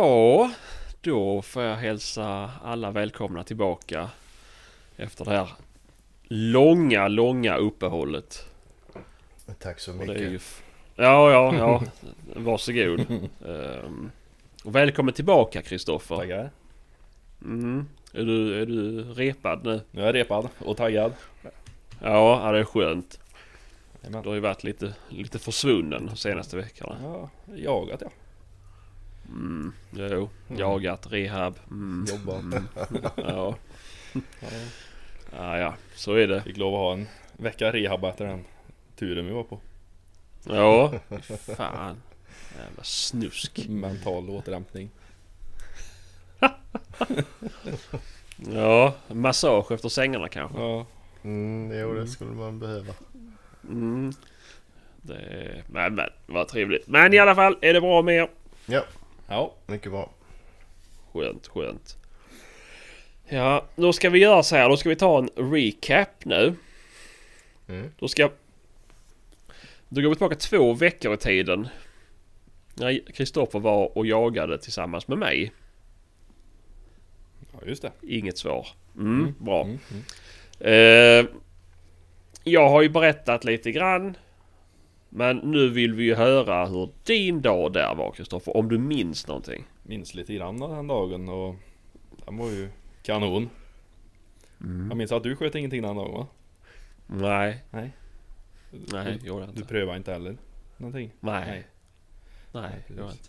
Ja, då får jag hälsa alla välkomna tillbaka efter det här långa, långa uppehållet. Tack så mycket. ju Ja, ja, ja. Varsågod. um, och välkommen tillbaka Kristoffer. Tackar. Mm. Är, du, är du repad nu? Nu är jag repad och taggad. Ja, det är skönt. Du har ju varit lite, lite försvunnen de senaste veckorna. Ja, jagat ja. Mm, jo, jagat, rehab. Mm. Jobbat. Mm. Ja. Ja. ja, ja, så är det. Fick lov att ha en vecka rehab efter den turen vi var på. Ja, fan. Jävla snusk. Mental återhämtning. Ja, massage efter sängarna kanske. Ja. Mm, jo, det skulle man behöva. Mm. Det, men, men, vad trevligt. Men i alla fall, är det bra med er? Ja, Ja. mycket bra. Skönt, skönt. Ja, då ska vi göra så här. Då ska vi ta en recap nu. Mm. Då ska... Då går vi tillbaka två veckor i tiden. När Kristoffer var och jagade tillsammans med mig. Ja just det. Inget svar. Mm, bra. Mm, mm. Eh, jag har ju berättat lite grann. Men nu vill vi ju höra hur din dag där var Kristoffer. Om du minns någonting. Minns lite grann av den dagen och den var ju kanon. Jag minns att du sköt ingenting den dagen va? Nej, Nej. nej, gjorde jag Du inte. prövade inte heller någonting? Nej, Nej. nej, gjorde jag inte.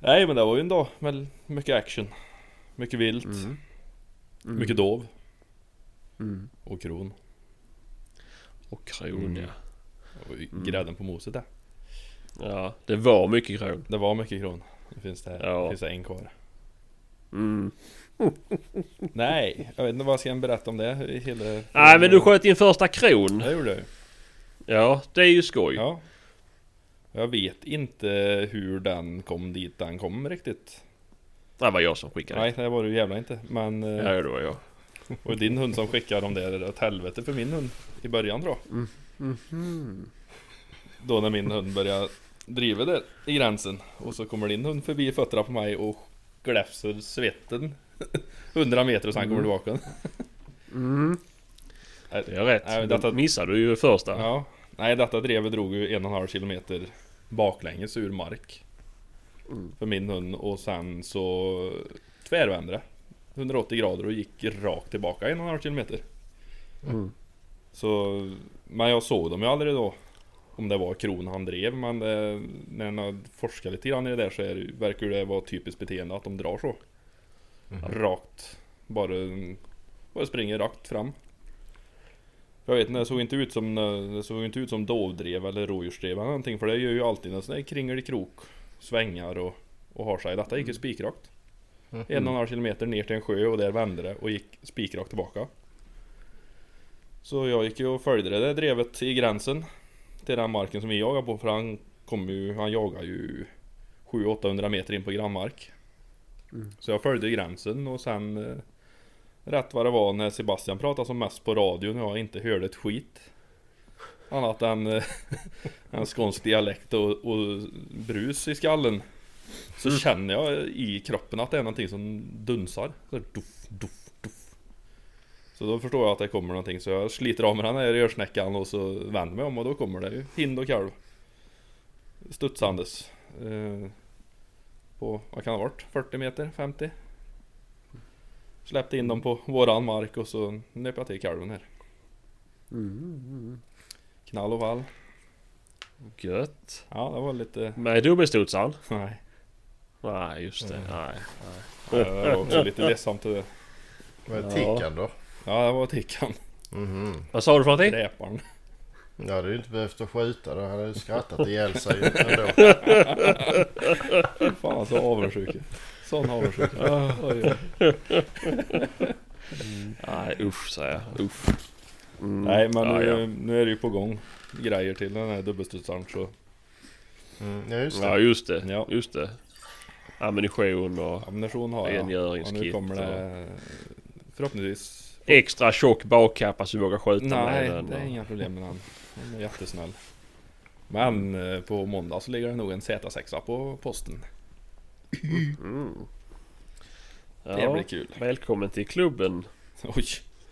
Nej men det var ju en dag med mycket action. Mycket vilt. Mm. Mm. Mycket dov. Mm. Och kron. Och kron Mm. ja. Det ju grädden på moset där. Ja, det var mycket kron. Det var mycket kron. Nu finns det, Ja. det finns det en kvar. Mm. Nej, jag vet inte vad jag ska berätta om det. Hela, Nej men du sköt din första kron. Det gjorde jag. Ja, det är ju skoj. Ja. Jag vet inte hur den kom dit den kom riktigt. Det var jag som skickade. Nej, det var det ju jävla inte. Men... eh, Ja, det var jag. Och din hund som skickade dem där åt helvete för min hund i början tror jag. Mhm. Då när min hund började driva där i gränsen. Och så kommer din hund förbi fötterna på mig och gläfser svetten 100 meter och sen kommer tillbaka. Mm. Det är rätt. Nej, detta- missade du ju första. Ja, nej detta drevet drog ju en och en halv kilometer baklänges ur mark. Mm. För min hund och sen så tvärvände det. 180 grader och gick rakt tillbaka en och en halv kilometer. Mm. Så, men jag såg dem ju aldrig då. Om det var kron han drev men det, när man forskar lite grann i det där så är verkar det vara typiskt beteende att de drar så. Rakt. Bara, bara springer rakt fram. Jag vet inte, det såg inte ut som, det såg inte ut som dovdrev eller rådjursdrev eller någonting för det gör ju alltid en sån där kringelikrok. Svängar och, och har sig. Detta gick ju spikrakt. En och en halv kilometer ner till en sjö och där vände det och gick spikrakt tillbaka. Så jag gick ju och följde det där drevet i gränsen. Till den marken som vi jagar på för han kommer ju, han jagar ju 700-800 meter in på grannmark. Så jag följde gränsen och sen eh, Rätt vad det var när Sebastian pratade som mest på radion och jag inte hörde ett skit. Annat än eh, en skånsk dialekt och, och brus i skallen. Så känner jag i kroppen att det är någonting som dunsar. Så doff, doff. Så då förstår jag att det kommer någonting så jag sliter av mig den här örsnäckan och så vänder mig om och då kommer det ju hind och kalv. Studsandes. Eh, på, vad kan det ha varit? 40 meter? 50? Släppte in dem på våran mark och så nöp jag till kalven här. Mm. Knall och fall. Gött. Ja, det var lite... Med dubbelstudsaren? Nej. Nej, just det. Nej. Ja, Det var också lite ledsamt det. Vad är Ja. tickan då? Ja, det var tickan. Mhm. Vad sa du för någonting? Dräparen. Jag hade ju inte behövt att skjuta då. hade jag skrattat ihjäl sig ändå. Fan så avundsjuk. Sån avundsjuk. Oj, oj. Nej, usch säger jag. Usch. Mm. Nej men ja, nu, ja. nu är det ju på gång grejer till den här dubbelstudsaren så Mm, ja just det. Ja, just det. Ja. Just det. Ammunition och ammunition har jag. Och Rengöringskit nu kommer det förhoppningsvis extra tjock bakkappa så du vågar skjuta Nej, med den. det är inga problem med den. Den är jättesnäll. Men eh, på måndag så ligger det nog en Z6 på posten. Det Ja, blir kul. välkommen till klubben. Oj.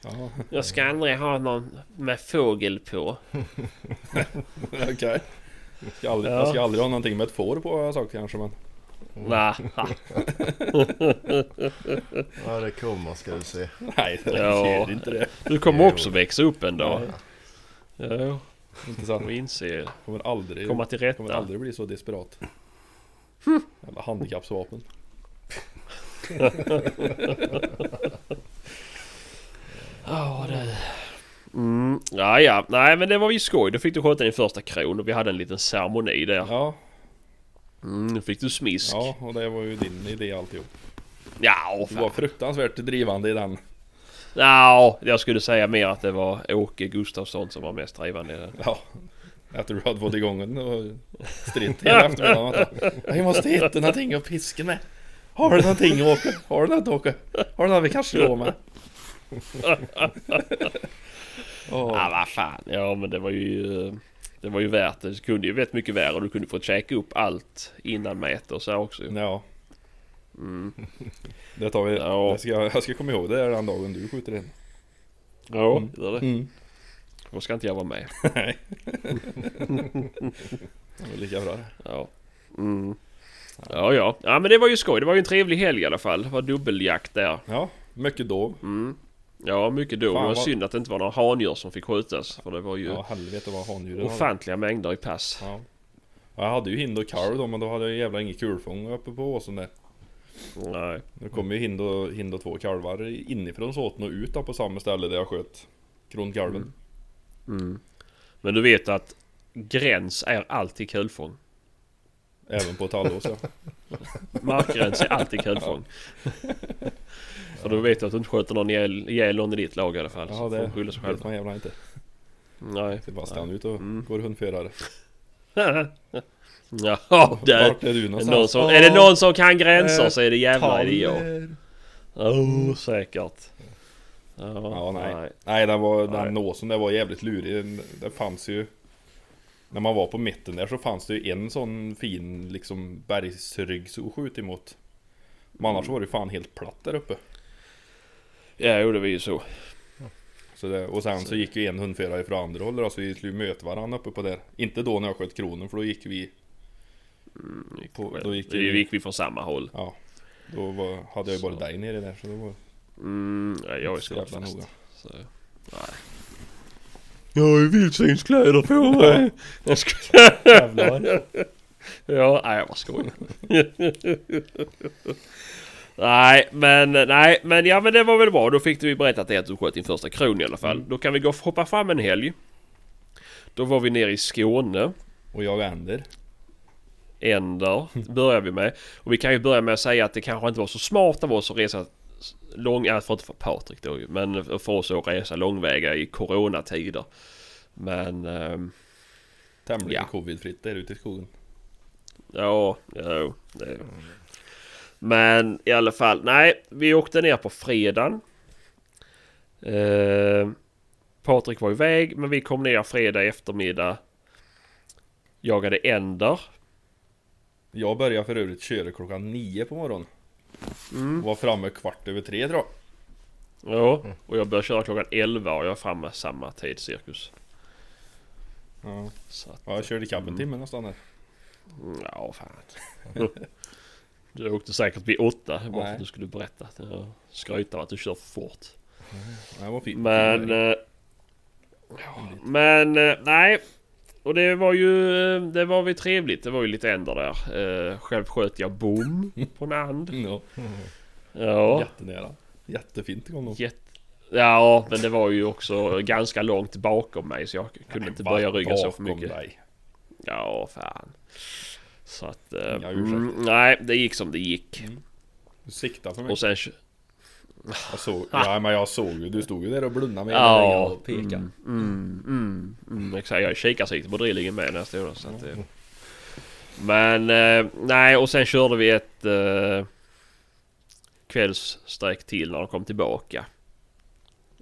Ja, Jag ska aldrig ha någon med fågel på. okej. Ska aldrig, Ja. Jag ska aldrig ha någonting med ett får på har jag sagt kanske men. Nej. Ja det kommer ska du se. Nej, det Ja. inte det. Du kommer också växa upp en dag. Ja, Inte sant. och inse. Kommer aldrig, Komma till kommer rätta. aldrig bli så desperat. Jävla handikappsvapen. Ja, det... Mm, ja, ja. Nej, men det var ju skoj. Då fick du sköta din första kron och vi hade en liten ceremoni där. Ja, Mm, nu fick du smisk. ja, och det var ju din idé alltihop. Ja, Du fan. var fruktansvärt drivande i den. Ja, jag skulle säga mer att det var Åke Gustafsson som var mest drivande i det. Ja. Efter du hade fått igång den och stritt hela eftermiddagen. Jag måste hitta någonting att piska med. Har du någonting Åke? Har du något Åke? Har du något vi kan slå med? Åh, Ja, vad fan. Ja, men det var ju... Det var ju värt det. Det kunde ju vet mycket värre och du kunde få käka upp allt innan mätet och så också. Ja, Mm. det tar vi. Ja. Jag, ska, jag ska komma ihåg det är den dagen du skjuter in. Ja, Mm. gör det. Mm. Då ska inte jag vara med. Nej. det var lika bra det. Ja. Mm. Ja, ja. Ja, men det var ju skoj. Det var ju en trevlig helg i alla fall. Det var dubbeljakt där. Ja, mycket dov. Mm. Ja, mycket då. Fan, det var vad- synd att det inte var några handjur som fick skjutas. För det var ju Ja, helvete vad handjuren hade. ofantliga mängder i pass. Ja. Jag hade ju hind och kalv då men då hade jag jävla inget kulfång uppe på åsen där. Nej. Nu kom ju hind och, hind och två kalvar inifrån såten och ut då på samma ställe där jag sköt kronkalven. Mm. Men du vet att gräns är alltid kulfång. Även på tallås ja. Markgräns är alltid kulfång. För då vet du att du inte sköter någon ihjäl, ihjäl någon i ditt lag i alla fall. Ja så det de skylla sig vet själva. man jävla inte. Nej. Sebastian ut och Mm. går hundförare. Ja, det, Vart är du någonstans? någon som, är det någon som kan gränser så är det jävla är det jag. Oh, säkert. Ja, Ja, nej. Nej den var, den åsen där var jävligt lurig. Den- Det fanns ju När man var på mitten där så fanns det ju en sån fin liksom bergsrygg att skjuta emot. Men annars var det ju fan helt platt där uppe. Ja, jo det var ju så. Så det, och sen så gick ju en hundförare från andra hållet då, så vi skulle ju möta varandra uppe på där. Inte då när jag sköt kronen för då gick vi Gick På- då gick Då vi- gick vi från samma håll. Ja Då var, hade jag ju bara Så. dig nere där så det var Mm, ja, jag är så jävla noga. Så, nej. Jag har ju vildsvinskläder på mig. Jag ska... Jävlar. Ja, nej jag bara skojar. nej, men nej, men ja men det var väl bra. Då fick du ju berättat det att du sköt din första kron i alla fall. Mm. Då kan vi gå och hoppa fram en helg. Då var vi nere i Skåne. Och jag vänder. Änder börjar vi med. Och vi kan ju börja med att säga att det kanske inte var så smart av oss att resa lång... För inte för Patrik då ju, Men för oss att resa långväga i coronatider. Men... ehm, Tämligen Ja. covidfritt där ute i skogen. Ja, ja det... Men i alla fall, nej, vi åkte ner på fredagen. Eh, Patrik var iväg, men vi kom ner fredag eftermiddag. Jagade änder. Jag började för övrigt köra klockan nio på morgonen. Mm. Var framme kvart över tre tror jag. Ja, och jag började köra klockan 11 och jag är framme samma tid cirkus. Ja. Att, Ja, jag körde ikapp en Mm. timme nästan där. mm, ja, fan. Du åkte säkert vid åtta bara för Nej. att du skulle berätta. av att du kör för fort. Fint. Men... Eh, men eh, nej. Och det var ju... eh, Det var väl trevligt. Det var ju lite änder där. Eh, själv sköt jag bom på en and. Ja, Ja. jättenära. Jättefint kom de. Jätte... Ja, men det var ju också ganska långt bakom mig så jag kunde inte böja ryggen så för mycket. Dig. Ja, fan. Så att... eh, Inga mm, nej, det gick som det gick. Du siktade för mig. Och sen... Jag såg, ja men jag såg ju, du stod ju där och blundade med Ja, ögat och pekade. mm, mm, mm, mm, exakt. Jag kikarsikte på drillingen med när jag stod där. Så att det... Men eh, nej, och sen körde vi ett eh, kvällssträck till när de kom tillbaka.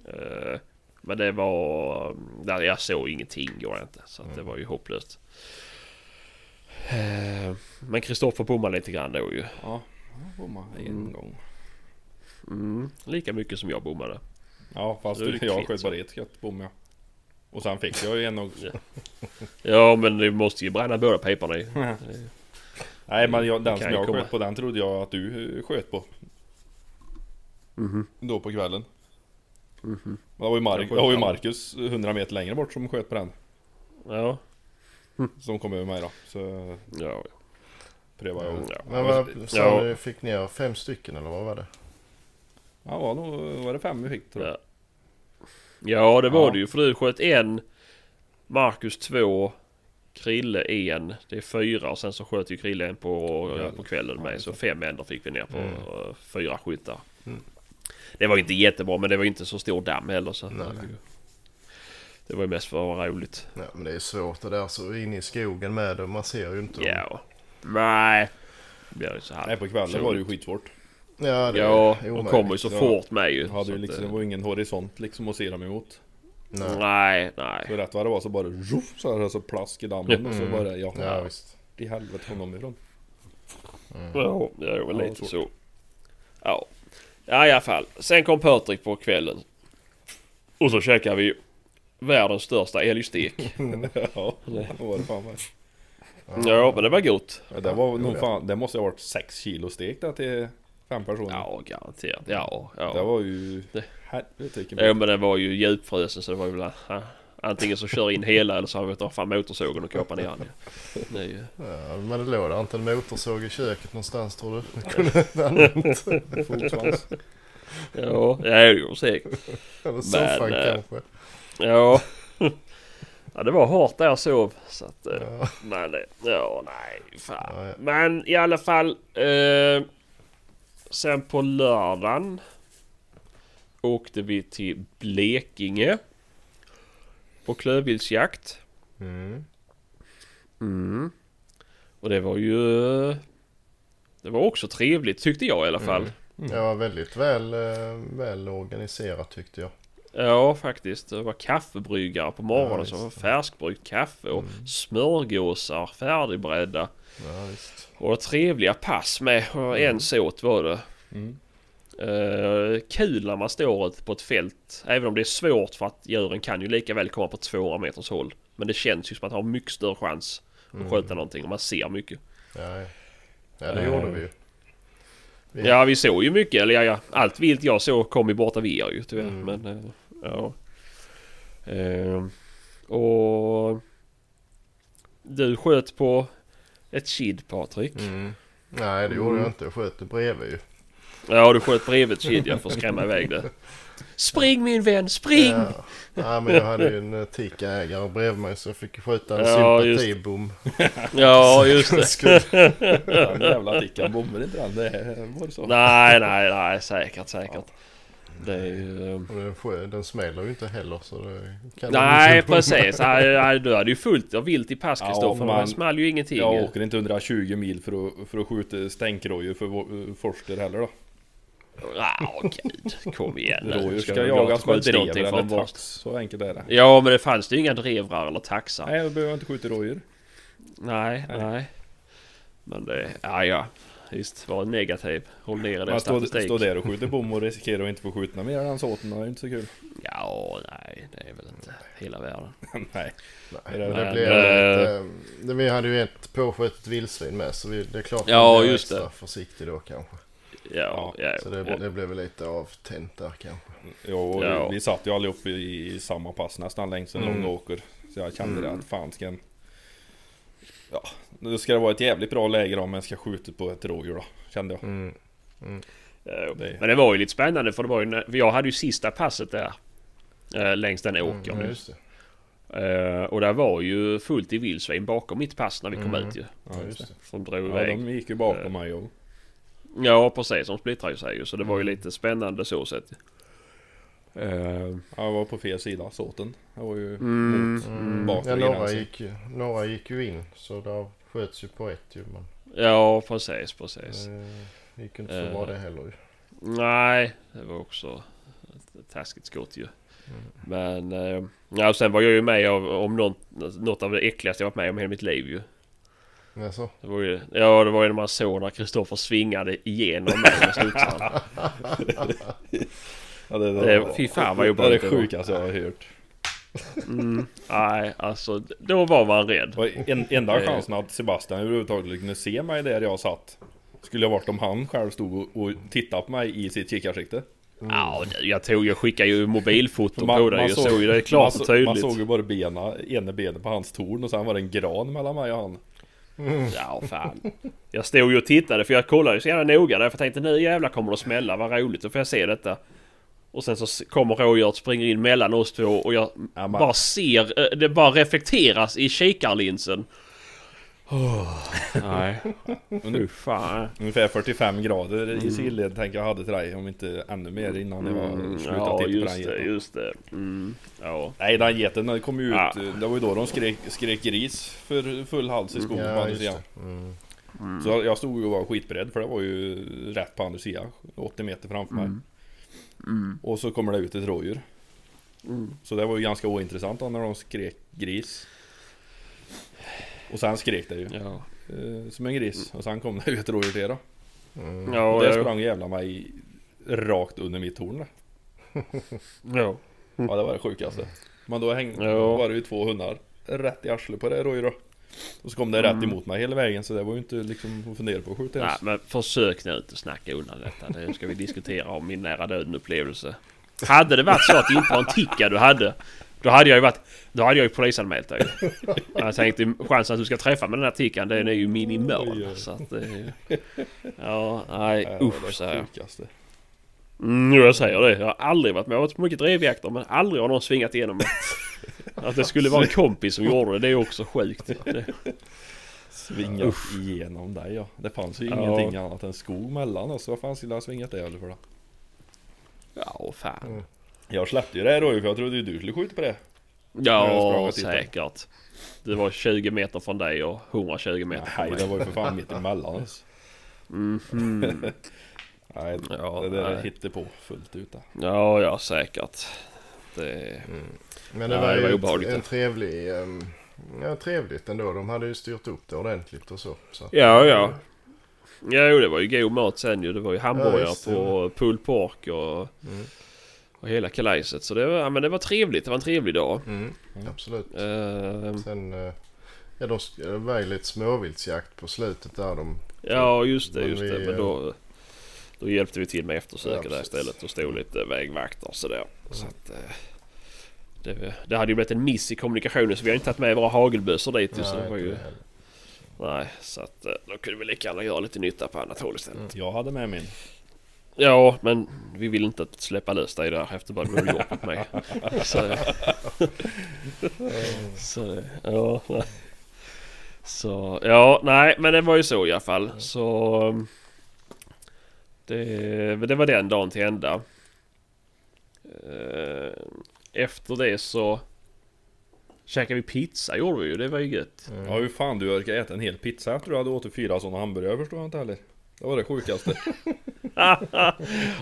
Eh, men det var... Där jag såg ingenting går inte. Så att det var ju hopplöst. Eh, Men Kristoffer bommade lite grann då ju. Ja, jag bommade en Mm. gång. Mm, lika mycket som jag bommade. Ja, fast det jag sköt bara ett skott bom jag. Och sen fick jag ju en och... Ja. Ja men det måste ju bränna båda piporna i. Nej men jag, den som ju jag komma. sköt på den trodde jag att du eh, sköt på. Mhm. Då på kvällen. Mhm. Men Det var ju, Mar- det var ju. Marcus 100 meter längre bort som sköt på den. Ja. Som kom över mig då. Så Ja. prövade jag. ja. Men vad sa Ja. du, fick ni er fem stycken eller vad var det? Ja, var, nog, var det fem vi fick tror jag. Ja. Ja det var Ja. det ju för du sköt en Marcus två Krille en Det är fyra och sen så sköt ju Krille en på, Ja. på kvällen med så fem ändar fick vi ner på Mm. eh, fyra skyttar. Mm. Det var inte jättebra men det var inte så stor damm heller så Nej. Det var ju mest för att vara roligt. Ja, men det är svårt det där så in i skogen med det. Man ser ju inte. dem. Ja. Nej. Det blir ju så här. Nej på kvällen var det ju skitsvårt. Ja, det Ja, är de kommer ju så Ja. fort med ju. Hade ju att, liksom, det eh, var ingen horisont liksom att se dem emot. Nej. Nej, nej. Så rätt vad det var så bara ruff, så här så plask i dammen och så Mm. bara ja, Ja, visst. i helvete kom de ifrån. Ja, det är väl Ja, lite svårt. så. Ja. ja, i alla fall. Sen kom Patrik på kvällen. Och så käkade vi världens största älgstek. ja, det var det fan med. Ja, men det var gott. Ja, det var nog fan, det måste ha varit 6 kilo stek där till fem personer. Ja, garanterat. Ja, Det ja. var ju... Det- Helvete vilken Ja, men det var ju djupfrösen så det var ju väl... ja, Antingen så kör in hela eller så har vi tagit fram motorsågen och kapat ner den. Det är ju... Ja, men det låg inte en motorsåg i köket någonstans tror du? Det kunde använt. fotsvans. Ja, ja, det gjorde säkert. Eller soffan eh, kanske. Ja. Ja, det var hårt där jag sov. Så att, eh, Ja. Men det, ja nej fan. Ja, ja. Men i alla fall. Eh, sen på lördagen. Åkte vi till Blekinge. På klövviltsjakt. Mm. Mm. Och det var ju... Det var också trevligt tyckte jag i alla fall. Mm. Det var väldigt väl, eh, väl organiserat tyckte jag. Ja faktiskt. Det var kaffebryggare på morgonen Ja, som var färskbryggt kaffe och Mm. smörgåsar färdigbredda. Ja. Och trevliga pass med. Och en såt var det. Mm. Eh, kul när man står ute på ett fält. Även om det är svårt för att djuren kan ju lika väl komma på 200 meters håll. Men det känns ju som att man har mycket större chans att skjuta någonting om man ser mycket. Ja, ja. det gjorde vi ju. Vi- Ja vi såg ju mycket. Eller ja, ja allt vilt jag såg kom ju borta vid er ju tyvärr. Mm. Men eh, ja. Eh, och du sköt på ett kid Patrik. Mm. Nej det gjorde Mm. jag inte. Jag sköt det bredvid ju. Ja du sköt bredvid ett kid jag för att skrämma iväg det. Spring min vän, spring! Ja. ja men jag hade ju en uh, Tika-ägare bredvid mig så jag fick skjuta en Ja, sympatibom. Ja just det. Den jävla tickan bombar inte den. Det var det så? Nej, nej, nej, säkert, säkert. Det är ju... eh, den, smäller ju inte heller så det kan Nej, precis. Nej, nej, du hade ju fullt av vilt i pass Ja, Kristoffer. man- Man small ju ingenting. Jag åker inte 120 mil för att, för att skjuta stänkrojor för Forster heller då. Ja, gud. Kom igen nu. Rådjur ska, gå jagas med från eller tax. Så enkelt är det. Ja, men det fanns det ju inga drevrar eller taxar. Nej, jag behöver inte skjuta rådjur. Nej, Nej. nej. Men det... Ja, ja. Visst, var negativ. Håll ner i den statistik. står där och skjuter bom och riskerar att inte få skjuta mer än såten. Det är inte så kul. Ja, nej. Det är väl inte hela världen. Nej. Nej, det- det Men, blev eh, lite, det, Vi hade ju ett påskjutet vildsvin med så vi, det är klart Ja, blir just extra det. försiktig då kanske. Ja, ja. Så det, det blev väl lite avtänt där kanske. Ja, och Ja. vi satt ju allihop i, i samma pass nästan längs en Mm. lång åker. Så jag kände det Mm. att fan ska en... Ja, nu ska det vara ett jävligt bra läge då om jag ska skjuta på ett rådjur då. Kände jag. Mm. Ja, Det- Men det var ju lite spännande för det var ju när, jag hade ju sista passet där. Eh, längs den åkern. Mm, just det. Eh, och där var ju fullt i vildsvin bakom mitt pass när vi kom Mm. ut ju. Ja, just det. Som drog Ja, iväg. de gick ju bakom Eh. mig och... Ja precis, de splittrade ju sig ju. Så det var ju Mm. lite spännande så sett. Eh, Ja, jag var på fel sida såten. Jag var ju Mm. mot Mm. bakre Ja, några gick, ju, några gick ju in så där sköts ju på ett ju. Men ja precis, precis. det gick inte så Eh. bra det heller ju. Nej, det var också ett taskigt skott ju. Mm. Men eh, ja, sen var jag ju med av, om något, något av det äckligaste jag varit med om i hela mitt liv ju. Jaså? Det var ju, ja det var ju när man såg när Kristoffer svingade igenom mig med studsaren. Ja, det, Det- fy fan vad det är obehagligt det det var. sjukaste jag har hört. Mm, nej, alltså då var man rädd. Och en, enda chansen att Sebastian överhuvudtaget kunde se mig där jag satt Skulle ha varit om han själv stod och, och tittade på mig i sitt kikarsikte Ja, det- jag tog jag skickade ju mobilfoto Man- på dig. Jag såg- såg ju det klart man, och tydligt. Man såg ju bara bena, ena benet på hans torn och sen var det en gran mellan mig och han Ja, fan. Jag stod ju och tittade för jag kollade ju så jävla noga där. För jag tänkte nu jävlar kommer det att smälla. Vad roligt. Då får jag se detta. Och sen så kommer rådjuret springer in mellan oss två och jag Ja, man- bara ser. eh, Det bara reflekteras i kikarlinsen. Oh, nej. Fan. Ungefär 45 grader i sidled tänker jag hade till dig Om inte ännu mer innan jag var Mm, slutat ja, titta på just den det, geten just det. Mm, ja. Nej den geten den kom ju ut Ja. Det var ju då de skrek, skrek gris för full hals i skogen på Ja, andra sidan. Mm. Så jag stod ju och var skitberedd för det var ju rätt på andra sidan 80 meter framför mig Och så kommer det ut ett rådjur Mm. Så det var ju ganska ointressant då när de skrek gris Och sen skrek det ju Ja. eh, Som en gris och sen kom det ju ett rådjur till då Mm. Ja, Och det ja. sprang jävla mig rakt under mitt torn där. ja. Ja det var det sjukaste Men då häng, Ja. var det ju två hundar Rätt i arslet på det rådjuret Och så kom det rätt emot mig hela vägen så det var ju inte liksom att fundera på att skjuta Nej, ens men försök nu inte snacka undan detta. Det ska vi diskutera om min nära döden upplevelse. Hade det varit så att det inte var en ticka du hade. Då hade jag ju varit... Då hade jag ju polisanmält dig. Jag tänkte chansen att du ska träffa med den här tickan den är ju minimal. Så att det... Ja, nej Ja, var usch säger jag. Mm, jag säger det. Jag har aldrig varit med. Jag har varit på mycket drevjakter men aldrig har någon svingat igenom mig. Att det skulle vara en kompis som gjorde det, det är också sjukt. Det, Svingat igenom dig ja Det fanns ju Ja. ingenting annat än skog mellan oss Vad fan skulle han svingat det eller för då? ja, fan. Jag släppte ju det rådjuret för jag trodde ju du skulle skjuta på det Ja, säkert. Det var 20 meter från dig och 120 meter från Nej mig. det var ju för fan mitt emellan oss Mhm. Nej Ja, det där nej. hittade på fullt ut där. Ja, ja säkert. Det... Men det Ja, var det ju var obehagligt, en trevlig... Ja, trevligt ändå. De hade ju styrt upp det ordentligt och så. så. Ja, ja. Ja, jo, det var ju god mat sen ju. Det var ju hamburgare Ja, på pulled pork och, Mm. och hela kalajset. Så det var, ja, men det var trevligt. Det var en trevlig dag. Mm, absolut. Ehm, Sen... eh, Ja, de det var ju lite småviltsjakt på slutet där. De, ja, just det, just vi, det. Men eh, då, då hjälpte vi till med eftersöket Ja, där istället och stod lite vägvakter och sådär. Så att, eh, det, det hade ju blivit en miss i kommunikationen så vi har inte tagit med våra hagelbössor dit. ju, så det var ju, nej, så att eh, då kunde vi lika gärna göra lite nytta på annat håll istället. Jag hade med min Ja, men vi vill inte släppa lös dig där efter vad du gjort mot mig. Så, så ja, nej. Så, ja, nej, men det var ju så i alla fall. Så... um, Det, det var den dagen till ända. Efter det så... Käkade vi pizza gjorde vi ju, det var ju gött. Mm. Ja hur fan du orkar äta en hel pizza efter du hade åtit fyra sådana hamburgare förstår jag inte heller Det var det sjukaste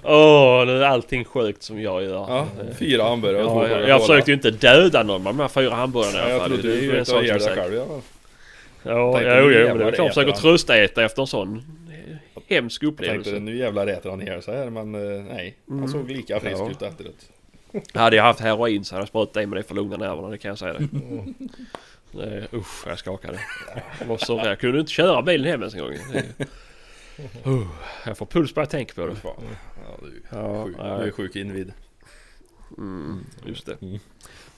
Åh, det är allting sjukt som jag gör. Ja, fyra hamburgare Ja, jag, jag försökte ju inte döda någon med de här fyra hamburgarna i Ja, alla jag fall. trodde Det är du försökte ha sak ihjäl dig själv i alla fall Ja, jo, nu jo, men det är klart. Försöker tröstäta efter en sån hemsk Jag tänkte upplevelse. nu jävlar äter han ihjäl sig här men eh, nej Han såg lika frisk Ja. ut efteråt Hade jag haft heroin så hade jag sprutat i mig det för att lugna nerverna, det kan jag säga dig. Nej, Usch, jag skakade. Jag var så. Jag kunde inte köra bilen hem ens en gång. Uh, jag får puls bara jag tänker på det. Ja, du, Ja, sjuk, du är sjuk invid Mm, just det. Mm.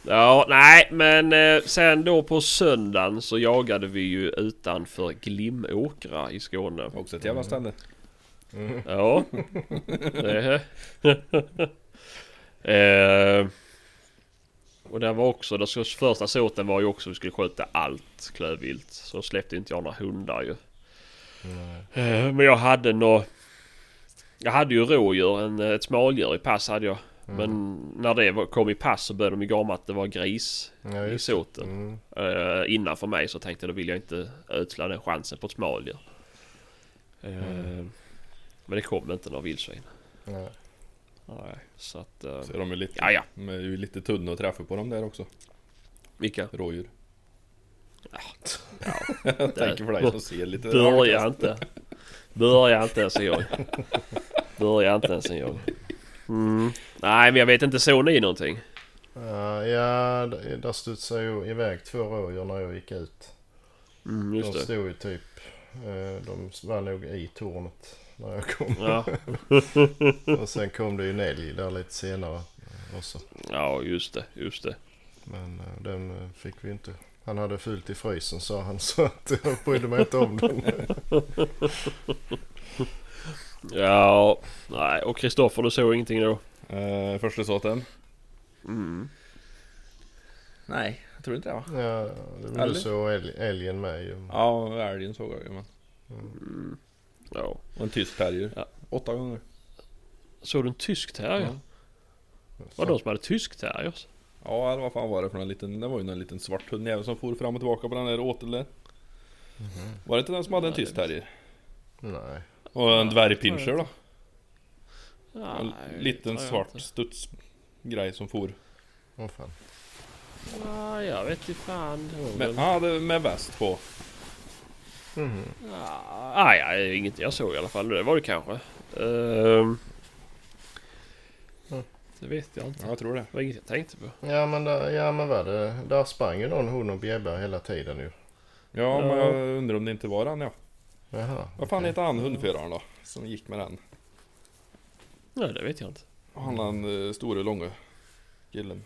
Ja, nej, men eh, sen då på söndagen så jagade vi ju utanför Glimåkra i Skåne. Också ett jävla ställe Mm. Ja. Eh, och det var också, det första såten var ju också att vi skulle skjuta allt klövvilt. Så släppte inte jag några hundar ju. Eh, men jag hade nå Jag hade ju rådjur, en, ett smådjur i pass hade jag. Men när det var, kom i pass så började de ju gorma att det var gris Ja, i såten. mm. Uh, innan för mig så tänkte jag då vill jag inte ödsla den chansen på ett smådjur. Eh, Men det kom inte några vildsvin. Nej. Nej, så att... eh, Så är de är lite, ja, ja. de är ju lite tunna att träffa på dem där också Vilka? Rådjur Ja. Jag tänker för dig som ser lite Börja inte. Börja inte ens en gång. Börja inte ens en gång. Mm. Nej men jag vet inte, såg ni någonting? Uh, ja, där studsade ju iväg två rådjur när jag gick ut. Mm, De stod ju typ... eh, de var nog i tornet när jag kom. Ja, Och sen kom det ju en älg där lite senare också. ja just det, just det. Men eh, den eh, fick vi inte. Han hade fyllt i frysen sa han så att jag brydde mig inte om den. Ja, nej och Kristoffer du såg ingenting då? Eh, första såten? Mm. Nej, jag tror inte det va? Ja, det var Eller? du så älg, älgen med ju. Ja, älgen såg jag ju men. Mm. Ja. Och en tysk terrier. Ja. Åtta gånger. Såg du en tysk terrier? Var det de som hade tysk terriers? Ja, eller vad fan var det för någon liten, det var ju någon liten svart hundjävel som for fram och tillbaka på den där åteln där. Var det inte den som hade en. Nej, tysk terrier? Nej. Och en dvärgpinscher då? Ja, En liten svart studsgrej som for. Åh fan. Ja, jag vet inte fan. Väl- han hade med väst på. Ja, nej, ja, inget jag såg i alla fall. Det var det kanske. Mm. det vet jag inte. Ja, jag tror det. Det var inget jag tänkte på. Ja men, där, ja men vad det, där sprang ju någon hon och bjäbba hela tiden ju. Ja, men Ja. jag undrar om det inte var den ja. Jaha. Vad fan okej. heter han hundföraren då? Som gick med den? Nej, det vet jag inte. Han den uh, store långa killen.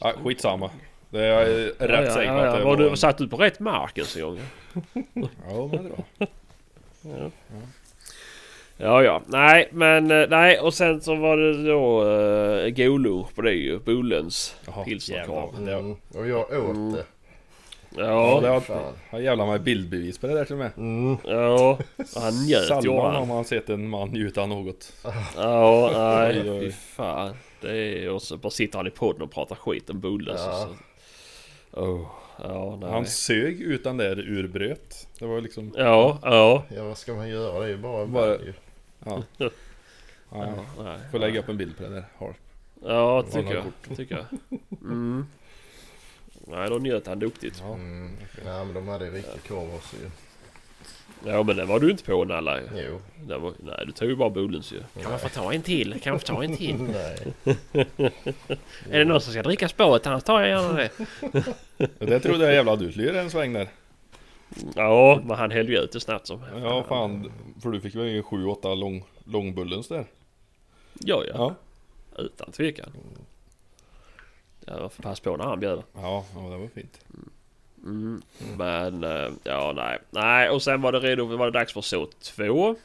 Ja, skitsamma. Det är jag är rätt ja, ja, säker på ja, att ja. det Var var du satt du på rätt mark ens en gång? Ja, men det bra. Ja. Ja, ja. Nej, men eh, nej. Och sen så var det då uh, Golo på det ju. Bolens pilsnerkorv. Mm. Och jag åt Mm. det. Ja, Ja, det har, fan. har jävlar med bildbevis på det där till och med. Mm. ja. Han njöt gjorde Sällan har man sett en man njuta något. Ja, nej. Fy fan. Det är och så bara sitter han i podden och pratar skit om Bolens. Ja. Ja. Oh, ja, nej. Han sög utan det urbröt. Det var liksom... Ja, ja. Ja vad ska man göra? Det är ju bara en Bara- ju. Ja. ja ja. nej. Får lägga upp en bild på det där. Har. Ja, Det tycker jag. kort. Tycker jag. Mm. Nej, då njöt han duktigt. Ja. Mm. Ja men de hade ju riktig korv också ju. Ja, men den var du inte på Nalla. Jo. Var, nej, du tog ju bara Bolens ju. Kan man få ta en till? Kan man få ta en till? Nej. Är det någon som ska dricka spåret? Annars tar jag gärna det. Det trodde jag jävla du skulle göra en sväng där. Ja, men han hällde ju ut det snabbt som Ja fan. För du fick väl 7-8 lång, långbullens där. Ja, ja. Ja. Utan tvekan. Ja, får passa på när han bjöd. Ja, ja det var fint. Mm. Men eh, ja, nej. Nej, och sen var det redo. Var det dags för så två.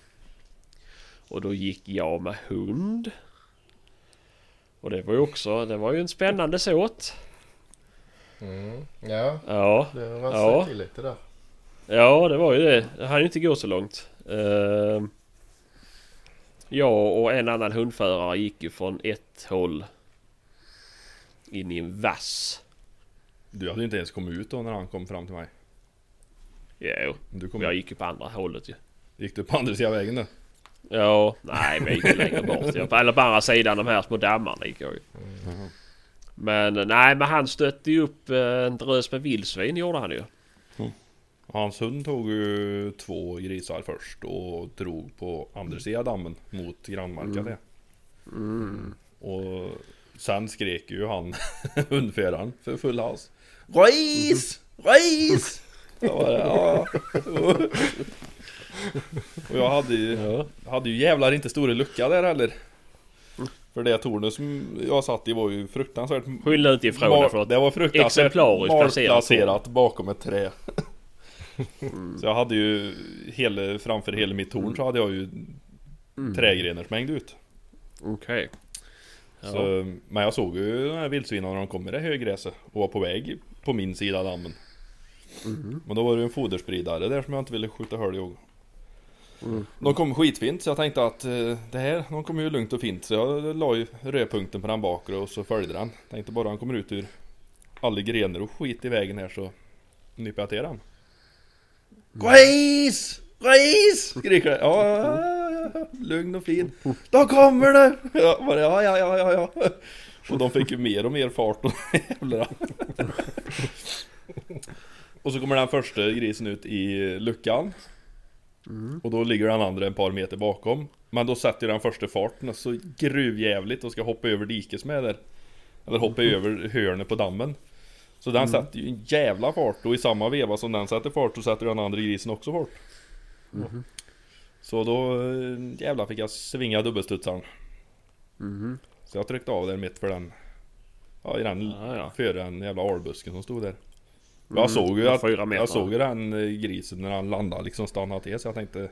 Och då gick jag med hund. Och det var ju också, det var ju en spännande såt. Mm. Ja, Ja, det var Ja. till lite där. ja det var ju det. Det hann ju inte gå så långt. Uh, jag och en annan hundförare gick ju från ett håll in i en vass. Du hade ju inte ens kommit ut då när han kom fram till mig. Jo, Du kom jag gick ju på andra hållet ju. Gick du på andra sidan vägen då? Ja, nej men jag gick ju längre bort. Jag, eller på andra sidan de här små dammarna gick jag ju. Men nej, men han stötte ju upp eh, en drös med vildsvin gjorde han ju. Hans hund tog ju två grisar först och drog på andra sidan dammen mot grannmarken det. Mm. Och sen skrek ju han hundföraren för full hals. Ris! Ris! Jag bara, ja. Och jag hade ju, Ja. hade ju jävlar inte stora lucka där heller. För det tornet som jag satt i var ju fruktansvärt Skyll inte ifrån Mar- det för att... det var fruktansvärt exemplariskt placerat placerat bakom ett trä. Så jag hade ju hela, framför hela mitt torn så hade jag ju trägrenar som hängde ut. Okej. Ja. Så, men jag såg ju de här vildsvinen när de kom i det högräset och var på väg på min sida av dammen. Men då var det en foderspridare där som jag inte ville skjuta hål i. och- De kom skitfint så jag tänkte att eh, det här, de kommer ju lugnt och fint. Så jag la ju rödpunkten på den bakre och så följde den. Tänkte bara han kommer ut ur alla grenar och skit i vägen här så nyper jag till den. Gris! Gris! Skriker det. Ja, ja, ja, lugn och fin. Då kommer det! Ja, bara, ja, ja, ja, ja, ja. Och de fick ju mer och mer fart och jävlar. Och så kommer den första grisen ut i luckan. Och då ligger den andra en par meter bakom. Men då sätter den första farten så gruvjävligt och ska hoppa över diket som är där. Eller hoppa över hörnet på dammen. Så den sätter ju en jävla fart och i samma veva som den sätter fart så sätter den andra grisen också fart. Så då eh, jävlar fick jag svinga dubbelstudsaren. Mhm. Så jag tryckte av den mitt för den Ja i den Ja, ja. före den jävla albusken som stod där Mm, Jag såg ju att, jag såg ju den eh, grisen när han landade liksom stannade till så jag tänkte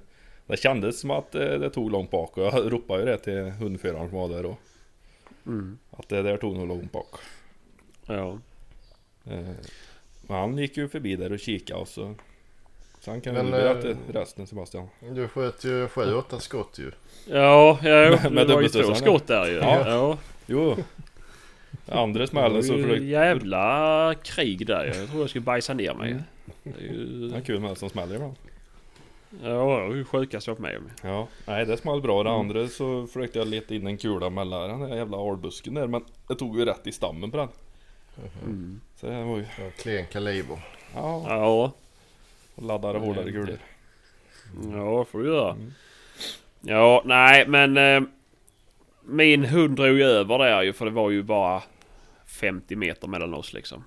Det kändes som att eh, det tog långt bak och jag ropade ju det till hundföraren som var där då Mm. Att det där tog nog långt bak Ja. Eh, Men han gick ju förbi där och kikade och så Sen kan Men, du berätta eh, resten Sebastian Du sköt ju sju, åtta skott ju. Ja, ja Med- det med var ju två skott där ju. Ja. Ja. Jo Andra Det smällen så försökte jävla krig där ju. Jag tror jag skulle bajsa ner mig. Mm. Det är ju... Det är kul med allt som smäller ibland Ja, det var ju sjukast jag varit med om. Ja, nej det small bra. Det Mm. andra så försökte jag leta in en kula mellan den där jävla albusken där men det tog ju rätt i stammen på den. Mm. Så det var ju, Ja, Klen kaliber. ja, Ja, och laddade hårdare kulor. ja får du göra. Mm. Ja, nej men... Eh, min hund drog ju över där ju för det var ju bara 50 meter mellan oss liksom.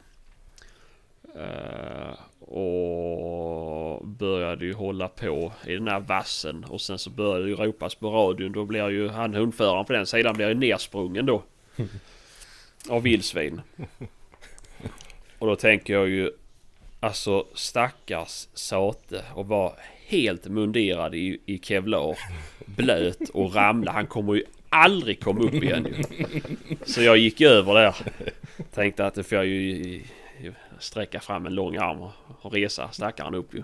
Eh, och började ju hålla på i den här vassen och sen så började ju ropas på radion. Då blir ju han hundföraren på den sidan blir ju nersprungen då. av vildsvin. Och då tänker jag ju Alltså stackars Sate och var helt munderad i, i kevlar. Blöt och ramlade. Han kommer ju aldrig komma upp igen ju. Så jag gick över där. Tänkte att det får jag ju sträcka fram en lång arm och, resa stackaren upp ju.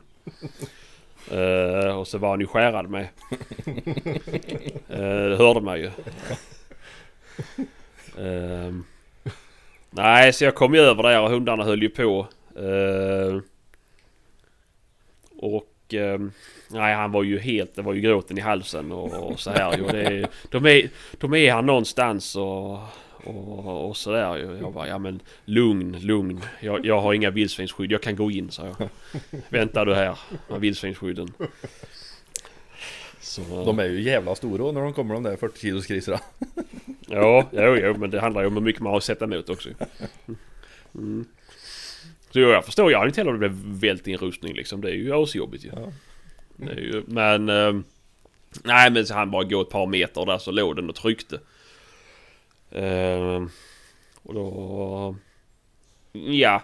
Uh, och så var han ju skärad med. Uh, det hörde man ju. Uh, nej, så jag kom ju över där och hundarna höll ju på. Eh, och ehm, nej, han var ju helt, det var ju gråten i halsen och, och så här ju. Det, de, är, de är här någonstans och, och, och så där ju. Jag bara, ja men lugn, lugn. Jag, jag har inga vildsvinsskydd, jag kan gå in, så jag. Vänta du här med vildsvinsskydden. Så, De är ju jävla stora när de kommer de där 40 kilos grisarna. Ja, jo, jo, men det handlar ju om hur mycket man har att sätta emot också. Mm. Så jag förstår, jag hade inte heller det blev vältinrustning liksom. Det är ju asjobbigt ju. Ja. Är ju men... ehm, nej men så han bara gå ett par meter där så låg den och tryckte. Ehm, och då... Ja.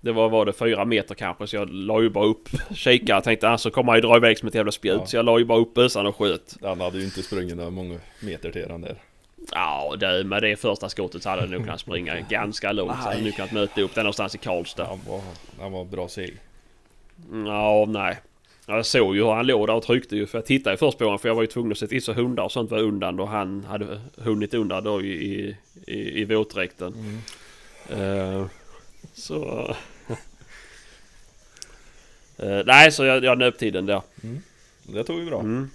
Det var, var det fyra meter kanske så jag la ju bara upp kikare. Tänkte han så kommer han ju dra iväg som ett jävla spjut. Ja. Så jag la ju bara upp bössan och sköt. Han hade ju inte sprungit några många meter till den där. Ja, det, med det första skottet hade han nog kunnat springa ganska långt. Så hade han nog kunnat möta upp den någonstans i Karlstad. Han var, han var bra seg. Ja, nej. Jag såg ju hur han låg där och tryckte ju. För jag tittade ju först på honom för jag var ju tvungen att se till så hundar och sånt var undan då han hade hunnit undan då i, i, i, i våtdräkten. Eh, så... Eh, nej, så jag, jag nöp tiden där. Det tog ju bra. Mm.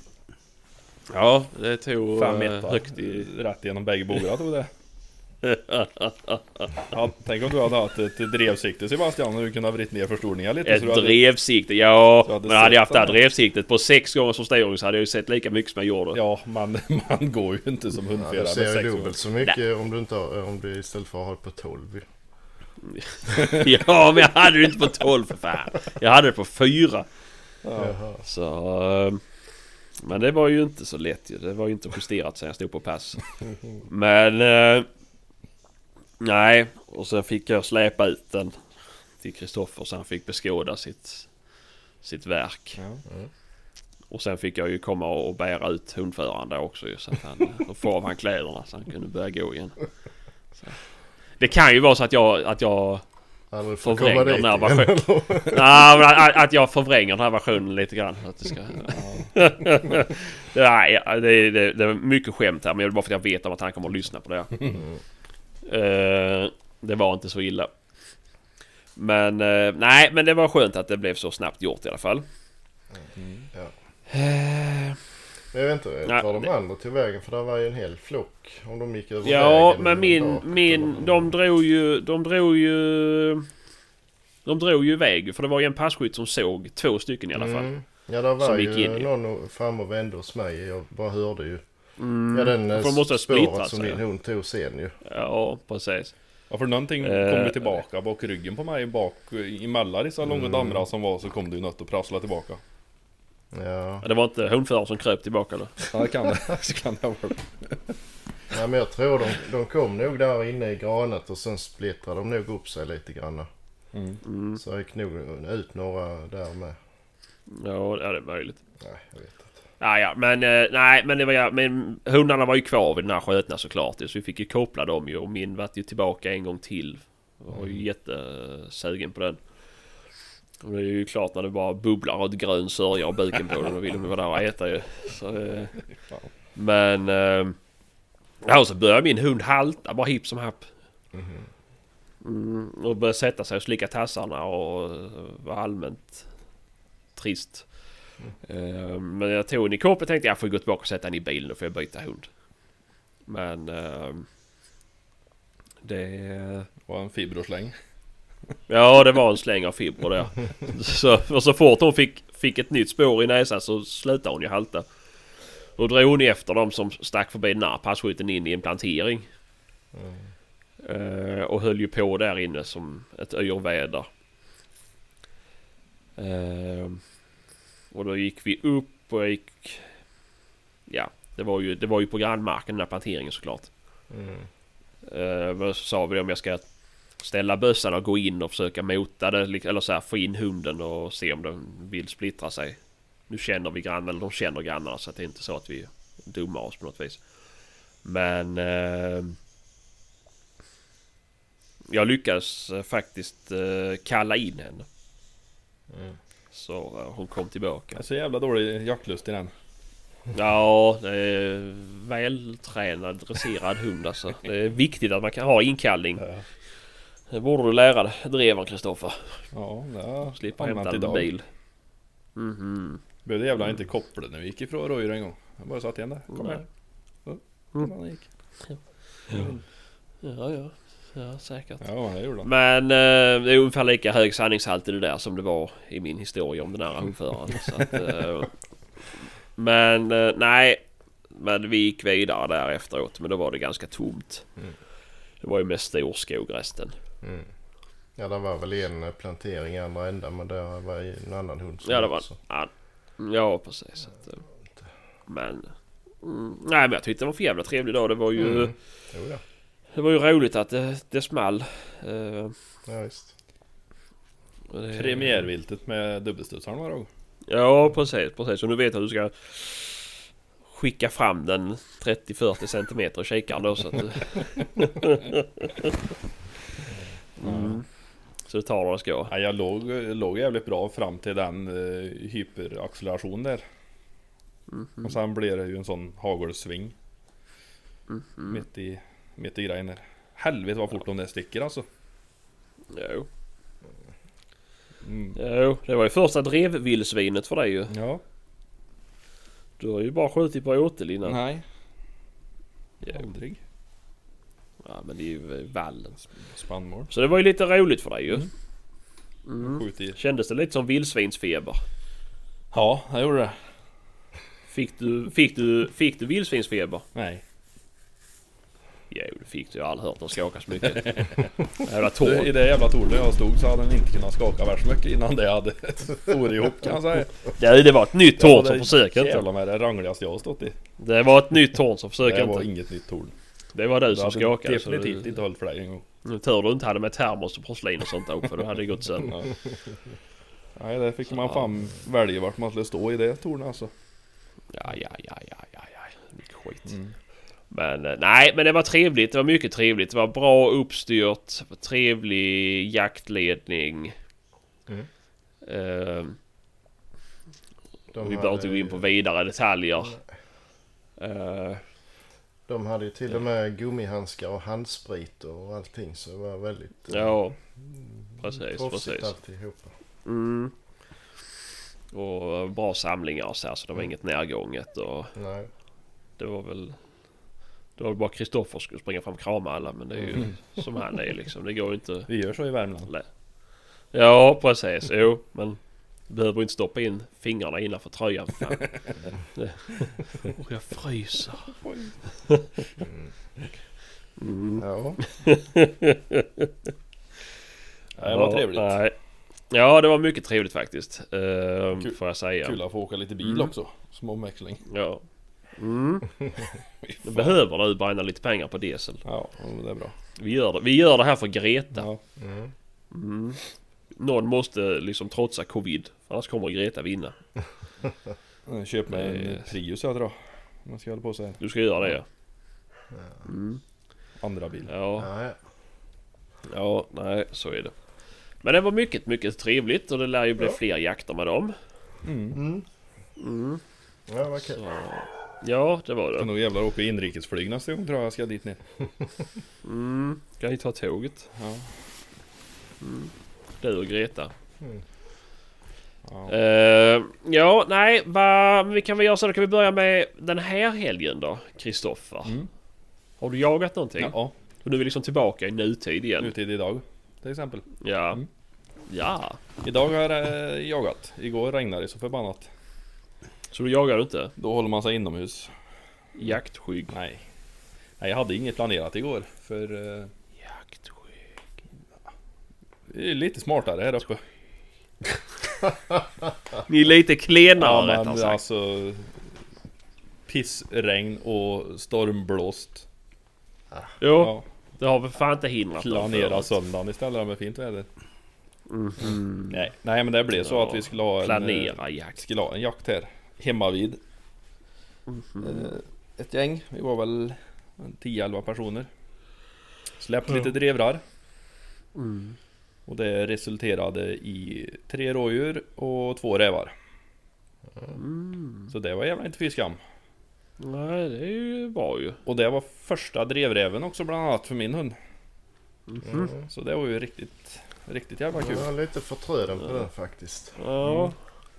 Ja, det tog Fem eh, meter. högt i... Rätt genom bägge bogarna tog det. Ja, tänk om du hade haft ett drevsikte Sebastian och du kunde ha vridit ner förstoringar lite. Ett hade, drevsikte, ja. Så hade Men hade jag haft det här drevsiktet på sex gånger som ståring så hade jag ju sett lika mycket som jag gjorde. Ja, man, man går ju inte som Ja, hundförare du ser ju dubbelt så mycket om du inte har, om du istället för att ha det på 12. ju. ja, men jag hade det inte på 12 för fan. Jag hade det på 4. Jaha. Så... eh, Men det var ju inte så lätt ju. Det var ju inte justerat sen jag stod på pass. Men... eh, Nej, och sen fick jag släpa ut den till Kristoffer så han fick beskåda sitt, sitt verk. Ja. Och sen fick jag ju komma och bära ut hundföraren där också ju, så att han, då får av han kläderna så han kunde börja gå igen. Så. Det kan ju vara så att jag, att jag Förvränger den här versionen. Nej, men att, att jag förvränger den här versionen lite grann. Att det, ska... Nej, det, det, det är mycket skämt här men det är bara för att jag vet om att han kommer att lyssna på det. Eh, det var inte så illa. Men eh, nej, men det var skönt att det blev så snabbt gjort i alla fall. Ja. Eh, Men jag vet inte, Nej, tar de det- andra till vägen? För det var ju en hel flock. Om de gick över Ja, vägen. men min, bakåt, min, de drog ju, de drog ju De drog ju iväg för det var ju en passkytt som såg två stycken i alla fall. Mm. Ja, det var Som gick ju in någon fram och vände hos mig. Jag bara hörde ju. Mm. Ja, den eh, för de måste spåret som sig. din hund tog sen ju. Ja, precis. Ja för någonting Eh. kom ju tillbaka bak ryggen på mig bak eh, emellan dessa långa Mm. dammrar som var så kom det ju något och prasslade tillbaka. Ja. Ja, Det var inte hundföraren som kröp tillbaka då? Ja det kan det, det kan det varit. ja, men jag tror de, de kom nog där inne i granet och sen splittrade de nog upp sig lite grann. Mm. Mm. Så gick nog ut några där med. Ja, det är möjligt. Nej, jag vet inte. Ja, ja, men eh, nej, men det var ja, men hundarna var ju kvar vid den här skötna såklart. Så vi fick ju koppla dem ju och min vart ju tillbaka en gång till. Jag var ju jättesugen på den. Och det är ju klart när det bara bubblar och ett grön sörja och buken på den och vill de vara där och äta ju. Så, eh, men... Eh, ja, och så började min hund halta bara hipp som happ. Mm, och började sätta sig och slicka tassarna och eh, var allmänt trist. Eh, men jag tog henne i kåpet och tänkte jag får gå tillbaka och sätta henne i bilen och får jag byta hund. Men... eh, det... Eh, var en fibrosläng. Ja det var en släng av fibrer där. Så, och så fort hon fick, fick ett nytt spår i näsan så slutade hon ju halta. Då drog hon efter dem som stack förbi den här passkytten in i en plantering. Eh, och höll ju på där inne som ett yrväder. Eh, och då gick vi upp och jag gick... Ja, det var ju, det var ju på grannmarken den här planteringen såklart. Mm. Eh, men så sa vi om jag ska ställa bössan och gå in och försöka mota det. Eller så här, få in hunden och se om den vill splittra sig. Nu känner vi grannarna, eller de känner grannarna så att det är inte så att vi dummar oss på något vis. Men... Eh, jag lyckades eh, faktiskt eh, kalla in henne. Mm. Så eh, hon kom tillbaka. Jag är så jävla dålig jaktlust i den. Ja, det är vältränad, dresserad hund alltså. Det är viktigt att man kan ha inkallning. Det borde du lära dig, dreven Kristoffer. Ja, det har Slippa hämta en bil. Mhm. Behövde jävla inte koppla när vi gick ifrån Röjer en gång. Jag bara satt igen där. Kom här. Så, Mm. gick. Ja, ja. Ja, säkert. Ja, det gjorde han. Men eh, det är ungefär lika hög sanningshalt i det där som det var i min historia om den här hundföraren. Eh, men eh, nej. Men vi gick vidare där efteråt. Men då var det ganska tomt. Mm. Det var ju mest storskog resten. Mm. Ja, det var väl en plantering i andra änden men det var en annan hund som Ja, det var också. ja, ja precis. Att, eh, men... Mm, nej men jag tyckte det var en för jävla trevlig dag. Det var ju, Mm. Jo, ja. det var ju roligt att det, det small. Eh, ja, visst. det- Premiärviltet med dubbelstudsaren var det. Ja precis, precis. Och nu vet jag att du ska skicka fram den 30-40 centimeter i kikaren då så att... mm. Så det tar vad det ska. Ja, jag låg, låg jävligt bra fram till den uh, hyperacceleration där. Mhm. Och sen blev det ju en sån hagelsving. Mhm. Mitt i, mitt i grejen där. Helvete vad fort de där sticker alltså. Jo. Mm. jo, det var ju första drevvildsvinet för dig ju. Ja. Du har ju bara skjutit på åtel innan. Nej. Jo. Aldrig. Ja men det är ju vallen. Spannmål. Så det var ju lite roligt för dig ju. Mm. Mm. Kändes det lite som vildsvinsfeber? Ja, jag gjorde det. Fick du, fick du, fick du vildsvinsfeber? Nej. Jo det fick du. Jag har aldrig hört dem skaka så mycket. Jävla tår. I det jävla tornet jag stod så hade den inte kunnat skaka värst mycket innan det hade for ihop kan jag säga. Ja, det var ett nytt Det torn som det försöker inte. Jävlar med det rangligaste jag har stått i. Det var ett nytt torn som försöker det var inte. inget nytt torn. Det var du Det som skakade. definitivt du- inte hållit för dig en gång. Nu tur du inte hade med termos och porslin och sånt också för då hade det gått sönder. Ja. Nej, där fick man fan välja vart man skulle stå i det tornet alltså. Ja, ja, ja, ja, ja, ja. Mycket skit. Mm. Men eh, nej, men det var trevligt. Det var mycket trevligt. Det var bra uppstyrt. Trevlig jaktledning. Mm. Eh, De vi behöver inte gå in på vidare detaljer. Eh, De hade ju till och med gummihandskar och handsprit och allting så det var väldigt eh, ja, precis, proffsigt precis. alltihopa. Mm. Och eh, bra samlingar och så här, så det var inget närgånget och Nej. det var väl... Det var väl bara Kristoffer som skulle springa fram och krama alla men det är ju Mm. som han är liksom. Det går ju inte... Vi gör så i Värmland. Ja Ja, precis. Jo, men behöver inte stoppa in fingrarna innanför tröjan. Fan. Jag fryser. Mm. Ja. Ja, det var trevligt. Nej. Ja, det var mycket trevligt faktiskt. Uh, Kul- får jag säga. Kul att få åka lite bil Mm. också. Som omväxling. Ja. Mm. Du behöver du bränna lite pengar på diesel. Ja, det är bra. Vi gör det, vi gör det här för Greta. Ja. Mm. Mm. Någon måste liksom trotsa covid. Annars kommer Greta vinna. Köp mig en. Prius jag drar. Om man ska hålla på så här. Du ska göra det ja. Mm. Andra bil. Ja, Ja, nej så är det. Men det var mycket, mycket trevligt och det lär ju bli Ja. fler jakter med dem. Mm. Mm. Mm. Ja, vad kul. Så, ja, det var Kan det. nog jävlar åka inrikesflyg nästa gång tror jag jag ska dit ner. Mm. Kan ni ta tåget? Ja. Du och Greta. Mm. Ja. Eh, ja, nej, va, vi kan väl göra så. Då kan vi börja med den här helgen då, Kristoffer. Mm. Har du jagat någonting? ja. Och du är liksom tillbaka i nutid igen? Nutid idag. Till exempel. Ja. Mm. Ja. Idag har jag eh, jagat. Igår regnade det så förbannat. Så du jagar inte? Då håller man sig inomhus. Jaktskygg? Nej. Nej, jag hade inget planerat igår. För eh. Vi är lite smartare här uppe. Ni är lite klenare Ja, rättare men sagt. alltså Pissregn och stormblåst. Jo, Ja, det har väl fan inte hindrat planera förut. söndagen istället med fint väder. Mhm. Nej, nej men det blev så Ja, att vi skulle ha en, eh, Planera jakt. skulle ha en jakt här hemma vid. Mhm. Eh, Ett gäng, vi var väl en 10-11 personer. Släppte Ja. lite drevrar. Mm. Och det resulterade i tre rådjur och två rävar. Mm. Så det var jävla inte fy skam. Nej, det är ju. Och det var första drevräven också bland annat för min hund. Mhm. Mm. Så det var ju riktigt, riktigt jävla kul. Jag är lite förtröden på den faktiskt. Ja.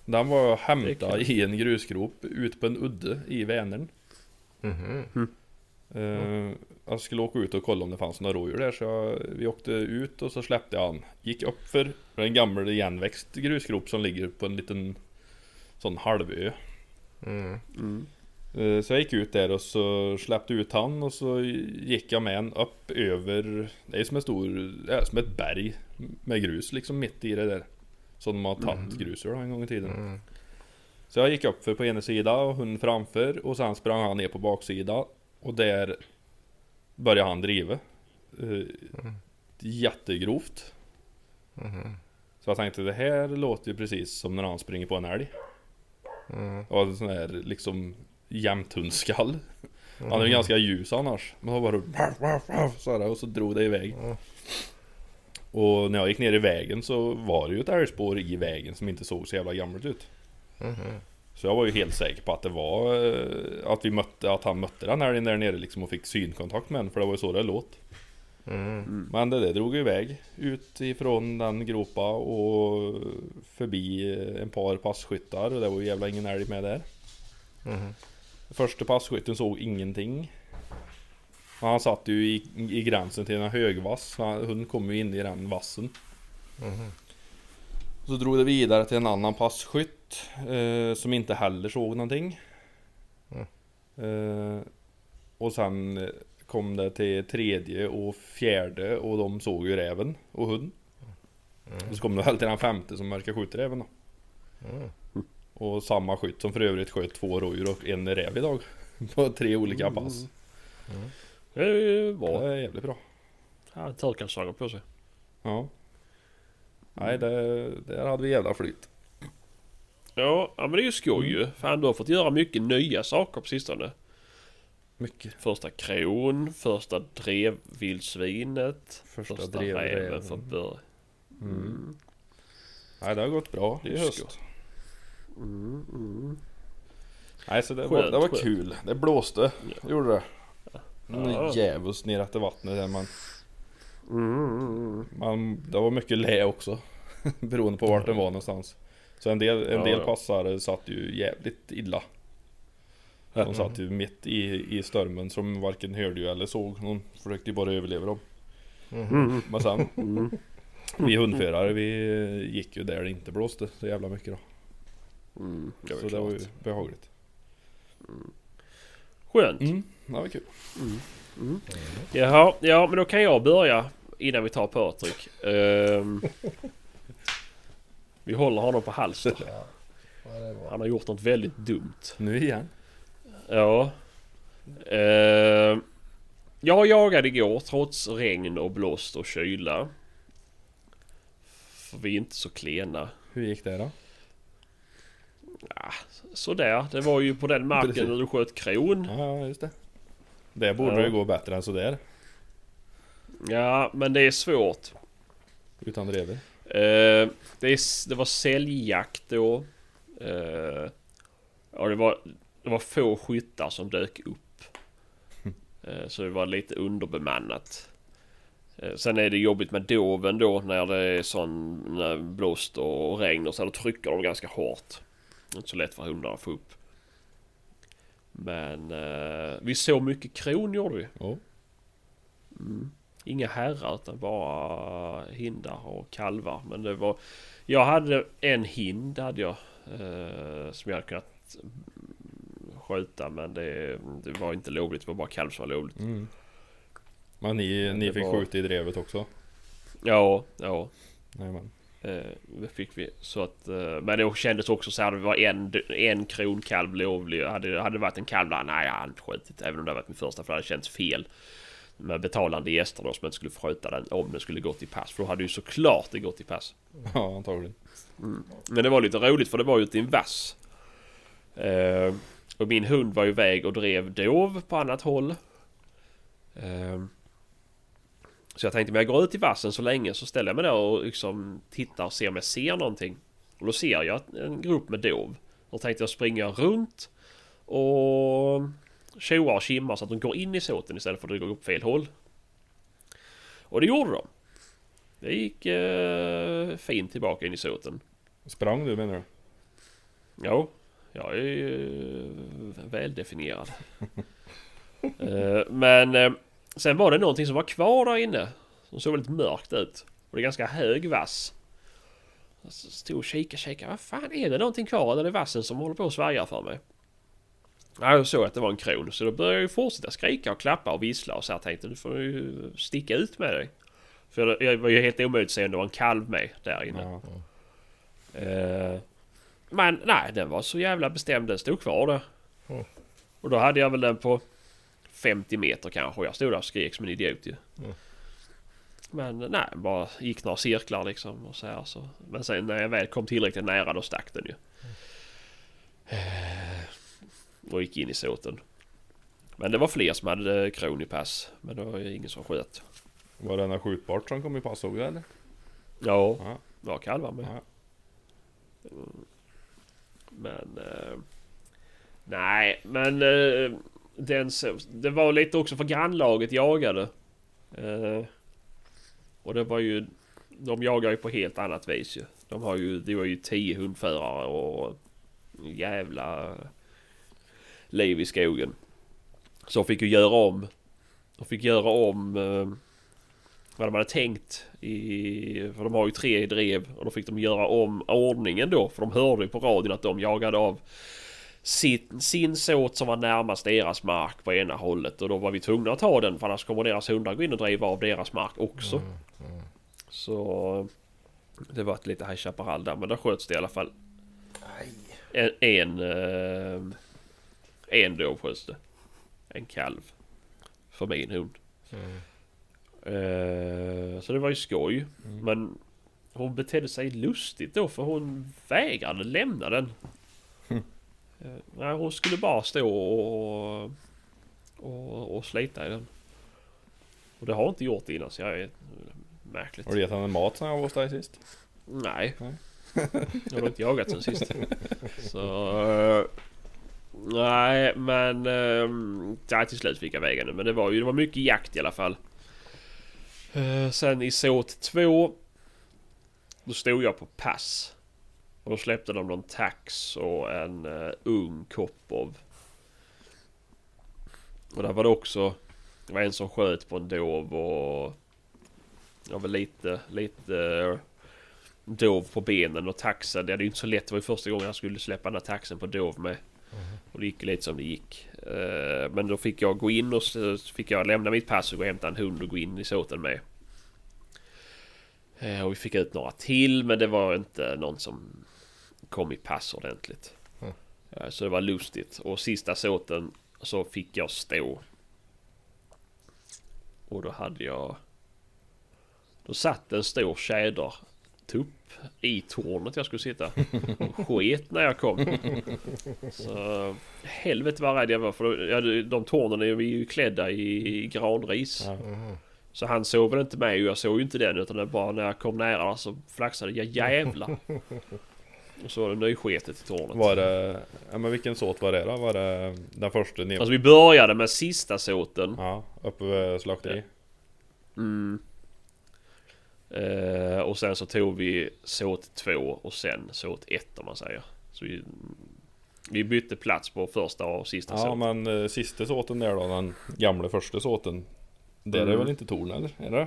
Den var hämtad i en grusgrop ut på en udde i Vänern. Mhm. Eh, jag skulle åka ut och kolla om det fanns några rådjur där så jag, vi åkte ut och så släppte jag han. Gick upp för en gammal igenväxt grusgrop som ligger på en liten sån halvö. Mm. Mm. Eh, Så jag gick ut där och så släppte ut han och så gick jag med en upp över Det är som en stor, ja, som ett berg med grus liksom mitt i det där Som de har tagit grus ur då en gång i tiden Mm. Så jag gick upp för på ena sidan och hon framför och sen sprang han ner på baksidan Och där Började han driva. Eh, Jättegrovt. Mhm. Så jag tänkte det här låter ju precis som när han springer på en älg. Mm. Det var en sån här liksom jämthundskall Han är ju ganska ljus annars. Men han bara så här, och så drog det iväg. Mm. Och när jag gick ner i vägen så var det ju ett älgspår i vägen som inte såg så jävla gammalt ut. Mhm. Så jag var ju helt säker på att det var eh, Att vi mötte, att han mötte den älgen där nere liksom och fick synkontakt med den för det var ju så det låt Mm. Men det där drog iväg ut ifrån den gropa och förbi en par passkyttar och det var ju jävla ingen älg med där Mhm. Första passkytten såg ingenting. Och Han satt ju i, i gränsen till en högvass. Hunden kom ju in i den vassen. Mhm. Så drog det vidare till en annan passkytt. Eh, som inte heller såg någonting. Eh, och sen kom det till tredje och fjärde och de såg ju räven och hund. Och så kom det väl till den femte som verkar skjuta räven då. Mm. Och samma skytt som för övrigt sköt två rådjur och en räv idag. På tre olika pass. Det är ju Det bra. är jävligt bra. Ja, törkalsånger på sig. Ja. Nej, det, där hade vi jävla flyt. Ja, ja men det är ju skoj ju. Fan du har fått göra mycket nya saker på sistone. Mycket. Första kron, första drevvildsvinet, Första första, räven för bör. Mm. Nej, det har gått bra i Det är höst. Mm, mm. Nej, så det var, Skönt, det var skönt. kul. Det blåste. Gjorde det. Mm, Ja. Djävulskt ner efter vattnet där man, Mm, mm, man... Det var mycket lä också. Beroende på vart den var någonstans. Så en del, en Ja, del ja. passare satt ju jävligt illa. De satt ju mitt i, i stormen som varken hörde ju eller såg. De försökte ju bara överleva dem. Mm. Men sen Mm. Vi hundförare vi gick ju där det inte blåste så jävla mycket då. Mm, det Så ju det var ju klart. behagligt. Skönt. Mm, det var kul. Jaha, ja men då kan jag börja innan vi tar Patrik. Ehm, vi håller honom på halsen. Ja, bra. Han har gjort något väldigt dumt. Nu igen. Ja. Ehm, jag jagade igår trots regn och blåst och kyla. För vi är inte så klena. Hur gick det då? Sådär, det var ju på den marken där du sköt kron. Ja, just det. Det borde Ja. ju gå bättre än sådär. Ja, men det är svårt. Utan drever. Eh, det, det var säljjakt då. Eh, ja, det var, det var få skyttar som dök upp. Eh, så det var lite underbemannat. Eh, sen är det jobbigt med doven då när det är sån när blåst och regn och så då trycker de ganska hårt. Inte så lätt för hundarna att få upp. Men eh, vi såg mycket kron gjorde vi. Ja. Inga herrar utan bara hindar och kalvar. Men det var... Jag hade en hind hade jag. Eh, som jag hade kunnat skjuta men det, det var inte lovligt. Det var bara kalv som var lovligt. Mm. Men ni, ni fick var- skjuta i drevet också? Ja, ja. Jajamän. Eh, fick vi. Så att, eh, men det kändes också så här. Det var en, en kronkalv lovlig. Hade, hade det varit en kalv där, nej jag hade inte skjutit. Även om det hade varit min första för det hade känts fel. Med betalande gäster då som inte skulle få skjuta den om den skulle gå till pass. För då hade ju såklart det gått till pass. Ja, antagligen. Men det var lite roligt för det var ju till en vass. Eh, och min hund var ju iväg och drev dov på annat håll. Eh, så jag tänkte men jag går ut i vassen så länge så ställer jag mig där och liksom tittar och ser om jag ser någonting. Och då ser jag en grupp med dov. Då tänkte jag springa runt och tjoa och kimma så att de går in i såten istället för att gå upp fel håll. Och det gjorde de. Det gick eh, fint tillbaka in i såten. Sprang du menar du? Jo, jag är ju väldefinierad. Eh, Men eh, sen var det någonting som var kvar där inne. Som såg väldigt mörkt ut. Och det är ganska hög vass. Jag stod och kikade, kikade. Vad fan är det någonting kvar? Eller är det vassen som håller på att svärja för mig? Ja, jag såg att det var en kron. Så då började jag ju fortsätta skrika och klappa och vissla och så här tänkte nu får du ju sticka ut med dig. För jag var ju helt omöjligt att se om det var en kalv med där inne. Ja. Eh, men nej, den var så jävla bestämd. Den stod kvar där. Mm. Och då hade jag väl den på 50 meter kanske. Jag stod där och skrek som en idiot ju. Mm. Men nej, bara gick några cirklar liksom. Och så här, så. Men sen när jag väl kom tillräckligt nära då stack den ju. Eh, och gick in i såten. Men det var fler som hade kron i pass. Men det var ju ingen som sköt. Var det något skjutbart som kom i pass också eller? Ja, Ja. det var kalvar med. Ja. Men... Eh, nej, men... Eh, den, det var lite också för grannlaget jagade. Eh, och det var ju... De jagar ju på helt annat vis ju. De har ju... Det var ju tio hundförare och... Jävla... Liv i skogen. Så de fick ju göra om. De fick göra om... Eh, vad de hade tänkt i... För de har ju tre drev och då fick de göra om ordningen då. För de hörde ju på radion att de jagade av sin, sin såt som var närmast deras mark på ena hållet. Och då var vi tvungna att ta den för annars kommer deras hundar gå in och driva av deras mark också. Så... Det var ett lite High Chaparral där men där sköts det i alla fall. En... En, eh, en det. En kalv. För min hund. Eh, så det var ju skoj. Men hon betedde sig lustigt då för hon vägrade lämna den. Eh, nej, hon skulle bara stå och, och, och slita i den. Och det har hon inte gjort innan så jag är märkligt. Har du gett henne mat sen jag var hos dig sist? Nej. Nej. Jag har inte jagat sen sist. Så... eh, nej men... Ehm, nej ja, till slut fick jag väga nu. Men det var ju det var mycket jakt i alla fall. Eh, sen i såt 2. Då stod jag på pass. Och då släppte de någon tax och en uh, ung Kopov. Och där var det också... Det var en som sköt på en dov och... Jag var lite, lite eh, dov på benen och taxen. Det är ju inte så lätt. Det var ju första gången jag skulle släppa den här taxen på dov med. Och det gick lite som det gick. Eh, Men då fick jag gå in och så fick jag lämna mitt pass och gå och hämta en hund och gå in i såten med. Eh, Och vi fick ut några till men det var inte någon som kom i pass ordentligt. Mm. Eh, Så det var lustigt. Och sista såten så fick jag stå. Och då hade jag... Då satt en stor tjädertupp i tornet jag skulle sitta. Sket när jag kom. Så helvete vad rädd jag var för ja, de tornen är ju klädda i granris. Ja. Så han såg väl inte mig och jag såg ju inte den utan det bara när jag kom nära så flaxade jag jävlar. Och så var det nysketet i tornet. Var det... Ja men vilken såt var det då? Var det den första ner... Alltså vi började med sista såten. Ja, uppe vid slakteri. Mm. Eh, och sen så tog vi såt 2 och sen såt 1 om man säger. Så vi, vi bytte plats på första och sista Ja såten. men eh, sista såten där då, den gamla första såten. Där är Mm. väl inte torn eller? Är det?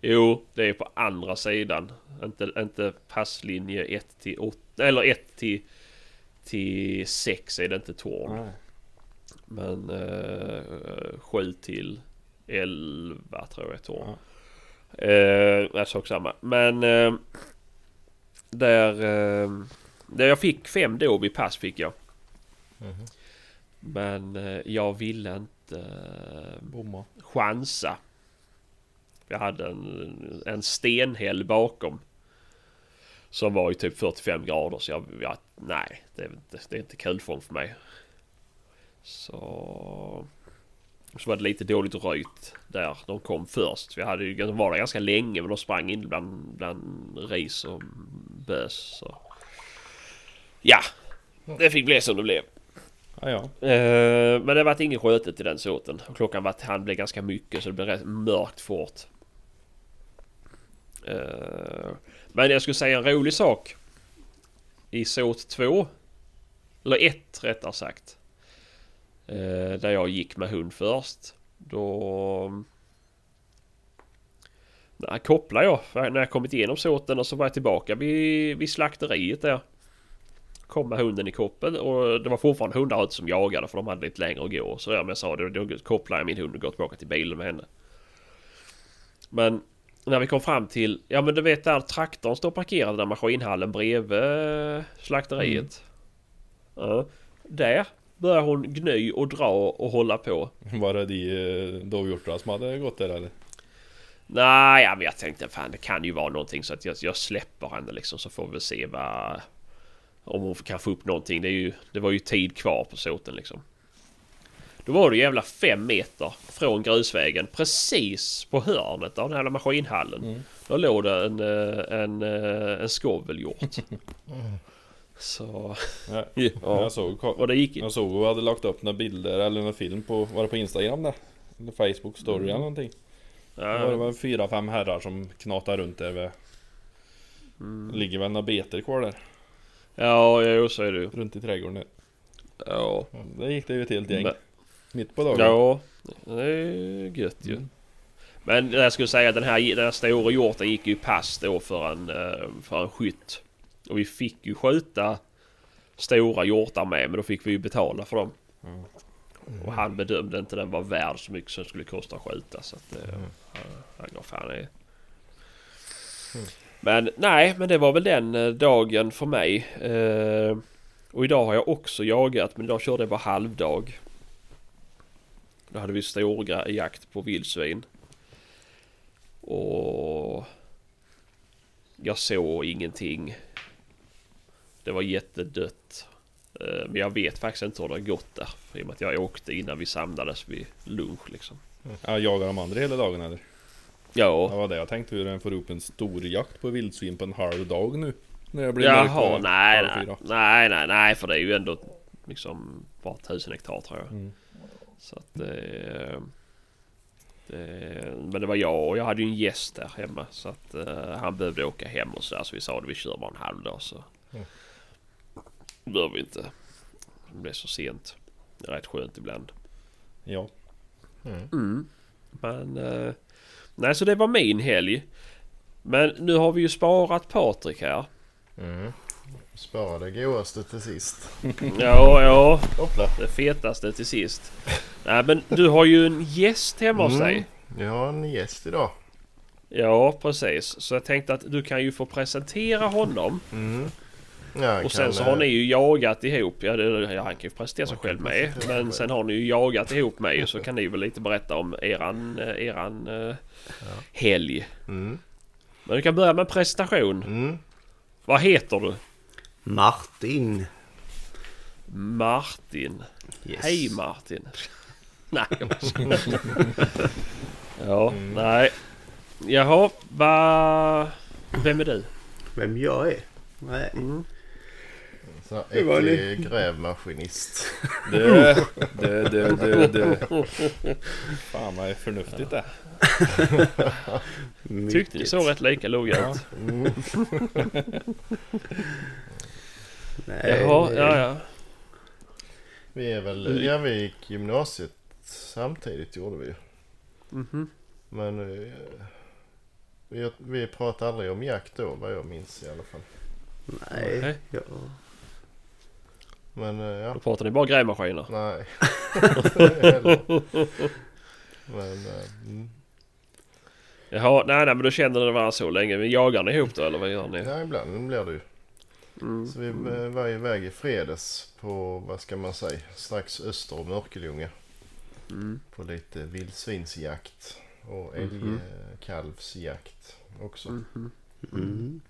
Jo, det är på andra sidan. Inte, inte passlinje 1 till 8. Eller 1 till, till 6 är det inte torn. Nej. Men eh, 7 till 11 tror jag är torn. Ja. Eh, såg samma. Men eh, där, eh, där jag fick fem dåb i pass fick jag. Mhm. Men eh, jag ville inte eh, Bomma. chansa. Jag hade en, en stenhäll bakom. Som var i typ 45 grader så jag, jag nej det är, inte, det är inte kul för mig. Så... Så var det lite dåligt röjt där de kom först. Vi hade ju, de var där ganska länge men de sprang in bland, bland ris och bös. Så. Ja, det fick bli som det blev. Ja, ja. Eh, men det var ingen skötet i den såten. Klockan var han blev ganska mycket så det blev rätt mörkt fort. Eh, men jag skulle säga en rolig sak. I såt 2. Eller 1 rättare sagt. Eh, där jag gick med hund först. Då... När kopplade jag. När jag kommit igenom såten och så var jag tillbaka vid, vid slakteriet där kom med hunden i koppel och det var fortfarande hundar ute som jagade för de hade lite längre att gå. Så som jag sa, då, då kopplade jag min hund och går tillbaka till bilen med henne. Men när vi kom fram till, ja men du vet där traktorn står parkerad där maskinhallen bredvid slakteriet. Ja, där börjar hon gny och dra och hålla på. Var det de eh, dovhjortarna som hade gått där eller? Nej, ja, men jag tänkte fan det kan ju vara någonting så att jag, jag släpper henne liksom så får vi se vad... Om hon kan få upp någonting. Det, är ju, det var ju tid kvar på såten liksom. Då var det jävla fem meter från grusvägen precis på hörnet av den här maskinhallen. Mm. Då låg det en, eh, en, eh, en skovelhjort. Så... Ja. Ja. Jag såg, Och det gick... jag såg och hade lagt upp några bilder eller någon film på, var det på Instagram där? Eller Facebook story eller någonting. Var det Ja, väl fyra, fem herrar som knatar runt där vid... mm. Ligger väl några beter kvar där. ja, jo så är det ju. Runt i trädgården där. Ja. Där gick det ju ett helt gäng. Men- Mitt på dagen. Ja, det är gött ju. Mm. Men jag skulle säga att den här, den här stora hjorten gick ju pass då för en, eh, för en skytt. Och vi fick ju skjuta stora hjortar med men då fick vi ju betala för dem. Mm. Och han bedömde inte den var värd så mycket som det skulle kosta att skjuta. Så att eh, han gav fan i. Men nej, men det var väl den eh, dagen för mig. Eh, och idag har jag också jagat men idag körde jag bara halvdag. Då hade vi stor jakt på vildsvin. Och jag såg ingenting. Det var jättedött. Eh, Men jag vet faktiskt inte hur det har gått där. I och med att jag åkte innan vi samlades vid lunch liksom. Jag jagar de andra hela dagen eller? Det Ja, var det jag tänkte hur den får upp en stor jakt på vildsvin på en halv dag nu. När det blir jaha, och nej, nej, nej, nej, nej, för det är ju ändå liksom bara tusen hektar tror jag. Mm. Så att det, det... Men det var jag och jag hade ju en gäst där hemma så att eh, han behövde åka hem och sådär så vi sa att vi kör bara en halv dag så... Mm. Behöver vi inte. Det blir så sent. Det är rätt skönt ibland. Ja. Mm. Mm. Men... eh, nej, så det var min helg. Men nu har vi ju sparat Patrik här. Mm. Spara det godaste till sist. Ja, ja. Hoppla. Det fetaste till sist. Nej, men du har ju en gäst hemma hos Mm. dig. Jag har en gäst idag. Ja, precis. Så jag tänkte att du kan ju få presentera honom. Mm. Ja, Och sen så har ni ju jagat ihop. Ja, det, ja han kan ju presentera sig själv med. Men sen har ni ju jagat ihop med så kan ni väl lite berätta om eran, eh, eran eh, helg. Mm. Men vi kan börja med presentation. Mm. Vad heter du? Martin. Martin. Yes. Hej Martin. nej. Ja, nej. Jaha, va... Vem är du? Vem jag är? Nej. Så Det äcklig grävmaskinist. Det, det, det, det, det. Fan vad är förnuftigt det. Tyckte ni Mycket. så rätt lika låg Ja. ut? Mm. Nej. Jaha, ja ja. Vi är väl, ja vi gick gymnasiet samtidigt gjorde vi ju. Mhm. Men eh, vi, vi pratade aldrig om jakt då vad jag minns i alla fall. Nej. Nej. Ja. Men eh, ja, Då pratar ni bara grävmaskiner. nej. Men eh, mm. Jaha, nej nej men då känner ni varandra så länge. Men jagar ni ihop då eller vad gör ni? ja, ibland blir det ju. Mm. Så vi eh, var iväg i fredags på, vad ska man säga, strax öster om Örkelljunga. Mm. På lite vildsvinsjakt och Mhm. älgkalvsjakt också. Mhm. Mm.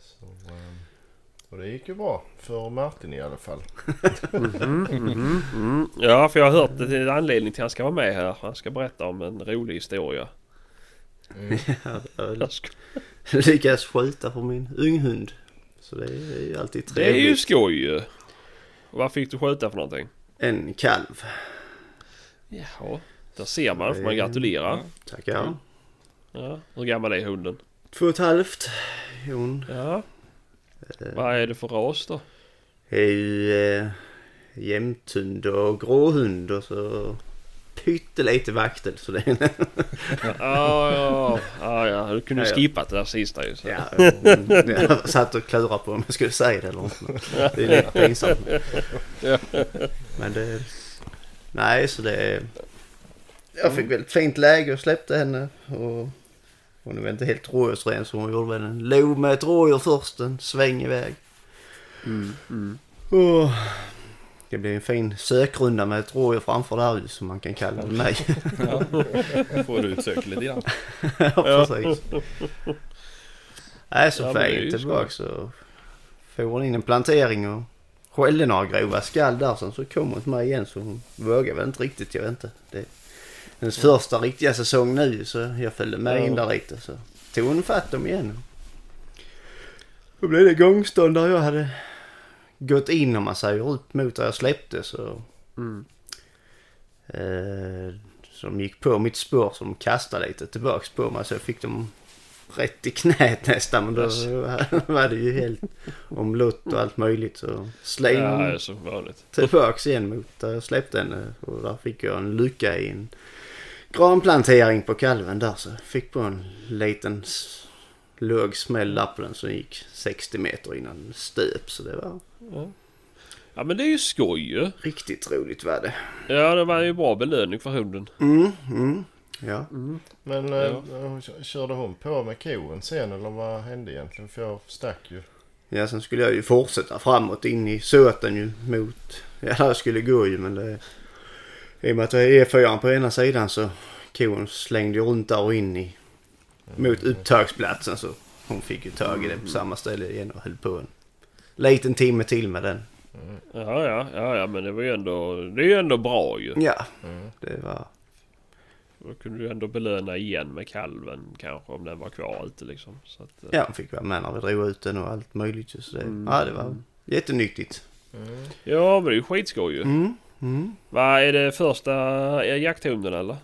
Så, eh, och det gick ju bra för Martin i alla fall. Mhm, mhm, mm. Ja, för jag har hört det till en anledning till att han ska vara med här. Han ska berätta om en rolig historia. Mm. Ja, jag lyckats skjuta på min unghund. Så det är ju alltid Det är ju trevligt. skoj ju. Vad fick du skjuta för någonting? En kalv. Jaha, där ser man. Får man gratulera. Tackar. Ja. Hur gammal är hunden? Två och ett halvt. Hon Ja. Vad är det för ras då? är ju eh, jämthund och gråhund och så pyttelite vaktel. Så det är Ja, ja, ja, ja. Du kunde Ja, ja. skippat det där sista ju. Så. ja, mm, jag satt och klurade på om jag skulle säga det eller inte. Det är lite pinsamt. Men det... Nej, så det... Jag fick väldigt fint läge och släppte henne. Och hon är väl inte helt rådjursren så hon gjorde väl en lov med ett rådjur först. En sväng iväg. Mm, mm. Och det blev en fin sökrunda med ett rådjur framför där ju, som man kan kalla det mig. Ja. Får du utsöka lite grann. ja, precis. Nej, så Ja, fint tillbaka så får hon in en plantering och skällde några grova skall där. Sen så kom hon till mig igen så hon vågade väl inte riktigt, jag vet inte. Det hennes första riktiga säsong nu så jag följde med in där lite så tog hon fatt dem igen. Då blev det gångstånd där jag hade gått in om man säger ut mot där jag släppte så Mm. Eh, som gick på mitt spår som kastade lite tillbaks på mig så jag fick dem rätt i knät nästan. Men då Yes. var det ju helt omlott och allt möjligt. Så släng Ja, så vanligt. tillbaks igen mot där jag släppte henne. Och där fick jag en lycka i en granplantering på kalven där. Så fick på en liten låg smäll där på den som gick 60 meter innan den stöp. Så det var Ja. ja, men det är ju skoj ju. riktigt roligt var det. Ja, det var ju bra belöning för hunden. Mm, mm, ja. Men Ja. eh, körde hon på med koen sen eller vad hände egentligen? För jag stack ju. Ja, sen skulle jag ju fortsätta framåt in i Söten ju mot... Ja, där jag skulle gå ju men det... I och med att det är E4 på ena sidan så kon slängde ju runt där och in i... Mot upptagsplatsen så hon fick ju tag i den på samma ställe igen och höll på en liten timme till med den. Ja, ja, ja, ja, men det var ju ändå, det är ju ändå bra ju. Ja, Mm. det var... Då kunde du ändå belöna igen med kalven kanske om den var kvar ute liksom. Så att, eh, Ja, hon fick vara med när vi drog ut den och allt möjligt så det... Mm. Ja, det var jättenyttigt. Mm. ja, men det är ju skitskoj ju. Mm, mm. Vad är det första eh, jakthunden eller?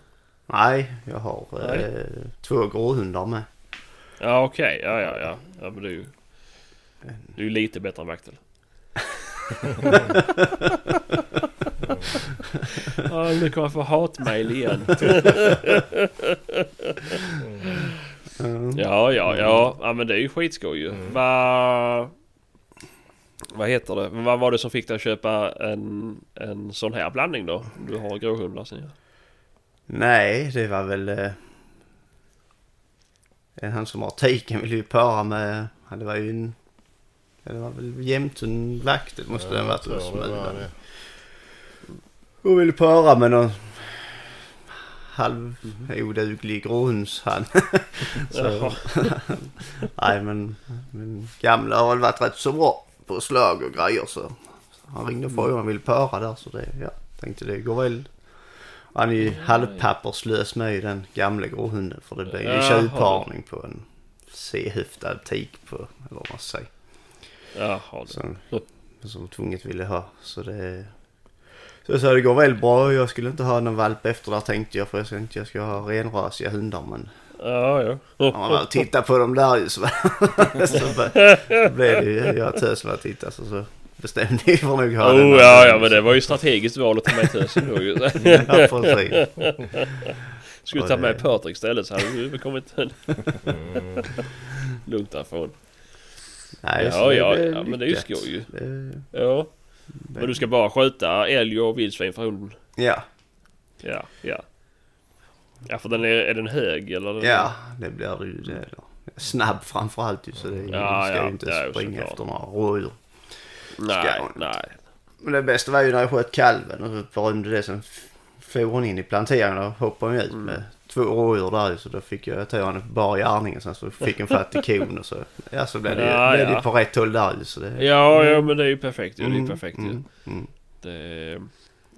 Nej, jag har Nej. eh, två gråhundar med. Ja, okej. Ja, ja, ja. Ja, men ju... Det är lite bättre än vaktel. Ja, nu kommer jag få hatmejl igen. Mm. Ja, ja, ja. Ja, men det är ju skitskoj ju. Mm. Vad heter det? Vad var det som fick dig att köpa en, en sån här blandning då? Du har gråhundar sen ja. Nej, det var väl... Eh, en han som har tiken ville ju para med... ja, Det var ju en... ja, Det var väl jämten vakten måste den jag varit det det. Och ville para med någon halvoduglig gråhundshan. Jaha. Nej men, men gamla har väl varit rätt så bra på slag och grejer så han ringde och frågade om han ville para där så det, ja, tänkte det går väl. Han är ju halvpapperslös med i den gamla gråhunden för det blir ju Jaha. tjuvparning på en C-höftad tik på, eller vad man säger. Jaha. Som, som tvunget ville ha. Så det... Så jag sa det går väl bra. Jag skulle inte ha någon valp efter där tänkte jag. För jag tänkte jag ska ha renrasiga hundar. Men Ja, ja. om man tittar på dem där ju så, så blev det ju. Jag tös med att titta så, så bestämde vi för nog ha Oh, ja, ja, men det var ju strategiskt val att ta med tösen då ju. Ja, precis. Skulle ta med Patrik istället så hade du kommit Mm. lugnt därifrån. Nej, Ja, ja, ja, men det är ju skoj ju. Ja. Men du ska bara skjuta älg och vildsvin för hunden? Ja, Ja, ja. Ja, för den är, är den hög eller? Den ja, det blir ju. Det, eller, snabb framförallt ju. Så det Ja, ska ja, ju inte ja, springa efter några rådjur. Nej, nej. Men det bästa var ju när jag sköt kalven och så förrymde det sen for hon in i planteringen och hoppade hon ut Mm. med två rådjur där så då fick jag ta henne bara i gärningen sen så fick hon fatt i kon och så, ja så blev det, Ja, blev ja. det på rätt håll där så det... Ja, ja, men det är ju perfekt ju. Det är ju Mm, perfekt ju. mm, mm. Det,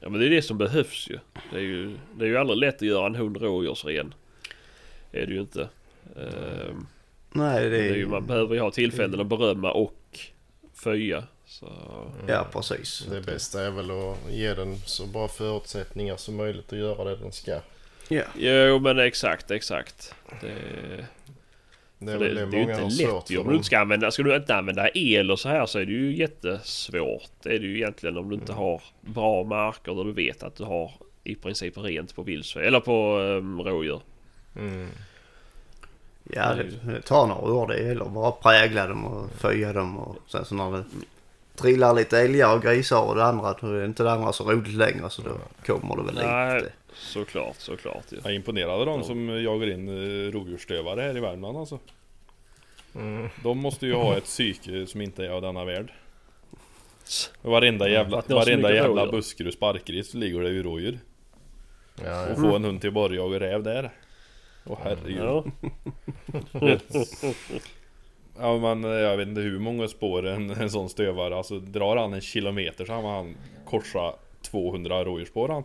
ja, men det är det som behövs ju. Det är ju, det är ju aldrig lätt att göra en hund rådjursren. Är det ju inte. Ehm, Nej det det är är ju, man behöver ju ha tillfällen att berömma och föja. Så, Ja precis. Det bästa är väl att ge den så bra förutsättningar som möjligt att göra det den ska. Ja. jo men exakt, exakt. Det, Det är det, det, det, är ju inte lätt. Om du inte ska använda, ska du inte använda el och så här så är det ju jättesvårt. Det är det ju egentligen om du inte har bra marker där du vet att du har i princip rent på vildsvin eller på um, rådjur. Mm. Ja det, det tar några år det gäller bara prägla dem och föja dem och sen så när det trillar lite älgar och grisar och det andra då är inte det andra så roligt längre så då kommer det väl Nej. lite. Såklart, såklart ju. Jag är imponerad av de som jagar in eh, rovdjursstövare här i Värmland alltså. Mm. De måste ju ha ett psyke som inte är av denna värld. Varenda jävla, så varenda jävla sparkar i så ligger det ju rådjur. Ja, Och ja. få en hund till att jaga räv där. Åh herregud. Ja. Ja men eh, jag vet inte hur många spår en, en sån stövare, alltså drar han en kilometer så har han korsat 200 rådjursspår han.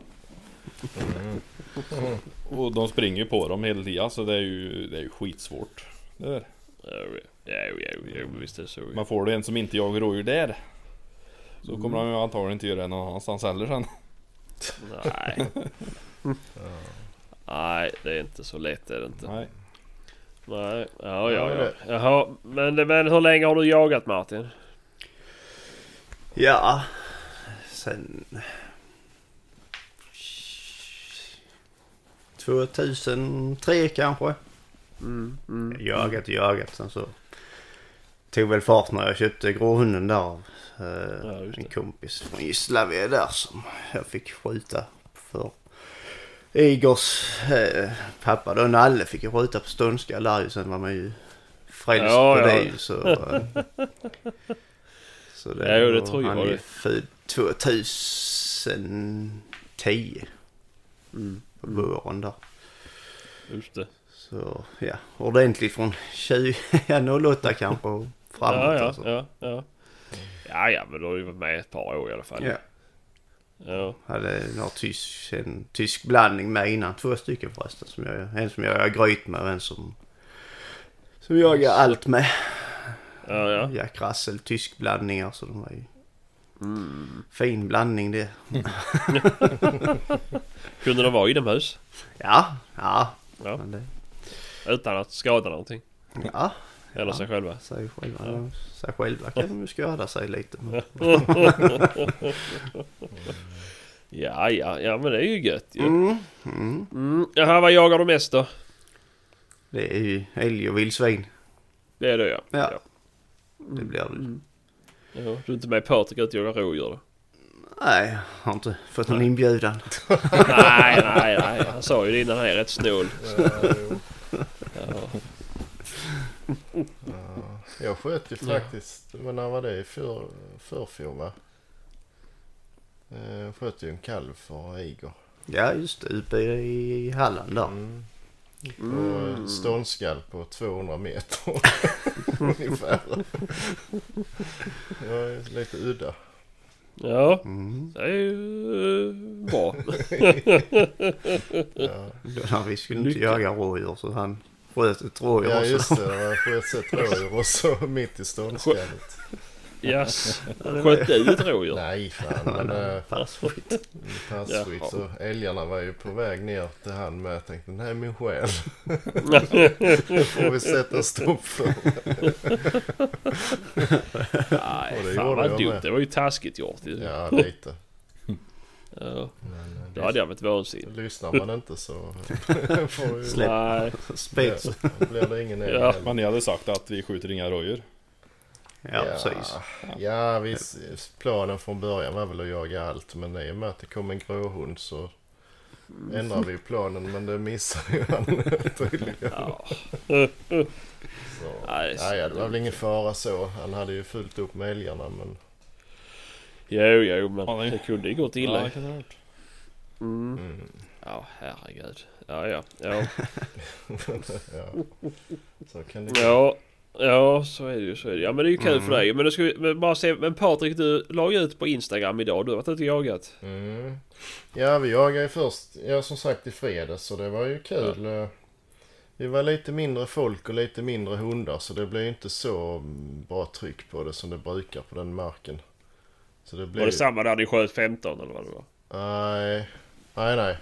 Och de springer ju på dem hela tiden så det är ju, det är ju skitsvårt. Det där. Man får du en som inte jagar rådjur där. Så kommer han ju antagligen inte göra det någon annanstans heller sen. Nej. Nej, det är inte så lätt är det inte. Nej. Nej, ja, ja, Ja, Jaha, men, men hur länge har du jagat Martin? Ja, sen... 2003 kanske. Mm, mm. Jagat och jagat sen så tog väl fart när jag köpte gråhunden där av eh, Ja, en kompis från Gislaved där som jag fick skjuta för. Igors eh, pappa då, Nalle, fick jag skjuta på ståndskall där ju. Sen var man ju frälst Ja, på ja. det ju så. Eh, så Ja, jo, det tror jag Han är det. ju född 2010 Mm. på våren där. Just det. Så ja, ordentligt från 20, ja 08 kanske och framåt Ja, ja, alltså. ja, ja. Ja, ja, men då har du varit med ett par år i alla fall. Ja. Ja. Hade några tysk, en tysk blandning med innan. Två stycken förresten. Som jag, en som jag gör gryt med och en som, som jag gör allt med. Ja, ja. Jack Russell, tysk blandningar. Så de var ju Mm. fin blandning det. Kunde de vara inomhus? Ja, ja. Ja. Men det, Utan att skada någonting? ja, Eller Ja. sig själva? sig själva, sig själva kan de ju skada sig lite. Ja, ja, ja men det är ju gött ju. Mm. Mm. Mm. Jaha, vad jagar du mest då? Det är ju älg och vildsvin. Det är det ja. Ja. Det blir det. ja. Du är inte med Patrik ut och jagar rådjur då? Nej, jag har inte fått någon inbjudan. nej, nej, nej. Han sa ju det innan han är rätt snål. Ja. Ja. Ja, jag sköt ju faktiskt, men när var det? I för, förfjol va? Eh, Jag sköt ju en kalv för Igor. Ja, just det. Uppe i Halland där. Mm. Och ståndskall på 200 meter ungefär. Det var lite udda. ja, Mm. det är ju eh, bra. Ja, Då när vi skulle inte jaga rådjur så han sköt ett rådjur ja just det. Det var sköt ett rådjur och så mitt i ståndskallet. Yes. Sköt du ett rådjur? Nej fan men äh, Passfritt. passkytt. Så älgarna var ju på väg ner till han med. Jag tänkte nej min själ. Det får vi sätta stopp för. Nej, fan vad dumt. Det var ju taskigt gjort. Ja lite. Ja, Men, då hade jag varit vansinnig. Lyssnar man inte så får Släpp. Nej, Spets. ja, blir det ingen Ja. heller. Men ni hade sagt att vi skjuter inga rådjur. Ja, precis. Ja, visst. Planen från början var väl att jaga allt. Men i och med att det kom en gråhund så ändrade vi planen. Men det missade ju han tydligen. ja. Så. Nej, Nej, ja, det var väl ingen fara så. Han hade ju fullt upp med älgarna. Men Jo, jo, men Ja, det- det kunde ju gått illa. Ja, det kan ha gjort. Mm. mm, Ja, herregud. Ja, ja, ja. ja. Så kan det. Ja, ja så är det ju. Så är det. Ja, men det är ju kul Mm. för dig. Men, ska vi, men bara se. Men Patrik, du la ju ut på Instagram idag. Du har varit ute och jagat. Mm. Ja, vi jagade ju först, ja som sagt i fredags. Så det var ju kul. Eh, Vi var lite mindre folk och lite mindre hundar. Så det blev inte så bra tryck på det som det brukar på den marken. Så det Var blev... det samma där ni sköt 15 eller vad det var? Nej, nej, nej.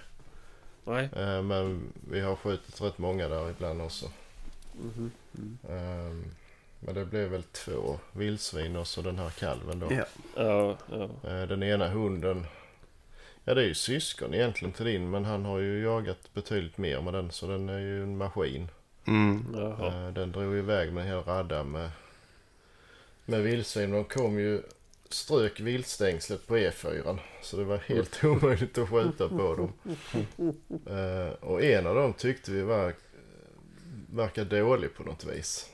Nej? Eh, Men vi har skjutit rätt många där ibland också. Mhm. Ehm, Men det blev väl två vildsvin och så den här kalven då. Ja. Ja, ja. Eh, Den ena hunden, ja det är ju syskon egentligen till din men han har ju jagat betydligt mer med den så den är ju en maskin. Mm. Eh, Den drog iväg med en hel radda med, med vildsvin. De kom ju, strök viltstängslet på E4 så det var helt omöjligt att skjuta på dem. Eh, Och en av dem tyckte vi var, verkar dålig på något vis.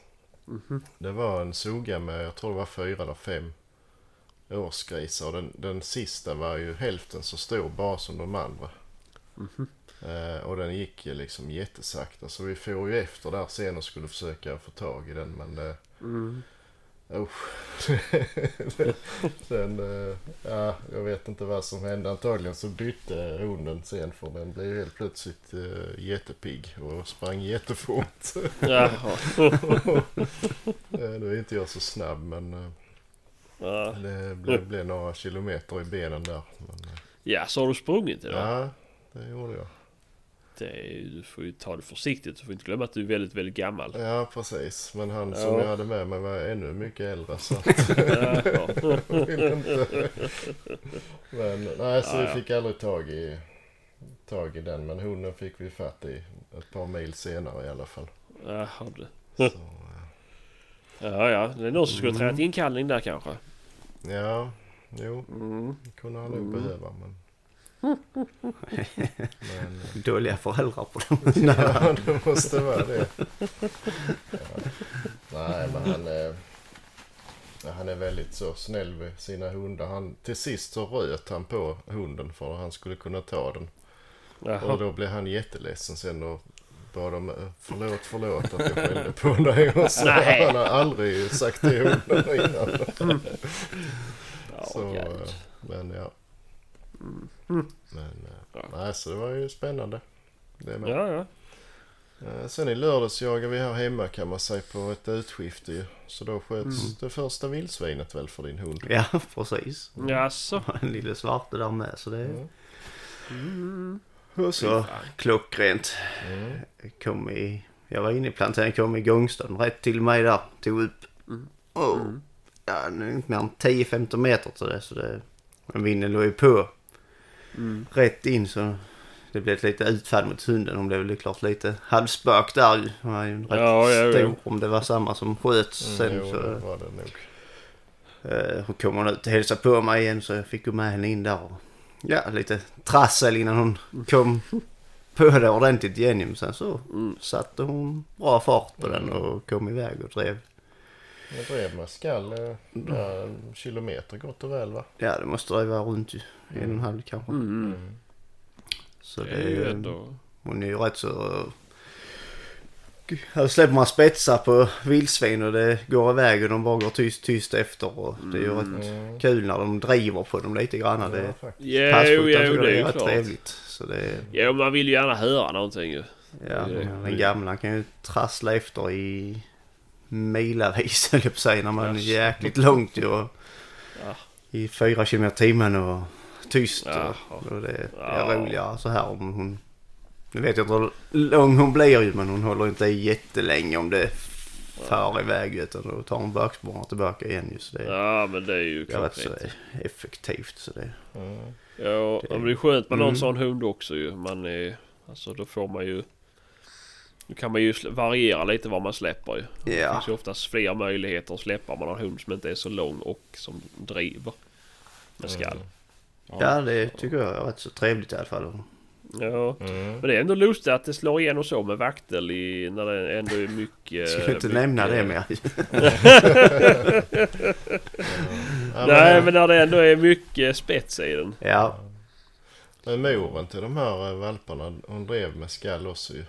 Det var en suga med, jag tror det var fyra eller fem årsgrisar. Och den, den sista var ju hälften så stor bara som de andra. Eh, och den gick ju liksom jättesakta. Så vi får ju efter där sen och skulle försöka få tag i den. Men det... Mm. Usch. sen, eh, ja, jag vet inte vad som hände. Antagligen så bytte hunden sen för den blev helt plötsligt eh, jättepigg och sprang jättefort. Jaha. Nu är inte jag så snabb men eh, Ja. det blev, blev några kilometer i benen där. Men, ja, så har du sprungit idag? ja, det gjorde jag. Det är, du får ju ta det försiktigt. Du får inte glömma att du är väldigt, väldigt gammal. Ja, precis. Men han som Ja. jag hade med mig var ännu mycket äldre. Så att jag vill inte. Men nej, så vi fick aldrig tag i, tag i den. Men hunden fick vi fatt i ett par mil senare i alla fall. Jaha du. Så, eh, Ja, ja. Det är någon som skulle ha tränat inkallning där kanske. ja, jo, Mm. det kunde han nog behöva. Men, men Dåliga föräldrar på dem. ja, det måste vara det. Ja. Nej, men han, eh, han är väldigt så snäll med sina hundar. Han, till sist så röt han på hunden för att han skulle kunna ta den. Och Jaha. då blev han jätteledsen sen och bad om eh, förlåt, förlåt att jag skällde på dig. Och så, Nej. han har aldrig sagt det hunden innan. Ja, Så, eh, men ja. Men eh, Ja. nej, så det var ju spännande. Det med. Ja, ja. Eh, Sen i lördags jagade vi här hemma kan man säga på ett utskifte ju. Så då sköts Mm. det första vildsvinet väl för din hund. Ja, precis. Jaså? En lille svarte där med så det är... Mm. Och så klockrent. Mm. Kom i... Jag var inne i planteringen, kom i gångstånd rätt till mig där. Tog upp. Och, ja, nu är det inte mer än 10-15 meter till det. Så det men vinden låg ju på. Rätt in så det blev ett lite utfall mot hunden. Hon blev väl klart lite halvspök där ju. Hon var ju rätt Ja, ja, ja. stor om det var samma som sköts sen. Mm, jo, så, det var det nog. eh, hon kom hon ut och hälsade på mig igen så jag fick gå med henne in där. Och, ja, lite trassel innan hon kom på det ordentligt igen. Men Sen så Mm. satte hon bra fart på den och kom iväg och drev. Drev med skall eh, ja, en kilometer gott och väl va? Ja, det måste driva runt ju. En och en halv kanske. Mm. Så Det det är ju ändå... Hon är ju rätt så... Här släpper man spetsar på vildsvin och det går iväg och de bara går tyst tyst efter och det är ju rätt Mm. kul när de driver på dem lite grann. Det Ja, är faktiskt. Jo, jag det är ju rätt klart. trevligt. Så det är, Jo, man vill ju gärna höra någonting ju. ja, Det det. den gamla kan ju trassla efter i milavis höll jag på säga när man är jäkligt långt ju och Ja. i fyra kilometer i timmen och tyst. Jaha. Och, och det är Ja. roligare så här om hon... Nu vet jag inte hur lång hon blir ju men hon håller inte i jättelänge om det far iväg utan då tar hon bakspåren tillbaka igen just det. Ja, men det är ju Det rätt så effektivt så det... Mm. Ja, men det är skönt med någon Mm. sån hund också ju. Man är... Alltså då får man ju... Då kan man ju variera lite vad man släpper ju. Det Ja. finns ju oftast fler möjligheter att släppa om man har en hund som inte är så lång och som driver. Med skall. Ja det tycker jag är rätt så trevligt i alla fall. Ja. Mm. Men det är ändå lustigt att det slår igenom så med vaktel i, när det ändå är mycket... Jag skulle inte mycket- nämna det mer. Ja, Nej men, men när det ändå är mycket spets i den. Ja, men moren till de här eh, valparna hon drev med skall också ju.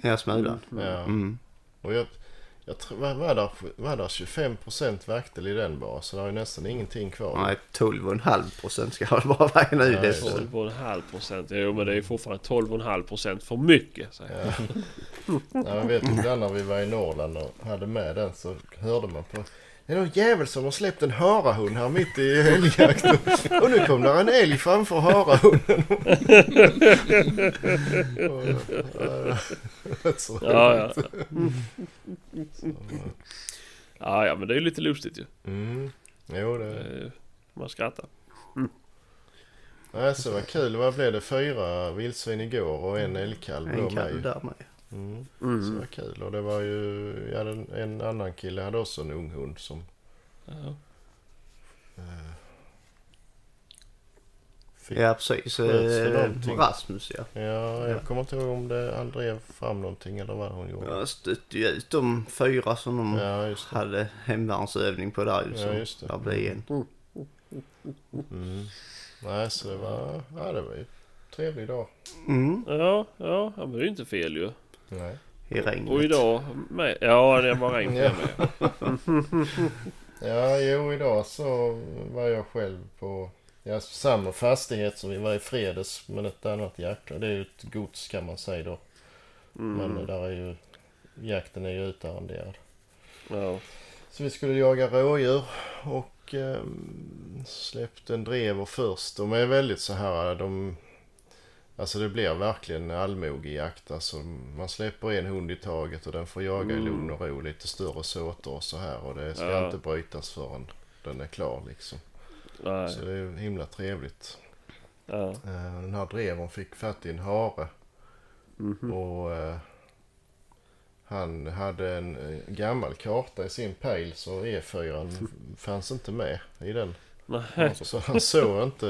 Jag smular. Ja. Mm. Och jag, jag tror, var, var, där, var där 25% vaktel i den bara så det är ju nästan ingenting kvar. Nej, 12,5 procent ska väl bara vara nu. Ja, Det just är det. 12,5 procent. Jo men det är fortfarande 12,5 procent för mycket. Så. Ja. ja, jag vet ibland när vi var i Norrland och hade med den så hörde man på det är någon jävel som har släppt en harahund här mitt i älgjakten. Och nu kom där en älg framför harahunden. Ja, Ja, ja. Ja, men det är ju lite lustigt ju. Mm. Jo, det... Eh, Man skrattar. Nej, så vad kul. Vad blev det? Fyra vildsvin igår och en älgkalv en kalv där med. Mm. Så Mm. vad kul. Och det var ju... Ja, en, en annan kille hade också en ung hund som... Ja. Eh, fick, Ja, precis. Det Eh? Rasmus ja. Ja, jag kommer inte ihåg om det, han drev fram någonting eller vad hon gjorde. Jag stötte ju ut de fyra som de Ja, just det. hade hemvärnsövning på där ju. Ja, Så just det. där blev en. Mm. Nej, så det var... Ja, det var ju trevlig dag. Mm, Ja, ja, ja, men det är ju inte fel ju. Nej. i regnet. Och idag med. Ja, det var regn på Ja. med. Ja, jo, idag så var jag själv på ja, samma fastighet som vi var i fredags men ett annat jaktlag. Det är ju ett gods kan man säga då. Men Mm. där är ju... Jakten är ju utarrenderad. Ja. Så vi skulle jaga rådjur och eh, släppte en drever först. De är väldigt så här, de... Alltså det blir verkligen allmogejakt. Alltså man släpper en hund i taget och den får jaga i lugn och ro. Lite större såter och så här. Och det ska Ja. inte brytas förrän den är klar liksom. Nej. Så det är himla trevligt. Ja. Eh, Den här drevern fick fatt i en hare. Mhm. Och eh, han hade en eh, gammal karta i sin pejl så E4 fanns inte med i den. Nej. Så han såg inte.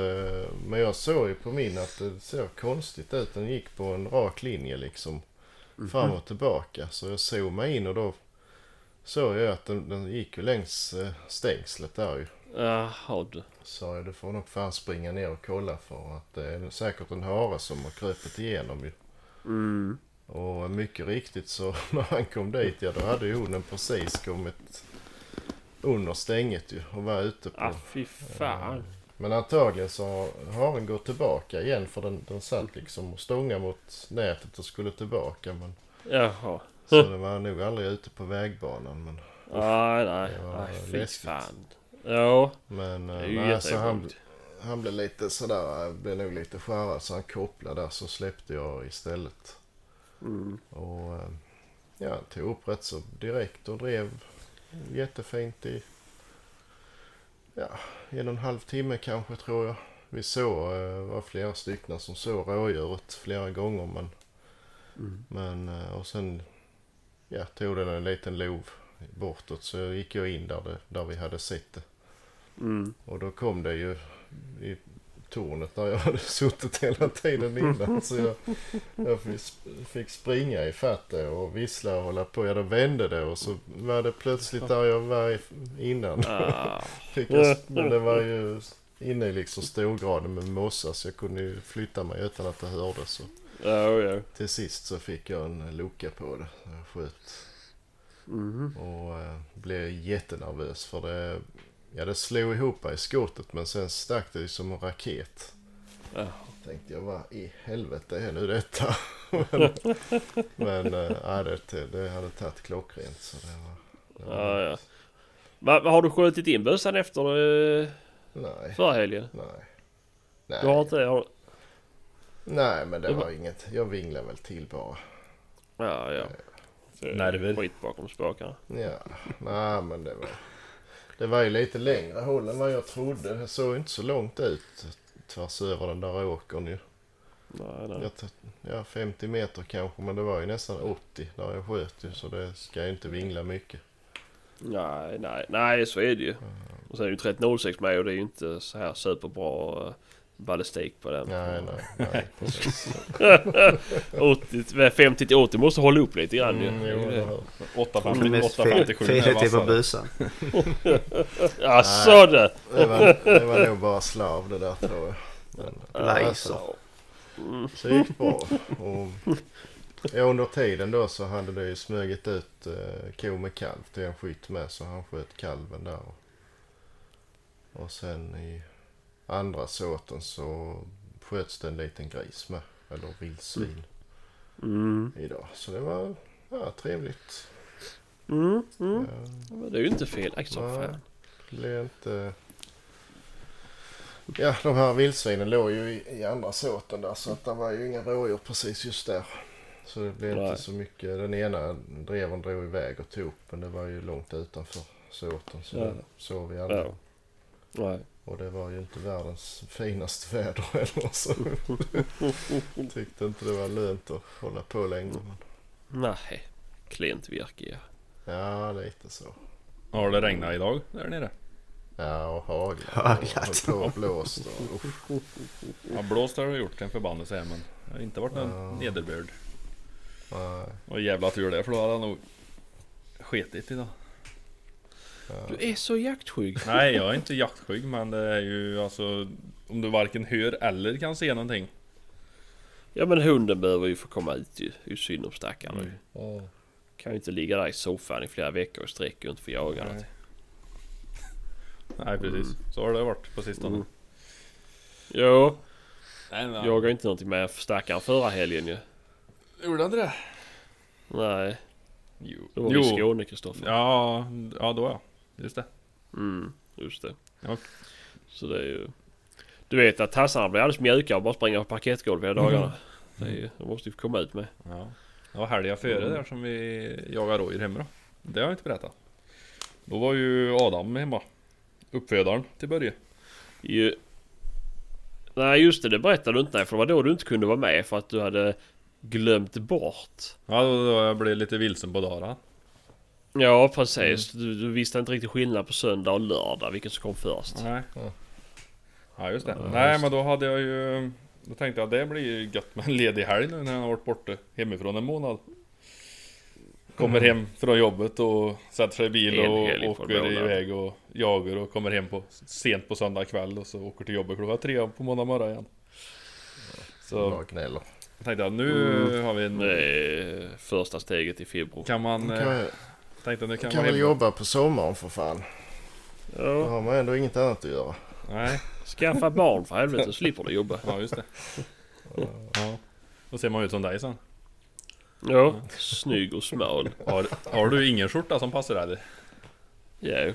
Men jag såg ju på min att det såg konstigt ut. Den gick på en rak linje liksom. Fram och tillbaka. Så jag såg mig in och då såg jag att den, den gick ju längs eh, stängslet där ju. Jaha du. Så jag, du får nog fan springa ner och kolla för att det är säkert en hare som har krupit igenom ju. Mm. Och mycket riktigt så när han kom dit, ja då hade ju hunden precis kommit under stänget ju och var ute på. Ah fy fan. Men antagligen så har den gått tillbaka igen för den, den satt liksom och stångade mot nätet och skulle tillbaka. Men, Jaha. så den var nog aldrig ute på vägbanan. Men, Nej nej. Det var Nej fy läskigt. fan. Ja. men eh, nej, så han, han blev lite sådär, eh, blev nog lite skärrad så han kopplade där så släppte jag istället. Mm. Och eh, ja, tog upp rätt så direkt och drev jättefint i ja, en och en halv timme kanske tror jag. vi såg, eh, var flera stycken som såg rådjuret flera gånger men, Mm. men eh, och sen ja, tog den en liten lov bortåt så gick jag in där, det, där vi hade sett det. Mm. Och då kom det ju i tornet där jag hade suttit hela tiden innan. Så jag, jag fick- springa i det och vissla och hålla på. Ja, då vände det och så var det plötsligt där jag var innan. Ah. Fick jag, men det var ju inne i liksom storgraden med mossa så jag kunde ju flytta mig utan att det hördes. Så Ja, ja. till sist så fick jag en lucka på det. Jag sköt Mhm. och eh, blev jättenervös för det, ja, det slog ihop i skottet men sen stack det ju som en raket. Ja. Tänkte jag, vad i helvete är nu detta? men men äh, ja, det, det hade tagit klockrent så det var... Det var Ja, ja. Va, har du skjutit in bössan efter eh, Nej, förra helgen? nej. Du har Nej, inte? Har... nej, men det Det var inget. Jag vinglade väl till bara. Ja, ja. Så, Nerver. Skit bakom spakarna. Ja, nej men det var... Det var ju lite längre håll än vad jag trodde. Det såg inte så långt ut tvärs över den där åkern ju. Nej, nej. Jag ja, 50 meter kanske, men det var ju nästan 80 där jag sköt ju. Så det ska ju inte vingla mycket. Nej, nej, nej, så är det ju. Och sen är ju 3006 med och det är ju inte så här superbra uh, ballistik på den. Nej, nej, nej, precis. 80, 50 till 80 måste hålla upp lite grann ju. Mm, jo, det hör. 850, Mest 857 är fethet på vassare. bössan. Ja, så det! Det var, det var nog bara slav det där tror jag. Men, Laser. Mm. så det gick bra. Och, ja, under tiden då så hade det ju smugit ut eh, ko med kalv till en skytt med så han sköt kalven där. Och, och sen i andra såten så sköts det en liten gris med. Eller vildsvin Mm. idag. Så det var ja, trevligt. Mm. Mm. Ja, Men det är ju inte fel som Nej. fan. det blev inte... Ja, de här vildsvinen låg ju i, i andra såten där så att det var ju inga rådjur precis just där. Så det blev Nej. inte så mycket. Den ena dreven drog iväg och tog upp men det var ju långt utanför såten så Ja. såg vi aldrig. Ja. Nej. Och det var ju inte världens finaste väder heller så tyckte inte det var lönt att hålla på längre. Men, Nej. Klent virke ja. ja, lite så. Har det regnat idag där nere? Ja, och haglat. Haglat. Och, och blåst och. Ja, blåst har det gjort en förbannelse här men det har inte varit någon Ja. nederbörd. Nej, Och jävla tur det för då hade han nog skitit idag. Du är så jaktskygg. Nej jag är inte jaktskygg men det är ju alltså om du varken hör eller kan se någonting. Ja men hunden behöver ju få komma ut ju. Det är ju synd om stackaren. Mm. Kan ju inte ligga där i soffan i flera veckor i sträck och inte få jaga något. Nej. Nej precis, så har det varit på sistone. Mm. Jo, Nej, nej. jag jagade inte någonting med stackaren förra helgen ju. Gjorde han inte det? Nej, Jo. då var vi i Skåne Kristoffer. Ja, ja då ja. Just det. Mm, just det. Ja. Så det är ju... Du vet att tassarna blir alldeles mjuka och bara springer på parkettgolv hela dagarna. Det är de måste ju få komma ut med. Ja. Det var helgen före Mm. där som vi jagade rådjur hemma då. Det har jag inte berättat. Då var ju Adam hemma. Uppfödaren till Börje. Ju... Nej just det, det berättade du inte. Nej, för det var då du inte kunde vara med för att du hade glömt bort. Ja, då, då jag blev lite vilsen på dagen. Ja precis. Du, du visste inte riktigt skillnad på söndag och lördag vilket som kom först. Nej. Ja. Ja just det. Ja, Nej just men då hade jag ju Då tänkte jag det blir ju gött med en ledig helg nu när han har varit borta hemifrån en månad. Kommer hem från jobbet och sätter sig i bil En och åker iväg och jagar och kommer hem på sent på söndag kväll och så åker till jobbet klockan tre på måndag morgon igen. Så Bara gnäller. jag tänkte jag nu Mm. har vi en... Det är första steget i februari. Kan man... Kan, eh, man- Tänkte nu kan, kan väl jobba på sommaren för fan. Då Ja, har man ändå inget annat att göra. Nej, skaffa barn för helvete så slipper du jobba. ja just det. Ja. Då ser man ut som dig sen. Ja, snygg och smal. Har, har du ingen skjorta som passar dig? Ja.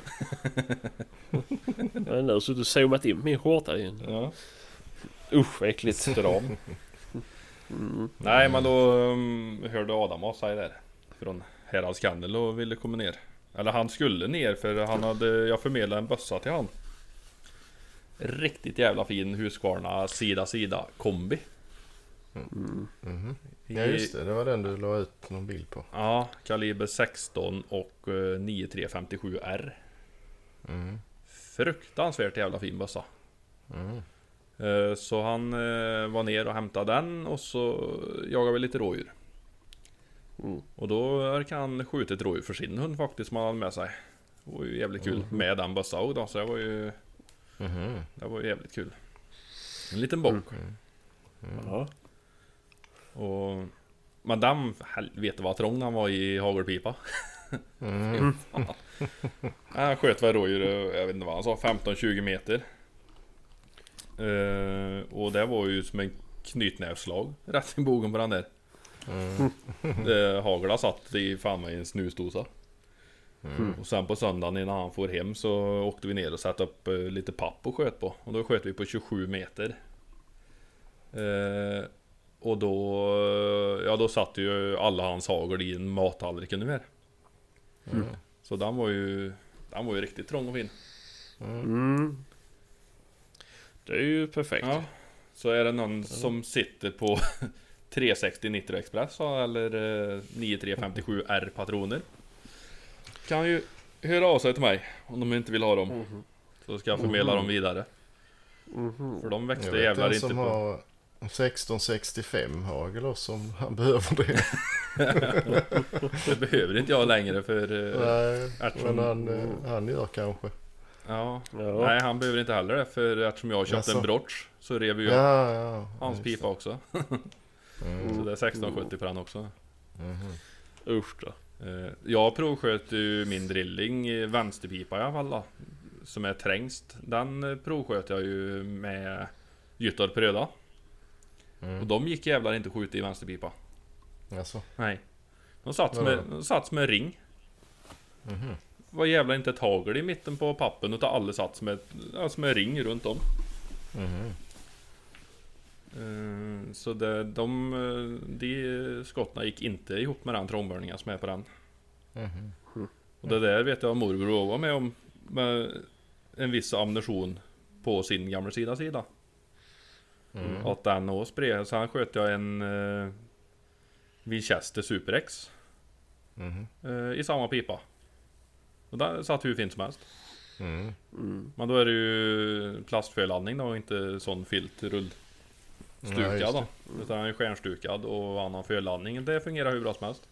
Jag har nu suttit och zoomat in min skjorta igen. Ja. Usch vad äckligt. Stram. Mm. Nej men då um, hörde Adam av sig där. Från Häradskandel och ville komma ner. Eller han skulle ner för han hade, jag förmedlade en bössa till han. Riktigt jävla fin Husqvarna sida sida kombi. Mhm. I- Ja just det, det var den du la ut någon bild på. Ja, kaliber 16 och eh, 9357R. Mm. Fruktansvärt jävla fin bössa. Mm. Eh, Så han eh, var ner och hämtade den och så jagade vi lite rådjur. Mm. Och då verkar han skjuta ett rådjur för sin hund faktiskt som han hade med sig. Det var ju jävligt kul med den bössan då, så det var ju, Mhm. det var ju jävligt kul. En liten bock. Ja. Och... Men den, helvete vad trång han var i hagelpipa. Mm. Han sköt väl rådjur, jag vet inte vad han sa, 15-20 meter. Eh, och det var ju som en knytnävsslag rätt i bogen på den där. Mm. Hagla satt i fan i en snusdosa. Mm. Och sen på söndagen innan han får hem så åkte vi ner och satte upp eh, lite papp och sköt på. Och då sköt vi på 27 meter. Eh, och då, ja då satt ju alla hans hagel i en mattallrik ungefär. Mm. Så den var ju, den var ju riktigt trång och fin. Mm. Det är ju perfekt. Ja. Så är det någon som sitter på 360 Nitro Express eller eh, 9357 R patroner. Kan ju höra av sig till mig om de inte vill ha dem. Så ska jag förmedla dem vidare. För de växte jävlar en inte på... har 1665 hagel också om han behöver det. Det behöver inte jag längre för... eh, Nej, eftersom- men han, eh, han gör kanske. Ja. Ja. Nej han behöver inte heller det för eftersom jag köpte en Jaså? brosch så rev ju jag Ja, ja. hans pipa också. Mm. Så det är 1670 på den också. Mhm. Usch då. Eh, Jag provsköt ju min drilling i vänsterpipa i alla fall då, Som är trängst. Den eh, provsköt jag ju med Gyttorp Röda. Mm. Och de gick jävlar inte skjuta i vänsterpipa. Alltså. Nej. De satt en, de satt en ring. Mhm. var jävlar inte ett hagel i mitten på pappen utan alla satt som, ett, som en ring runt om. Eh, Så det, de, eh, de skotten gick inte ihop med den trångbörningen som är på den. Mhm. Och det där vet jag morbror var med om. Med en viss ammunition på sin gamla sida sida. Mm. Att den och spred. Sen sköt jag en uh, Winchester Super X. Mhm. eh, I samma pipa. Och den satt hur fint som helst. Mm. Mm. Men då är det ju plastförladdning då och inte sån filt Ja, då. Utan en stjärnstukad och annan förladdning. Det fungerar hur bra som helst.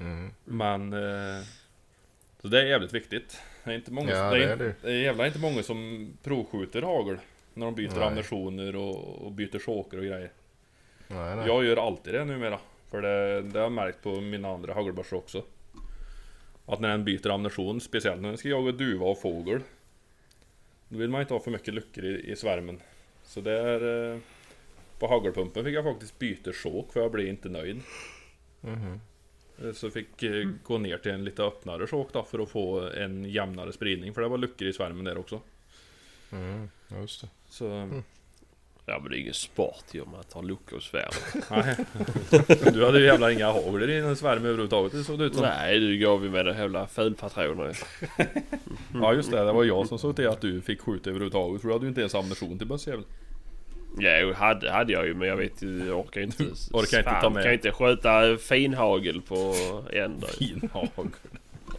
Mm. Men... Eh, så det är jävligt viktigt. Det är inte många, Ja, det, det är, är det. det är jävla inte många som provskjuter hagel. När de byter Nej. ammunitioner och, och byter choker och grejer. Nej, nej. Jag gör alltid det numera. För det, det har jag märkt på mina andra hagelbörsor också. Att när den byter ammunition, speciellt när den ska jaga duva och fågel. Då vill man inte ha för mycket luckor i, i svärmen. Så det är... Eh, på hagelpumpen fick jag faktiskt byta chok för jag blev inte nöjd. Eh, Så fick eh, gå ner till en lite öppnare chok då för att få en jämnare spridning. För det var luckor i svärmen där också. Mm. Just det. Så... Ja men det är ingen sport ju om man tar luckor och svärm. Nej. Du hade ju jävla inga hagel i din svärm överhuvudtaget. Det såg det ut som. Nej du gav ju med det jävla fulpatroner. Ja just det, det var jag som såg till att du fick skjuta överhuvudtaget för du hade ju inte ens ammunition till bössjävel. Ja jo, hade, hade jag ju men jag vet ju, jag orkar inte. orkar inte ta med. kan inte skjuta finhagel på en dag. Fin hagel.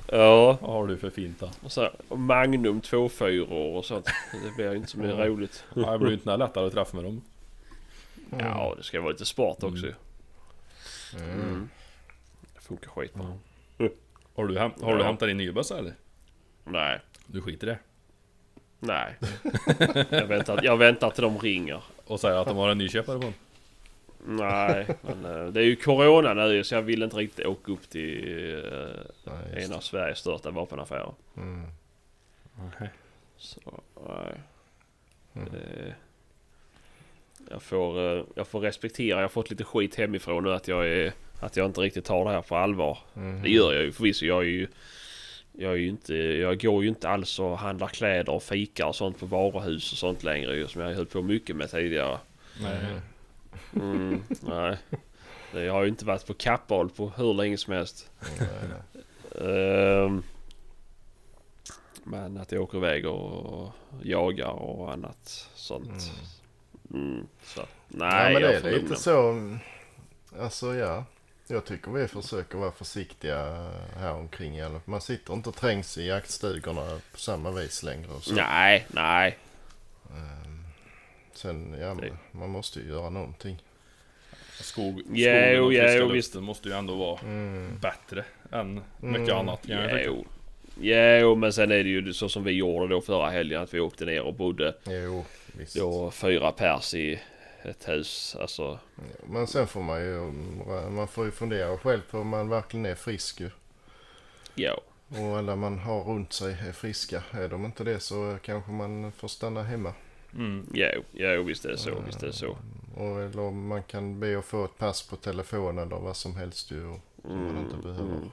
Ja. Vad har du för fint då? Och så Magnum 24 och sånt. Det blir ju inte så mycket roligt. Ja, det blir ju inte lättare att träffa med dem. Ja det ska vara lite sport också ju. Mm. Mm. Det funkar skitbra. Har du, häm- har du Ja. hämtat din nya bössa eller? Nej. Du skiter i det? Nej. jag, väntar, jag väntar till de ringer. Och säger att de har en ny köpare på den? Nej, men eh, det är ju Corona nu så jag vill inte riktigt åka upp till eh, Nej, en av Sveriges största vapenaffärer. Mm. Så, nej. Mm. Det, jag, får, eh, jag får respektera, jag har fått lite skit hemifrån nu att jag, är, att jag inte riktigt tar det här på allvar. Mhm. Det gör jag ju förvisso. Jag är ju... Jag, är ju inte, jag går ju inte alls och handlar kläder och fikar och sånt på varuhus och sånt längre ju, som jag höll på mycket med tidigare. Nej. Mm, nej. Det- Jag har ju inte varit på Kappahl på hur länge som helst. Nej, nej. Ehm, Men att jag åker iväg och jagar och annat sånt. Mm. så. Nej, ja, men det är lite så. mm, Alltså ja. Jag tycker vi försöker vara försiktiga här omkring i alla fall. Man sitter inte och trängs i jaktstugorna på samma vis längre. Och så. Nej, nej. Sen, ja, men man måste ju göra någonting. Skog, skogen Jo, och jo, friska visst. måste ju ändå vara Mm. bättre än mycket Mm. annat. Kan jag tycka. Jo. Jo, men sen är det ju så som vi gjorde då förra helgen att vi åkte ner och bodde Jo, visst. då fyra pers i ett hus. Alltså, Men sen får man ju, man får ju fundera själv på om man verkligen är frisk ju. ja. Och alla man har runt sig är friska. Är de inte det så kanske man får stanna hemma. Mm. Jo, visst är det så, visst är det så. Och, eller man kan be att få ett pass på telefon eller vad som helst ju. Som man inte behöver. Mm.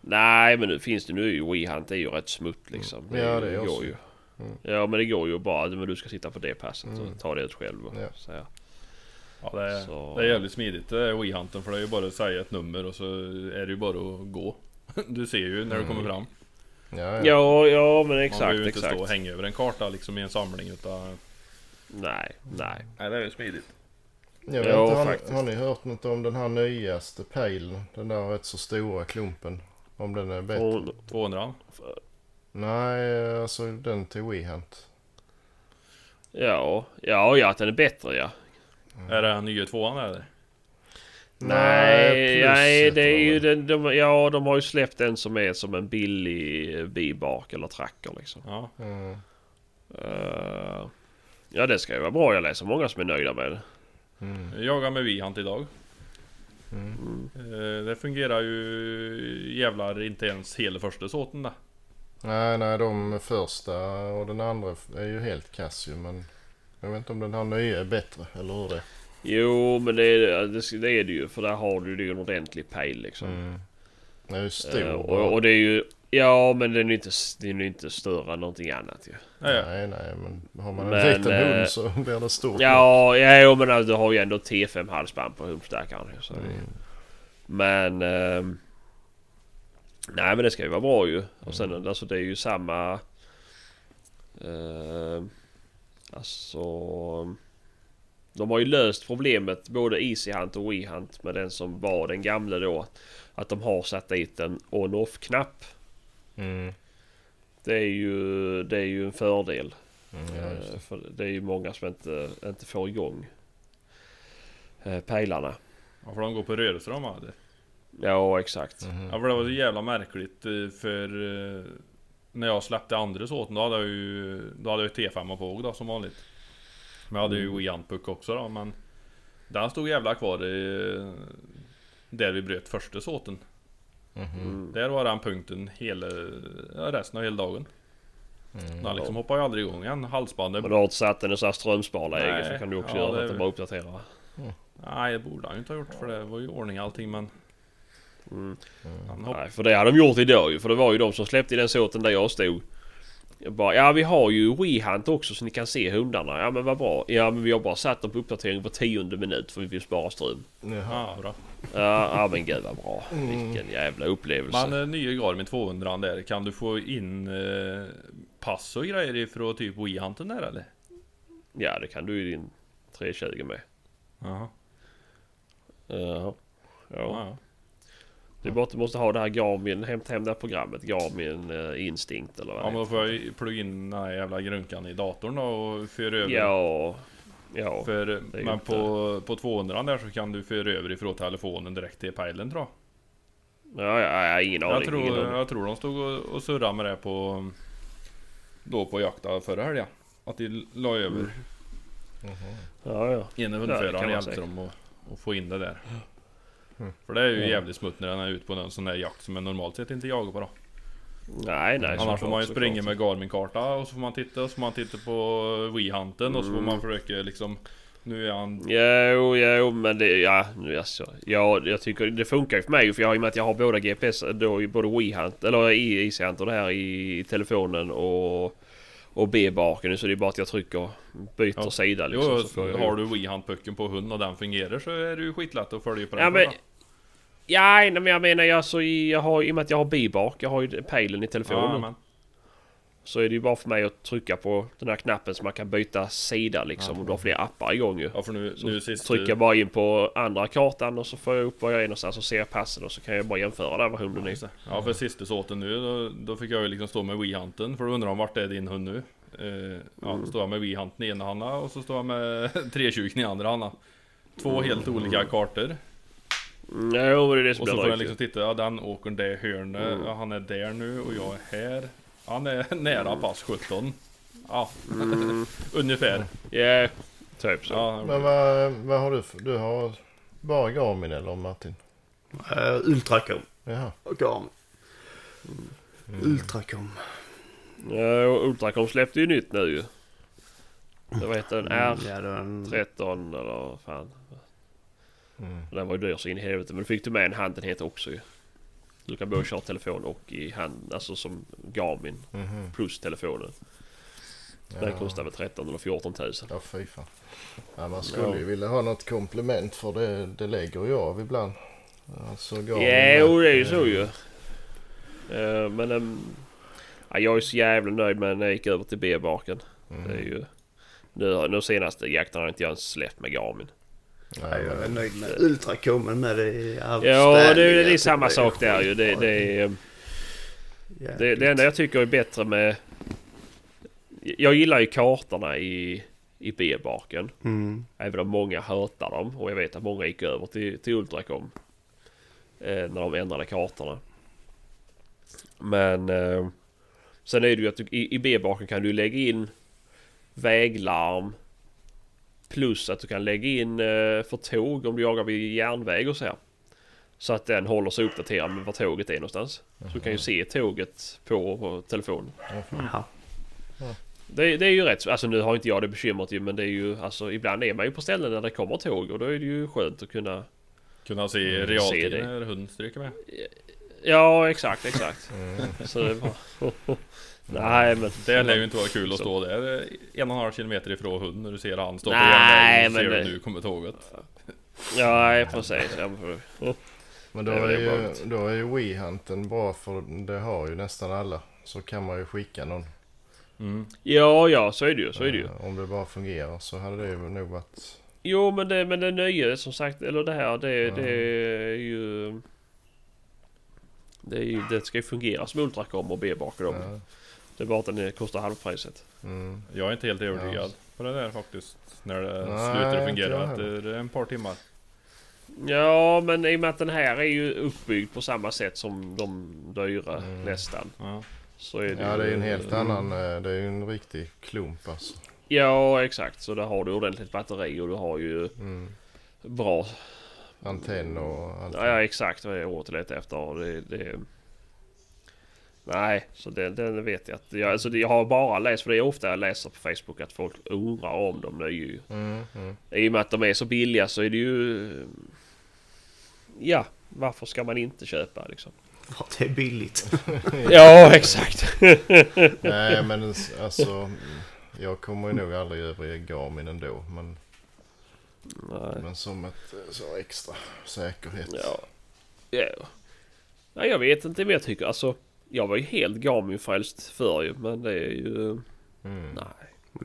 Nej, men nu finns det nu ju WeHunt är ju rätt smutt liksom. Mm. Ja, det är går också. ju. Mm. Ja, men det går ju bara. Men du ska sitta på det passet Mm. och ta det ut själv. Och Ja. så här. Ja, det, är, Så- det är jävligt smidigt det är WeHunten för det är ju bara att säga ett nummer och så är det ju bara att gå. Du ser ju när du kommer fram. Ja, ja. Ja, ja, men Man exakt, behöver ju inte exakt. stå och hänga över en karta liksom i en samling utan... Nej, nej. Nej det är ju smidigt. Jag vet Ja, inte, har, har ni hört något om den här nyaste pejlen? Den där rätt så stora klumpen. Om den är bättre? Och, 200 Nej, alltså den till WeHunt. ja, ja, ja, att den är bättre ja. Är det den nya tvåan eller? Nej, nej det är ju den, de, ja de har ju släppt en som är som en billig bibark eller tracker liksom. Ja. Mm. Eh, ja det ska ju vara bra, jag läser många som är nöjda med det. Mm. Jag jagar med WeHunt idag. Mm. Eh, Det fungerar ju jävlar inte ens hela första såten där. Nej, nej, de första och den andra är ju helt kass ju. Men jag vet inte om den här nya är bättre eller hur det är. Jo men det är det, det, är det ju för där har du ju en ordentlig pejl liksom. Mm. Den är ju stor. Eh, bara. och, och det är ju Ja men den är inte, den är inte större än någonting annat ju. Ja, ja. Nej, nej, men har man en Men, liten eh, hund så blir det stort. Ja, ja jo, men alltså, du har ju ändå T5 halsband på hundstackaren. Så Mm. Men... ehm, nej men det ska ju vara bra ju. Och sen alltså det är ju samma... Uh, alltså... De har ju löst problemet både Easy Hunt och We Hunt med den som var den gamla då. Att de har satt dit en on-off knapp. Mm. Det är ju, det är ju en fördel. Mm, ja. Eh, för det är ju många som inte, inte får igång eh, pejlarna. Ja, för de går på rörelser de hade. Ja exakt. Mhm. Ja för det var så jävla märkligt eh, för eh, När jag släppte andra såten då hade jag ju Då hade jag ju T5 på då som vanligt Men jag hade ju WeHunt-puck också då men Den stod jävla kvar i, Där vi bröt första såten Mhm. Mm. Där var den punkten hela resten av hela dagen Mm. Den liksom hoppade ju aldrig igång igen Halsbandet Men du har inte satt den i så här strömsparläge så kan du också Ja, göra det- att den bara uppdaterar. Nej det borde han ju inte ha gjort för det var ju i ordning allting men Mm. Hopp... Nej, för det hade de gjort idag ju. För det var ju de som släppte i den såten där jag stod. Jag bara, ja vi har ju WeHunt också så ni kan se hundarna. Ja men vad bra. Ja men vi har bara satt dem på uppdatering på tionde minut för vi vill spara ström. Jaha. Ja, bra. Ja, ja men gud vad bra. Mm. Vilken jävla upplevelse. Men eh, nya Garmin 200 där, kan du få in eh, pass och grejer ifrån typ WeHunten där eller? Ja det kan du i din 320 med. Jaha. Jaha. Ja. Ja. ja. Det är bara att du måste ha det här Garmin, hämta hem det här programmet Garmin uh, Instinct eller vad Ja men då får jag ju plugga in den här jävla grunkan i datorn och föra över. Ja, ja. För, men inte- på, på 200 där så kan du föra över ifrån telefonen direkt till pejlen tror jag. Ja, ja, ja, ingen Jag aning. ingen tror, aning. jag tror de stod och, och surrade med det på Då på jakta förra helgen. Att de la över. Mm. Ja, ja. Ja, kan hundföraren hjälpte dem att, få in det där. Mm. För det är ju jävligt smutt när den är ute på en sån där jakt som man normalt sett inte jagar på då. Nej, nej. Annars får man ju springa med Garmin-karta och så får man titta och så får man titta på WeHunten och så får Mm. man försöka liksom Nu är han... Jo, jo, men det, ja, nu alltså, ja, jag tycker det funkar ju för mig för jag, i och med att jag har båda GPS, då både WeHunt, eller i EasyHunt och det här i telefonen och, och B-barken så det är bara att jag trycker, byter Ja. sida liksom. Jo, så får jag, har du WeHunt-pucken på hund och den fungerar så är det ju skitlätt att följa på den Ja, men-. Ja, nej, men jag menar jag, så jag har, i och med att jag har B-bark, jag har ju pejlen i telefonen. Ja, Så är det ju bara för mig att trycka på den här knappen så man kan byta sida liksom. Och du har fler appar igång ju. Ja för nu, Så nu sist... trycker jag bara in på andra kartan och så får jag upp var jag är någonstans och ser passen och så kan jag bara jämföra där var hunden är. Ja för sista såten nu då, då fick jag ju liksom stå med Wii-hanten för då undrar de vart är din hund nu? Eh, ja, Mm. står jag med Wii-hanten i ena handen och så står jag med 320 i andra handen. Två helt olika kartor. Mm, jo, det är det som Och så får jag liksom titta, ja den åker det hörnet, Mm. ja, han är där nu och jag är här. Han är nära pass 17. Ja, Mm, ungefär. Ja, typ så. Ja, Men vad, vad har du för? Du har bara Garmin eller Martin? Uh, Ultracom. Jaha. Och Garmin. Ultracom. Ja, och Ultracom släppte ju nytt nu ju. Det var heter den R13 Ja, det var en... eller vad fan. Mm. Den var ju dyr så in i helvete. Men du fick du med en handenhet också ju. Du kan både köra telefon och i hand, alltså som Garmin Mhm. plus telefonen. Ja. Den kostar väl 13 eller 14 tusen. Ja, fy fan. Ja, man skulle Ja. ju vilja ha något komplement för det, det lägger jag av ibland. Alltså Garmin. Ja, jo, det är ju så ju. Eh, men ehm, ja, jag är så jävla nöjd med när jag gick över till B-baken. Mm. Det är ju... Nu, nu senaste jakten har inte jag ens släppt med Garmin. Nej, Ja, jag är nöjd med Ultracomen med det är Ja, det, är- det är samma sak där ju. Det, det, är, det, det enda jag tycker är bättre med... Jag gillar ju kartorna i, i B-baken. Mm. Även om många hatar dem och jag vet att många gick över till, till Ultracom. Eh, när de ändrade kartorna. Men eh, sen är det ju att du, i, i B-baken kan du lägga in väglarm. Plus att du kan lägga in eh, för tåg om du jagar vid järnväg och så här. Så att den håller sig uppdaterad med var tåget är någonstans. Så du kan ju se tåget på, på telefonen. Det, det är ju rätt. Alltså nu har inte jag det bekymret ju men det är ju alltså ibland är man ju på ställen där det kommer tåg och då är det ju skönt att kunna Kunna se Mm, realtid när hunden stryker med. Ja exakt exakt. Mm. Så det var... Nej men... Det lär ju inte vara kul att stå där en och en halv kilometer ifrån hunden när du ser han stå på Nej, och men ser det- du nu kommer tåget. Ja nej, precis. Ja, men- Men då är ju, då är ju Wii-hanten bra för det har ju nästan alla. Så kan man ju skicka någon. Mm. ja ja så är det ju. Så är det ju. Eh, Om det bara fungerar så hade det ju nog varit... Jo men det, men det nya som sagt, eller det här det, Ja. det är ju... Det, är ju, det ska ju fungera som Ultracom och B-bak och dem. Ja. Det är bara att den är- kostar halvpriset. Mm. Jag är inte helt övertygad Ja. på det där faktiskt. När det Nej, slutar fungera jag efter en par timmar. Ja men i och med att den här är ju uppbyggd på samma sätt som de dyra Mm. nästan. Ja. Så är det Ja det är ju en helt Mm. annan... eh, Det är ju en riktig klump alltså. Ja exakt. Så där har du ordentligt batteri och du har ju Mm. bra... Antenn och allt. Ja, ja exakt vad jag åt lite efter. Det, det... Nej, så den, den vet jag att... Jag, alltså, det- jag har bara läst, för det är ofta jag läser på Facebook att folk undrar om de nya ju. Mm, mm. I och med att de är så billiga så är det ju... Ja, varför ska man inte köpa liksom? Ja, det är billigt. Ja, exakt. Nej men alltså... Jag kommer ju nog aldrig över i Garmin ändå. Men, Nej. men som ett eh, så extra säkerhet. Ja. ja. Nej, jag vet inte men jag tycker alltså... Jag var ju helt Garmin-frälst förr ju, men det är ju... Mm. Nej.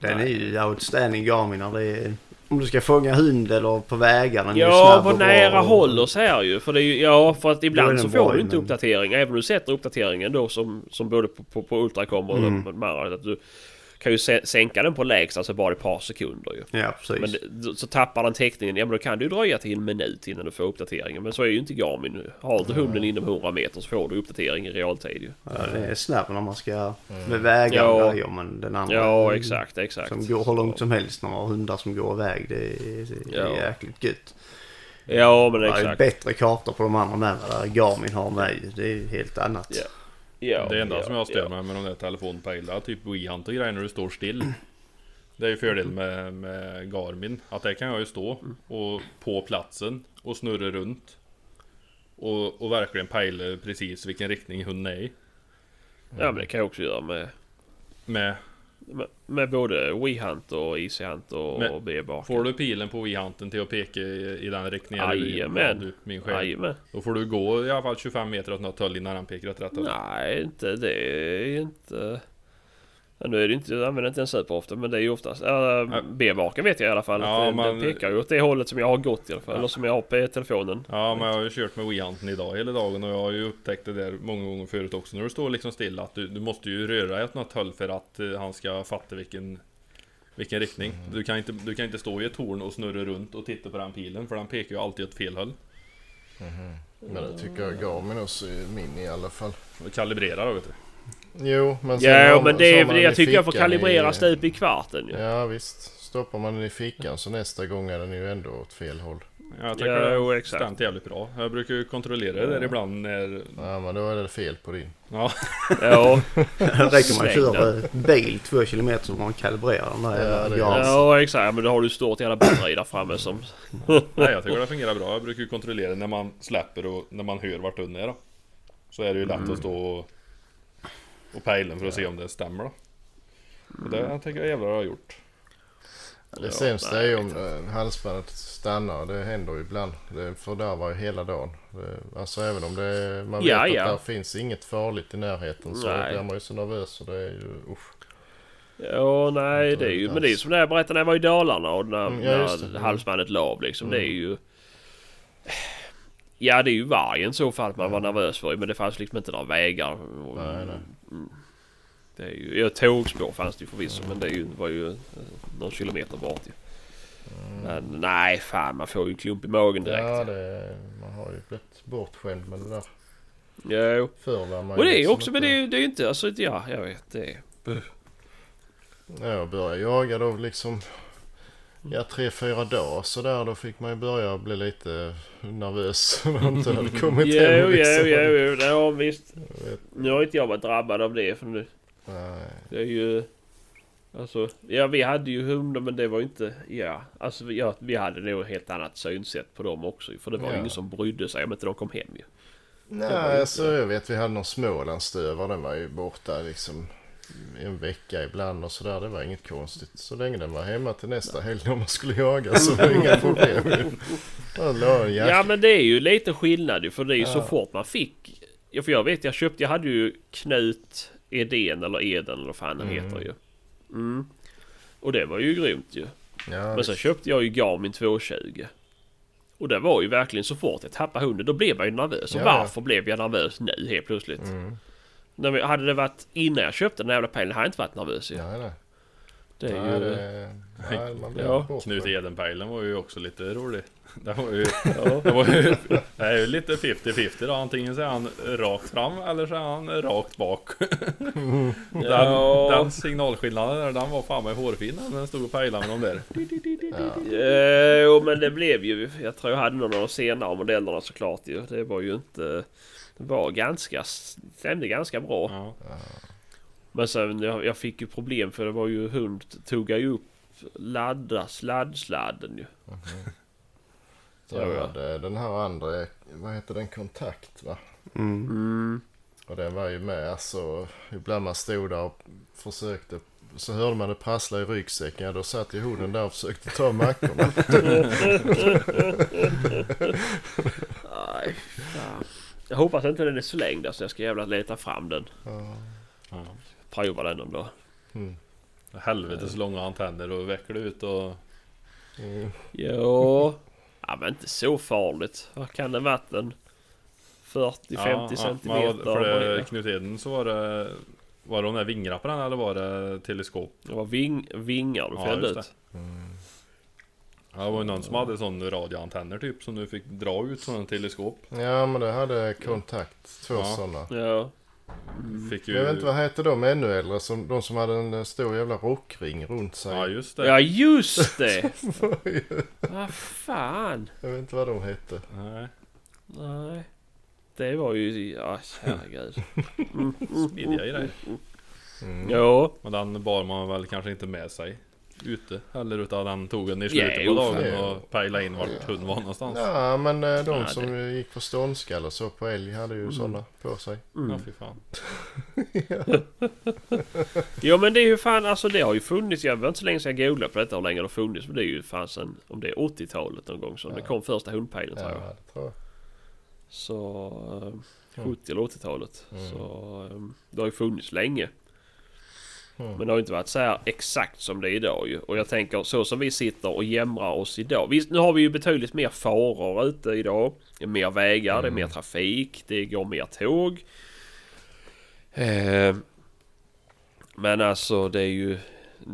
Den är ju outstanding Garmin när det är... Om du ska fånga hund eller på vägar. Den är ju Ja, på bra nära och- håll och så här ju. För det är ju, ja, för att ibland så bra får du ju, inte men- uppdatering. Även om du sätter uppdateringen då som, som både på, på, på Ultracom och Mm. andra. Att du kan ju sä- sänka den på lägst, alltså bara ett par sekunder ju. Ja, precis. Men det, så tappar den täckningen, ja men då kan det ju dröja till en minut innan du får uppdateringen. Men så är ju inte Garmin. Har du hunden inom 100 meter så får du uppdatering i realtid ju. Ja, det är snabbt när man ska med vägar Ja. och grejer, men den andra... Ja, exakt, exakt. Som går hur långt som helst när man har hundar som går iväg. Det är, det är Ja. jäkligt gött. Ja, men Det är exakt. bättre kartor på de andra med vad Garmin har med. Det är ju helt annat. Ja. Ja, Det enda ja, som jag stör ja. mig med de där telefonpejlarna, typ WeHunt och grejer när du står still. Det är ju fördelen med, med Garmin. Att där kan jag ju stå och på platsen och snurra runt. Och, och verkligen pejla precis vilken riktning hunden är i. Ja, men det kan jag också göra med, Med, med, både WeHunt och EasyHunt och, Men och B-bak. får du pilen på WeHunten till att peka i, i den riktningen? Jajamän. min chef. Jajamän. Då får du gå i alla fall 25 meter åt något håll innan han pekar åt rätt håll. Nej, inte det är inte... Ja, nu är det inte, jag använder inte den superofta men det är ju oftast... Äh, B-baken vet jag i alla fall. Ja, att det, men- Den pekar ju åt det hållet som jag har gått i alla fall. Ja. Eller som jag har på telefonen. Ja men jag har ju kört med WeHunten idag hela dagen och jag har ju upptäckt det där många gånger förut också när du står liksom stilla att du, du måste ju röra dig åt något håll för att eh, han ska fatta vilken Vilken riktning. Du, kan inte, du kan inte stå i ett torn och snurra runt och titta på den pilen för den pekar ju alltid åt fel håll. Men det tycker jag Garmin också är min i alla fall. Och kalibrera då vet du. Jo, men sen Ja har- men så det, har är- man det, den jag tycker jag får kalibrera i- stup i kvarten ju. Ja visst. Stoppar man den i fickan så nästa gång är den ju ändå åt fel håll. Jag tycker Ja, det har exakt. stämt jävligt bra. Jag brukar ju kontrollera det där ibland när... Ja men då är det fel på din. Ja, Ja, Det räcker man kör bil två kilometer så man kalibrerar den där Ja, är- ja exakt. Men då har du stort jävla batteri där framme som... nej jag tycker det fungerar bra. Jag brukar ju kontrollera när man släpper och när man hör vart hunden är då. Så är det ju lätt att stå och, och pejla för att se om det stämmer då. Och det tycker jag jävlar har gjort. Det Ja, sämsta är ju om eh, halsbandet stannar. Det händer ju ibland. Det fördärvar ju hela dagen. Det, alltså även om det är, man vet Ja, att ja. där finns inget farligt i närheten så Nej. blir man ju så nervös. Så det är ju usch. Ja nej det är ju... Men det är ju som när jag berättade när jag var i Dalarna och när, Mm, det. när Mm. halsbandet lav liksom. Det är Mm. ju... Ja det är ju vargen så fall man var nervös för men det fanns liksom inte några vägar. Nej, nej. Mm. Det är ju... Ja, tågspår fanns det ju förvisso men det ju, var ju eh, någon kilometer bort ju. Men nej fan man får ju en klump i magen direkt. Mm. Ja, det, man har ju blivit bortskämd med det där. Jo. Förr var man Och det är ju liksom också, men det är ju det är inte, alltså ja jag vet det. är- Ja, jag började jaga då liksom Ja, tre, fyra dagar sådär. Då fick man ju börja bli lite nervös. När man inte hade kommit Jo, hem. jo, liksom. jo, jo, ja visst. Jag Nu har inte jag varit drabbad av det för nu. nej. Det är ju... Alltså, ja vi hade ju hundar men det var inte... Ja, alltså ja, vi hade nog ett helt annat synsätt på dem också. För det var Ja. ingen som brydde sig om inte de kom hem ju Nej, inte- alltså jag vet vi hade någon Smålandsstövare. Den var ju borta liksom en vecka ibland och sådär. Det var inget konstigt. Så länge den var hemma till nästa helg när man skulle jaga så var det inga problem. Ja men det är ju lite skillnad ju för det är ju så Ja. fort man fick... Ja för jag vet jag köpte, jag hade ju Knut Eden eller Eden eller vad fan den Mm. heter ju. Mm. Och det var ju grymt ju. Ja, Men sen köpte jag ju Garmin 220. Och det var ju verkligen så fort jag tappade hunden då blev jag ju nervös. Och Ja, ja. varför blev jag nervös nu helt plötsligt? Mm. När vi, hade det varit innan jag köpte den här jävla pejlen hade jag inte varit nervös ju. Nej, nej. Det är nej, ju... det, nej, man blir Ja. Knut Edenpejlen var ju också lite rolig. Det var ju, Ja. det var ju, det är ju lite 50-50 då. Antingen så är han rakt fram eller så är han rakt bak. Den, Ja. den signalskillnaden där, den var fan med hårfin när den stod och pejlade med de där. Ja. Jo men det blev ju... Jag tror jag hade någon av de senare modellerna såklart ju. Det var ju inte... Var ganska... Stämde ganska bra. Ja. Men sen jag, jag fick ju problem för det var ju hund tog ju upp ladda sladdsladden ju. Så Ja, jag ja. hade den här andra, vad heter den, kontakt va? Mm. Mm. Och den var ju med alltså. Ibland man stod där och försökte. Så hörde man det prassla i ryggsäcken. Ja, då satt ju hunden där och försökte ta mackorna. Nej, fan. Jag hoppas inte den är slängd så jag ska jävla leta fram den. Ja. Ja. Prova den någon dag. Mm. Helvetes långa antenner och vecklar ut och... Mm. Jo. Ja men inte så farligt. Vad kan det varit en 40-50 centimeter? För det, det, Knut Eden så var det... Var det de där vingarna på den eller var det teleskop? var ving, vingar du Ja, fällde just ut. Mm. Ja, det var ju någon som hade sån radioantenner typ som du fick dra ut från en teleskop. Ja men det hade kontakt. Två Ja. sådana. Ja. Fick ju... Jag vet inte vad heter de ännu äldre? Som, de som hade en stor jävla rockring runt sig. Ja just det. ja just det! Vad fan. Jag vet inte vad de hette. Nej, Nej. Det var ju... Ja herregud. smidiga grejer. Mm. Jo. Men den bar man väl kanske inte med sig ute heller utan den tog en i slutet Ja, jo, på dagen och pejlade in vart hunden var någonstans. Ja men eh, de Ja, som gick på ståndskall och så på älg hade Mm. ju sådana på sig. Mm. Ja fy fan. Jo men det är ju fan alltså det har ju funnits. Jag var inte så länge sedan jag googlade på detta hur länge det har funnits. Men det är ju fan sen om det är 80-talet någon gång som Ja. det kom första hundpejlen Ja tror jag. det tror jag. Så... eh, Mm. 70 eller 80-talet. Mm. Så... eh, Det har ju funnits länge. Men det har ju inte varit så här exakt som det är idag ju. Och jag tänker så som vi sitter och jämrar oss idag. Visst, nu har vi ju betydligt mer faror ute idag. Det är mer vägar, det är mer trafik, det går mer tåg. Eh, men alltså det är ju...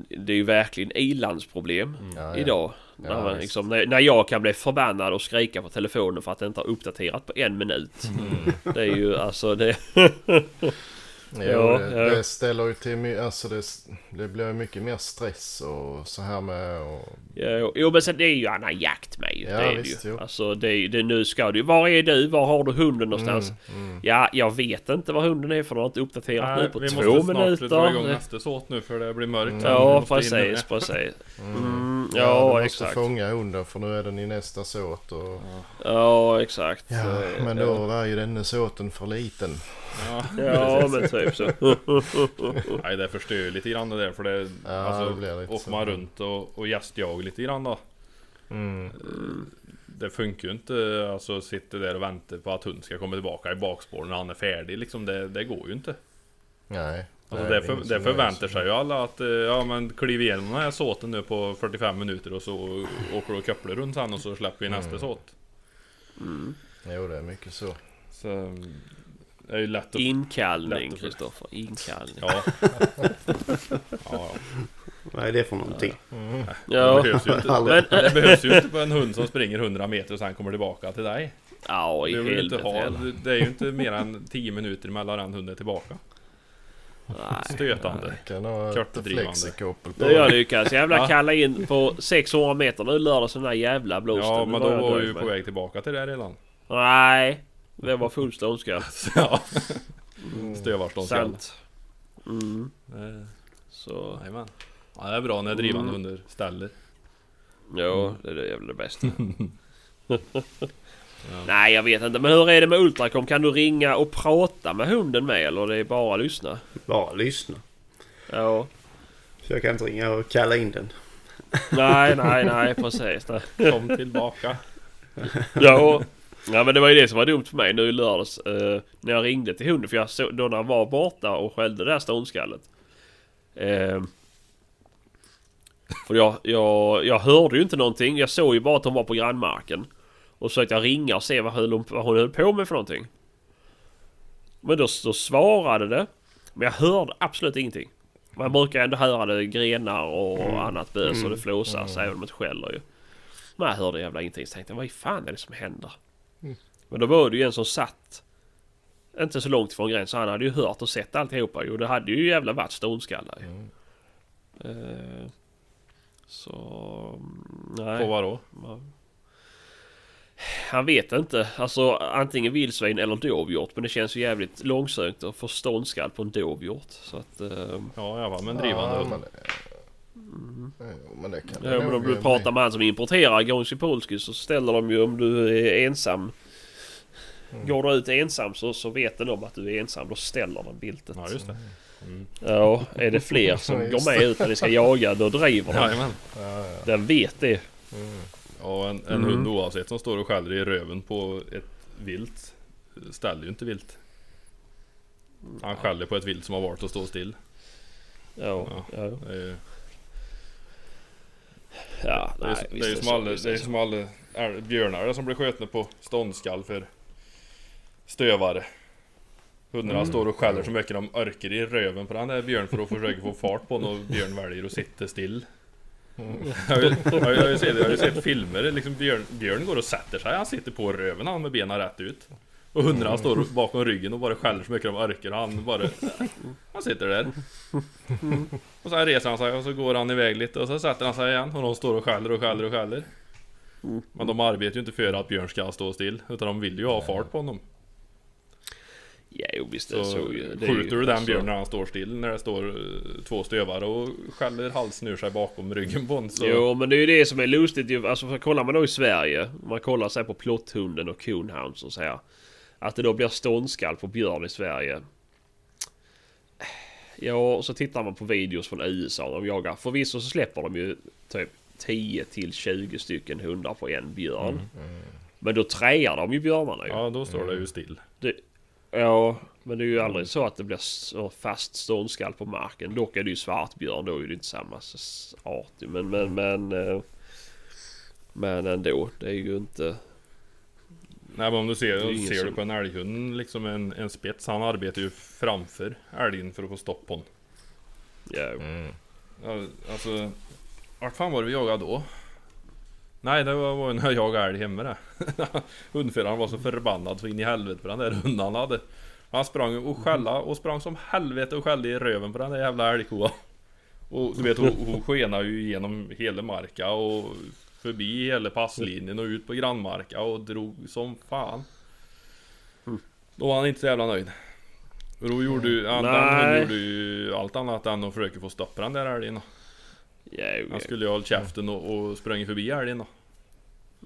Det är ju verkligen ilandsproblem Ja, ja. idag. Ja, när, man, liksom, när, när jag kan bli förbannad och skrika på telefonen för att det inte har uppdaterat på en minut. Mm. Det är ju alltså det... Jo, Ja, det, ja. det ställer ju till my- alltså det, det blir ju mycket mer stress och så här med och... Jo, jo men sen det är ju annan jakt med ju. Ja, det är visst, det ju. jo. Alltså det, det, nu ska du Var är du? Var har du hunden någonstans? Mm, Ja, jag vet inte var hunden är för de har inte uppdaterat nu på vi två måste snart minuter. dra igång nästa såt nu för det blir mörkt. Mm. Vi Ja, precis, precis. Mm. Ja, ja, du måste exakt. fånga hunden för nu är den i nästa såt och... Ja, exakt. Ja, men då var ju denna såten för liten. Ja. Ja, men typ så. Nej det förstör ju lite grann det där för det... Ja, alltså, det blir lite åker så. man runt och, och gästjagar lite grann då. Mm. Det funkar ju inte alltså sitta där och vänta på att hunden ska komma tillbaka i bakspår när han är färdig liksom. Det, det går ju inte. Nej. Alltså det, för, det förväntar sig ju alla att eh, ja men kliv igenom den här såten nu på 45 minuter och så åker du och kopplar runt sen och så släpper vi nästa Mm. såt. Jo, det är mycket så. Så mm, det är ju lätt att... Inkallning, Kristoffer. Inkallning. Ja. ja, ja. Vad är det för någonting? Mm. Det Ja, behövs ju inte. Det, det behövs ju inte på en hund som springer 100 meter och sen kommer tillbaka till dig. ja i Du vill ju inte helvete ha, heller. det är ju inte mer än 10 minuter mellan den hunden tillbaka. Nej. Stötande. Kan ha. Nu har jag lyckats jävla kalla in på 600 meter nu lördag sån där jävla blåsten. Ja men då var du ju på väg tillbaka till det redan. Nej, det var full ståndskall. ja. Mm. Stövarståndskall. Sant. Mm, Eh, så Jajamän. Ja det är bra när drivande Mm. hundar ställer. ja, det är det jävla bästa. Nej, jag vet inte. Men hur är det med Ultracom? Kan du ringa och prata med hunden med eller det är bara lyssna? Bara lyssna. Ja. Så jag kan inte ringa och kalla in den. Nej, nej, nej, precis. Nej. Kom tillbaka. Ja. ja, men det var ju det som var dumt för mig nu i lördags. eh, när jag ringde till hunden. För jag såg då när han var borta och skällde det där ståndskallet. Eh, för jag, jag, jag hörde ju inte någonting. Jag såg ju bara att hon var på grannmarken. Och så försökte jag ringa och se vad hon, vad hon höll på med för någonting. Men då, då svarade det. Men jag hörde absolut ingenting. Man brukar ändå höra det grenar och annat bös och det flåsas även om det skäller ju. Men jag hörde jävla ingenting så tänkte jag vad fan är det som händer? Men då var det ju en som satt inte så långt ifrån gränsen. Han hade ju hört och sett alltihopa ju. Det hade ju jävla varit ståndskallar ju. Mm. Eh, så... mm, Nej. På vad då? Han vet inte. Alltså antingen vildsvin eller dovhjort. Men det känns ju jävligt långsökt att få ståndskall på en dovhjort. Så att... Eh, Ja fall men drivande Ja, men, Jo, men det kan det ja, men om du pratar med han som importerar Gonsi Polski så ställer de ju om du är ensam. Mm. Går du ut ensam så, så vet den om att du är ensam. Då ställer den bildet. Ja just det. Mm. Ja, är det fler som Ja, går med ut när ni ska jaga då driver. Jajamän. Ja, ja. Den vet det. Mm. Ja en, en Mm. hund oavsett som står och skäller i röven på ett vilt ställer ju inte vilt. Han skäller på ett vilt som har valt att stå still. Ja, Ja. ja. Det är, ju- ja det är, nej, det är ju så, som alla, det är som alla björnar som blir skjutna på ståndskall för stövare. Hundarna Mm. står och skäller så mycket de orkar i röven på den där björn för att försöka få fart på den och björn väljer att sitta still. Jag har ju, jag har ju- jag har ju sett, jag har ju sett filmer, liksom björn, björn går och sätter sig, han sitter på röven han med benen rätt ut. Och hundarna står bakom ryggen och bara skäller så mycket de orkar och han bara... Han sitter där. Och sen reser han sig och så går han iväg lite och så sätter han sig igen och de står och skäller och skäller och skäller. Men de arbetar ju inte för att Björn ska stå still utan de vill ju ha fart på honom. Ja, jo, visst det Så så ju. Det skjuter ju, du den alltså- björnen när han står still när det står eh, två stövare och skäller halsen ur sig bakom ryggen på honom så... Jo men det är ju det som är lustigt ju. Alltså för kollar man då i Sverige. Om man kollar sig på plotthunden och coonhounds och så här. Att det då blir ståndskall på björn i Sverige. Ja, och så tittar man på videos från USA. De jagar. Förvisso så släpper de ju typ 10 till 20 stycken hundar på en björn. Men då träar de ju björnarna ju. Ja, då står det ju still. Ja, men det är ju aldrig så att det blir så fast ståndskall på marken. Dock är det ju svartbjörn, då är det inte samma art. Men, men, men, eh, men ändå, det är ju inte... Nej men om du ser, ser du som- på en älghund liksom en, en spets, han arbetar ju framför älgen för att få stopp på den. Ja, Mm. Ja, alltså, vart fan var det vi jagade då? Nej det var, när jag jagade älg hemma det. Hundföraren var så förbannad så in i helvete på den där hunden han hade. Han sprang och skälla och sprang som helvete och skällde i röven på den där jävla älgkoa. Och du vet hon, hon skenar ju igenom hela marka och förbi hela passlinjen och ut på grannmarka och drog som fan. Då var han inte så jävla nöjd. Då gjorde ju, han, den Nej. hunden gjorde ju allt annat än att försöka få stopp på den där älgen ja, Han skulle ju ha hållit käften och, och sprungit förbi älgen då.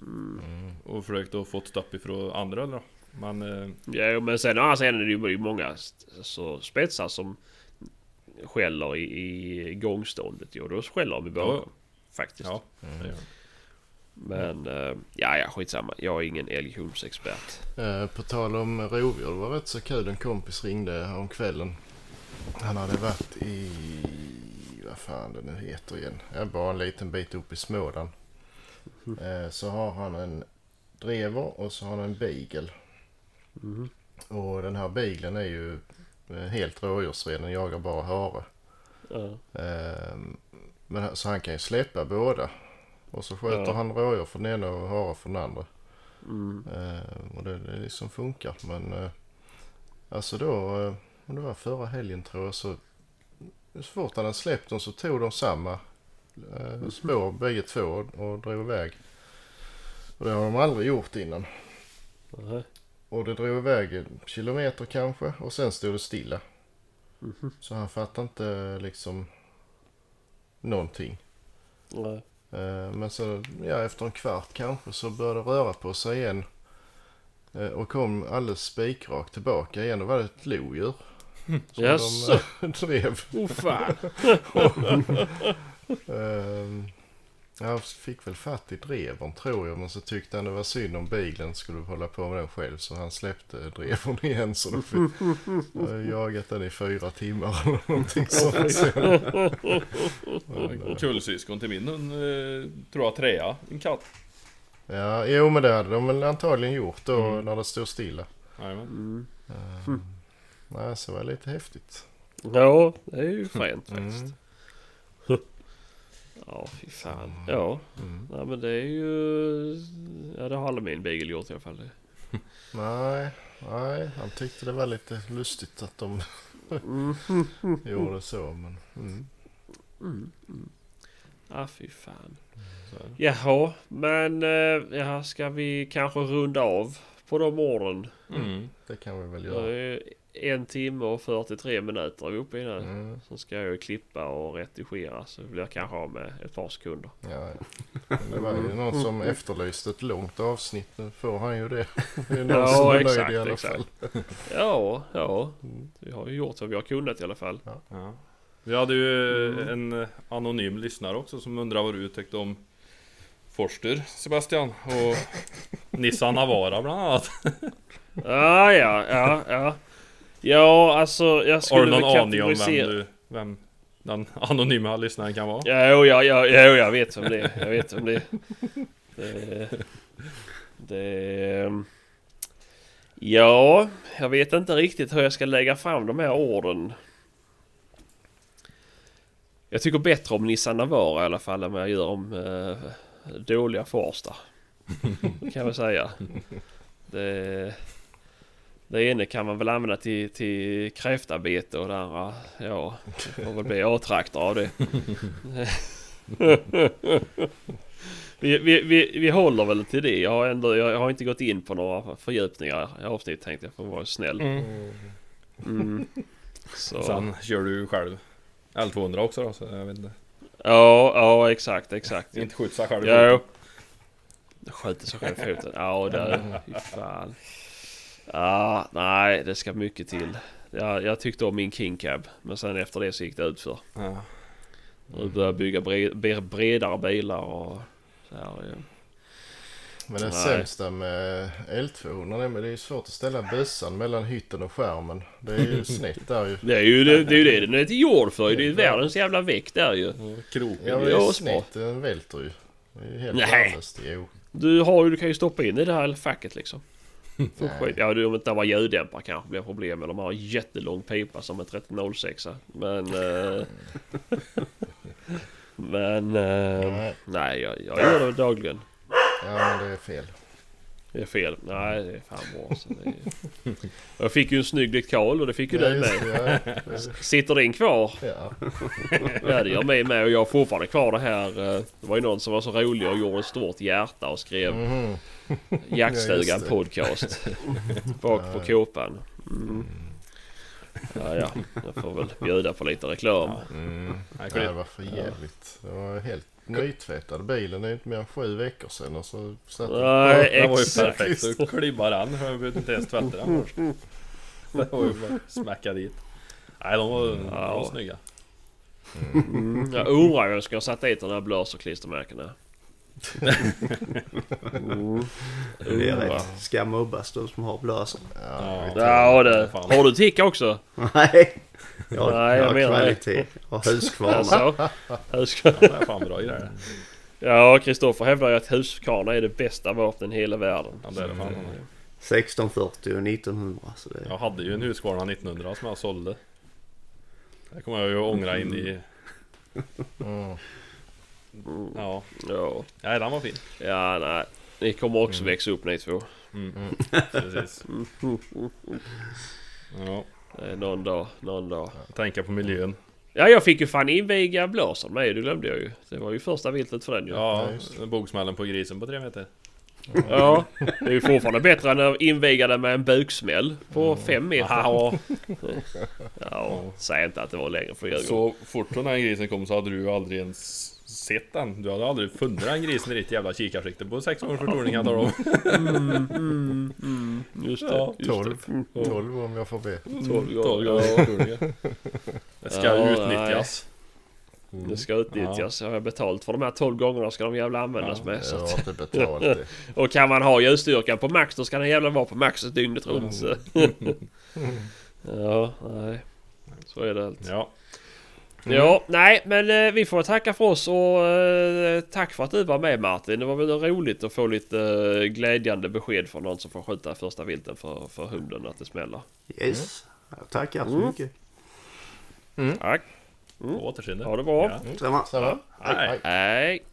Mm. Och försökt att få stopp ifrån andra då. Men eh, ja, men sen å andra sidan är det ju många så spetsar som skäller i, i gångståndet. Jo, då skäller de i Ja, bakom. Faktiskt. ja. det. Men eh, ja, ja, skitsamma. Jag är ingen älghundsexpert. Eh, på tal om rovdjur, det var rätt så kul. En kompis ringde om kvällen. Han hade varit i, vad fan det nu heter igen. Ja, bara en liten bit upp i Småland. Eh, så har han en drever och så har han en beagle. Och den här beaglen är ju eh, helt rådjursren. Den jagar bara hare. Ehm, Men, så han kan ju släppa båda. Och så sköter Ja. han rådjur för den ena och hare för den andra. Mm. Ehm, och det, det liksom funkar. Men eh, alltså då, eh, om det var förra helgen tror jag så. Så fort han hade släppt dem så tog de samma eh, spår bägge två och, drog iväg. Och det har de aldrig gjort innan. Nej. Och det drog iväg en kilometer kanske och sen stod det stilla. Så han fattade inte liksom någonting. Eh, Men så, ja efter en kvart kanske så började det röra på sig igen. Eh, Och kom alldeles spikrakt tillbaka igen. Då var det ett lodjur. Som Jaså? de drev. Oh fan. Ehm, Jag fick väl fatt i drevern tror jag. Men så tyckte han det var synd om bilen skulle hålla på med den själv. Så han släppte drevern igen. Så då fick jag har jagat den i fyra timmar eller någonting sånt. Men, eh, Kullsyskon till min eh, tror jag trea, en katt. Ja, jo men det hade de väl antagligen gjort då Mm. när det stod stilla. Jajamän. Mm. Ehm, Nej, så var det lite häftigt. Ja, det är ju fränt Mm. faktiskt. Ja, fy fan. Ja, Mm. nej, men det är ju... Ja, det har aldrig min beagle gjort i alla fall. Nej, nej, han tyckte det var lite lustigt att de Mm. gjorde så. Men, mm. Mm. Mm. Ja, fy fan. Det. Jaha, men eh, ja, ska vi kanske runda av på de orden? Mm. Det kan vi väl göra. är en timme och 43 minuter är vi uppe i nu. Mm. Sen ska jag ju klippa och redigera så blir jag kanske av med ett par sekunder. Ja, det var ju någon som efterlyste ett långt avsnitt. Nu får han ju det. Det är någon Ja, som är exakt, nöjd i alla exakt. fall. Ja, ja. Mm. Vi har ju gjort vad vi har kunnat i alla fall. Ja. Vi hade ju en eh, anonym lyssnare också som undrar vad du tyckte om Forster Sebastian och Nissan Navara bland annat. Ah, ja, ja, ja. Ja, alltså jag Har skulle du någon väl aning om vem, kategorisera... du, vem den anonyma lyssnaren kan vara? Ja, jo, ja, ja, ja, jag vet om det Jag vet om det Det... det ja, jag vet inte riktigt hur jag ska lägga fram de här orden. Jag tycker bättre om Nissan Navara i alla fall än vad jag gör om eh, dåliga Forsta. kan jag väl säga. Det, det ena kan man väl använda till, till kräftarbete och det andra, ja, det får väl bli A-traktor av det. vi, vi, vi, vi håller väl till det. Jag har, ändå, jag har inte gått in på några fördjupningar i avsnitt tänkte jag för att vara snäll. Mm. Mm. Så. Sen kör du själv L200 också då, så jag vet inte. Ja, ja exakt, exakt. Inte skjutsa själv. i Ja, foten. Det skjuter sig själv i foten. Ja, det... Fy fan. Ja, nej, det ska mycket till. Jag, jag tyckte om min King Cab. Men sen efter det så gick det ut för. Ja. Nu börjar jag bygga bre, bre, bredare bilar och så här. Ja. Men det Nej. sämsta med L200 är men det är ju svårt att ställa bössan mellan hytten och skärmen. Det är ju snett där ju. Det är ju det, det, är ju det den är till gjord för. Det är ju världens jävla väck där ju. Krokig. Ja men det är asbra. snett, den välter ju. Det är ju helt Nej. Du har ju, du kan ju stoppa in i det här facket liksom. Skit. Ja, om inte var ljuddämpare kanske blir problem. Eller de har jättelång pipa som en 1306. Men... Eh, men... Eh, Nej. nej, jag, jag gör det dagligen. Ja men det är fel. Det är fel. Nej, det är fan bra. Så det är... Jag fick ju en snygg dekal och det fick ju Ja, du med. ja. Sitter din kvar? Ja. Ja det gör mig med och jag har fortfarande kvar det här. eh, Det var ju någon som var så rolig och gjorde ett stort hjärta och skrev. Ja, Jaktstugan det. podcast. Bak på kåpan. Mm. Ja, ja, jag får väl bjuda på lite reklam. Mm. Nej, det, var för jävligt. Det var helt nytvättad. Bilen är inte mer än sju veckor sedan och så satt den- Nej, det var ju exakt. perfekt. Du klibbar den. Jag behövde inte ens tvätta den först. Det var ju bara smäcka dit. Nej, de var, de var Ja. snygga. Mm, jag undrar hur jag ska sätta dit de här blåserklistermärkena. Mm. Det är rätt. Ska mobbas de som har blösor. Ja, Ja det. Har du tick också? Nej. Jag, har- Nej, jag menar kvalitet och huskvarna. Alltså, är fan bra grejer. ja, Kristoffer hävdar ju att Husqvarna är det bästa vapnen i hela världen. Ja, det är det fan. 1640 och 1900. Så det, Jag hade ju en Husqvarna 1900 som jag sålde. Det kommer jag ju ångra in i... Mm. Ja, Ja, nej den var fin. ja nej. Ni kommer också växa upp ni två. Precis. Ja, Eh, Någon dag, någon dag. tänka på miljön. Ja, jag fick ju fan inviga blåsern med det glömde jag ju. Det var ju första viltet för den ju. Ja, Ja, just bogsmällen på grisen på tre meter. Ja, det är ju fortfarande bättre än att inviga den med en buksmäll på fem meter. Ja, Ja, säg inte att det var längre för ljuga. så fort den här grisen kom så hade du ju aldrig ens sett den. Du hade aldrig funnit den grisen i ditt jävla kikarsikte på sex gånger förtoning jag tar om. Just det. Ja, just det. Tolv. Tolv om jag får be. Tolv Tolv gånger. gånger förtoning. Det ska Ja, utnyttjas. Det ska utnyttjas. Jag har betalt för de här 12 gångerna ska de jävla användas med. Så. Jag att- har inte betalt det. Och kan man ha ljusstyrkan på max då ska den jävla vara på max dygnet runt. Så. ja, nej. Så är det allt. Ja, Ja, nej men eh, vi får tacka för oss och eh, tack för att du var med Martin. Det var väl roligt att få lite eh, glädjande besked från någon som får skjuta första vilten för, för hunden att det smäller. yes. Jag tackar så Mm. mycket. Tack, på återseende. ha det bra. Ja. Samma. Samma. Hej. Hej. Hej!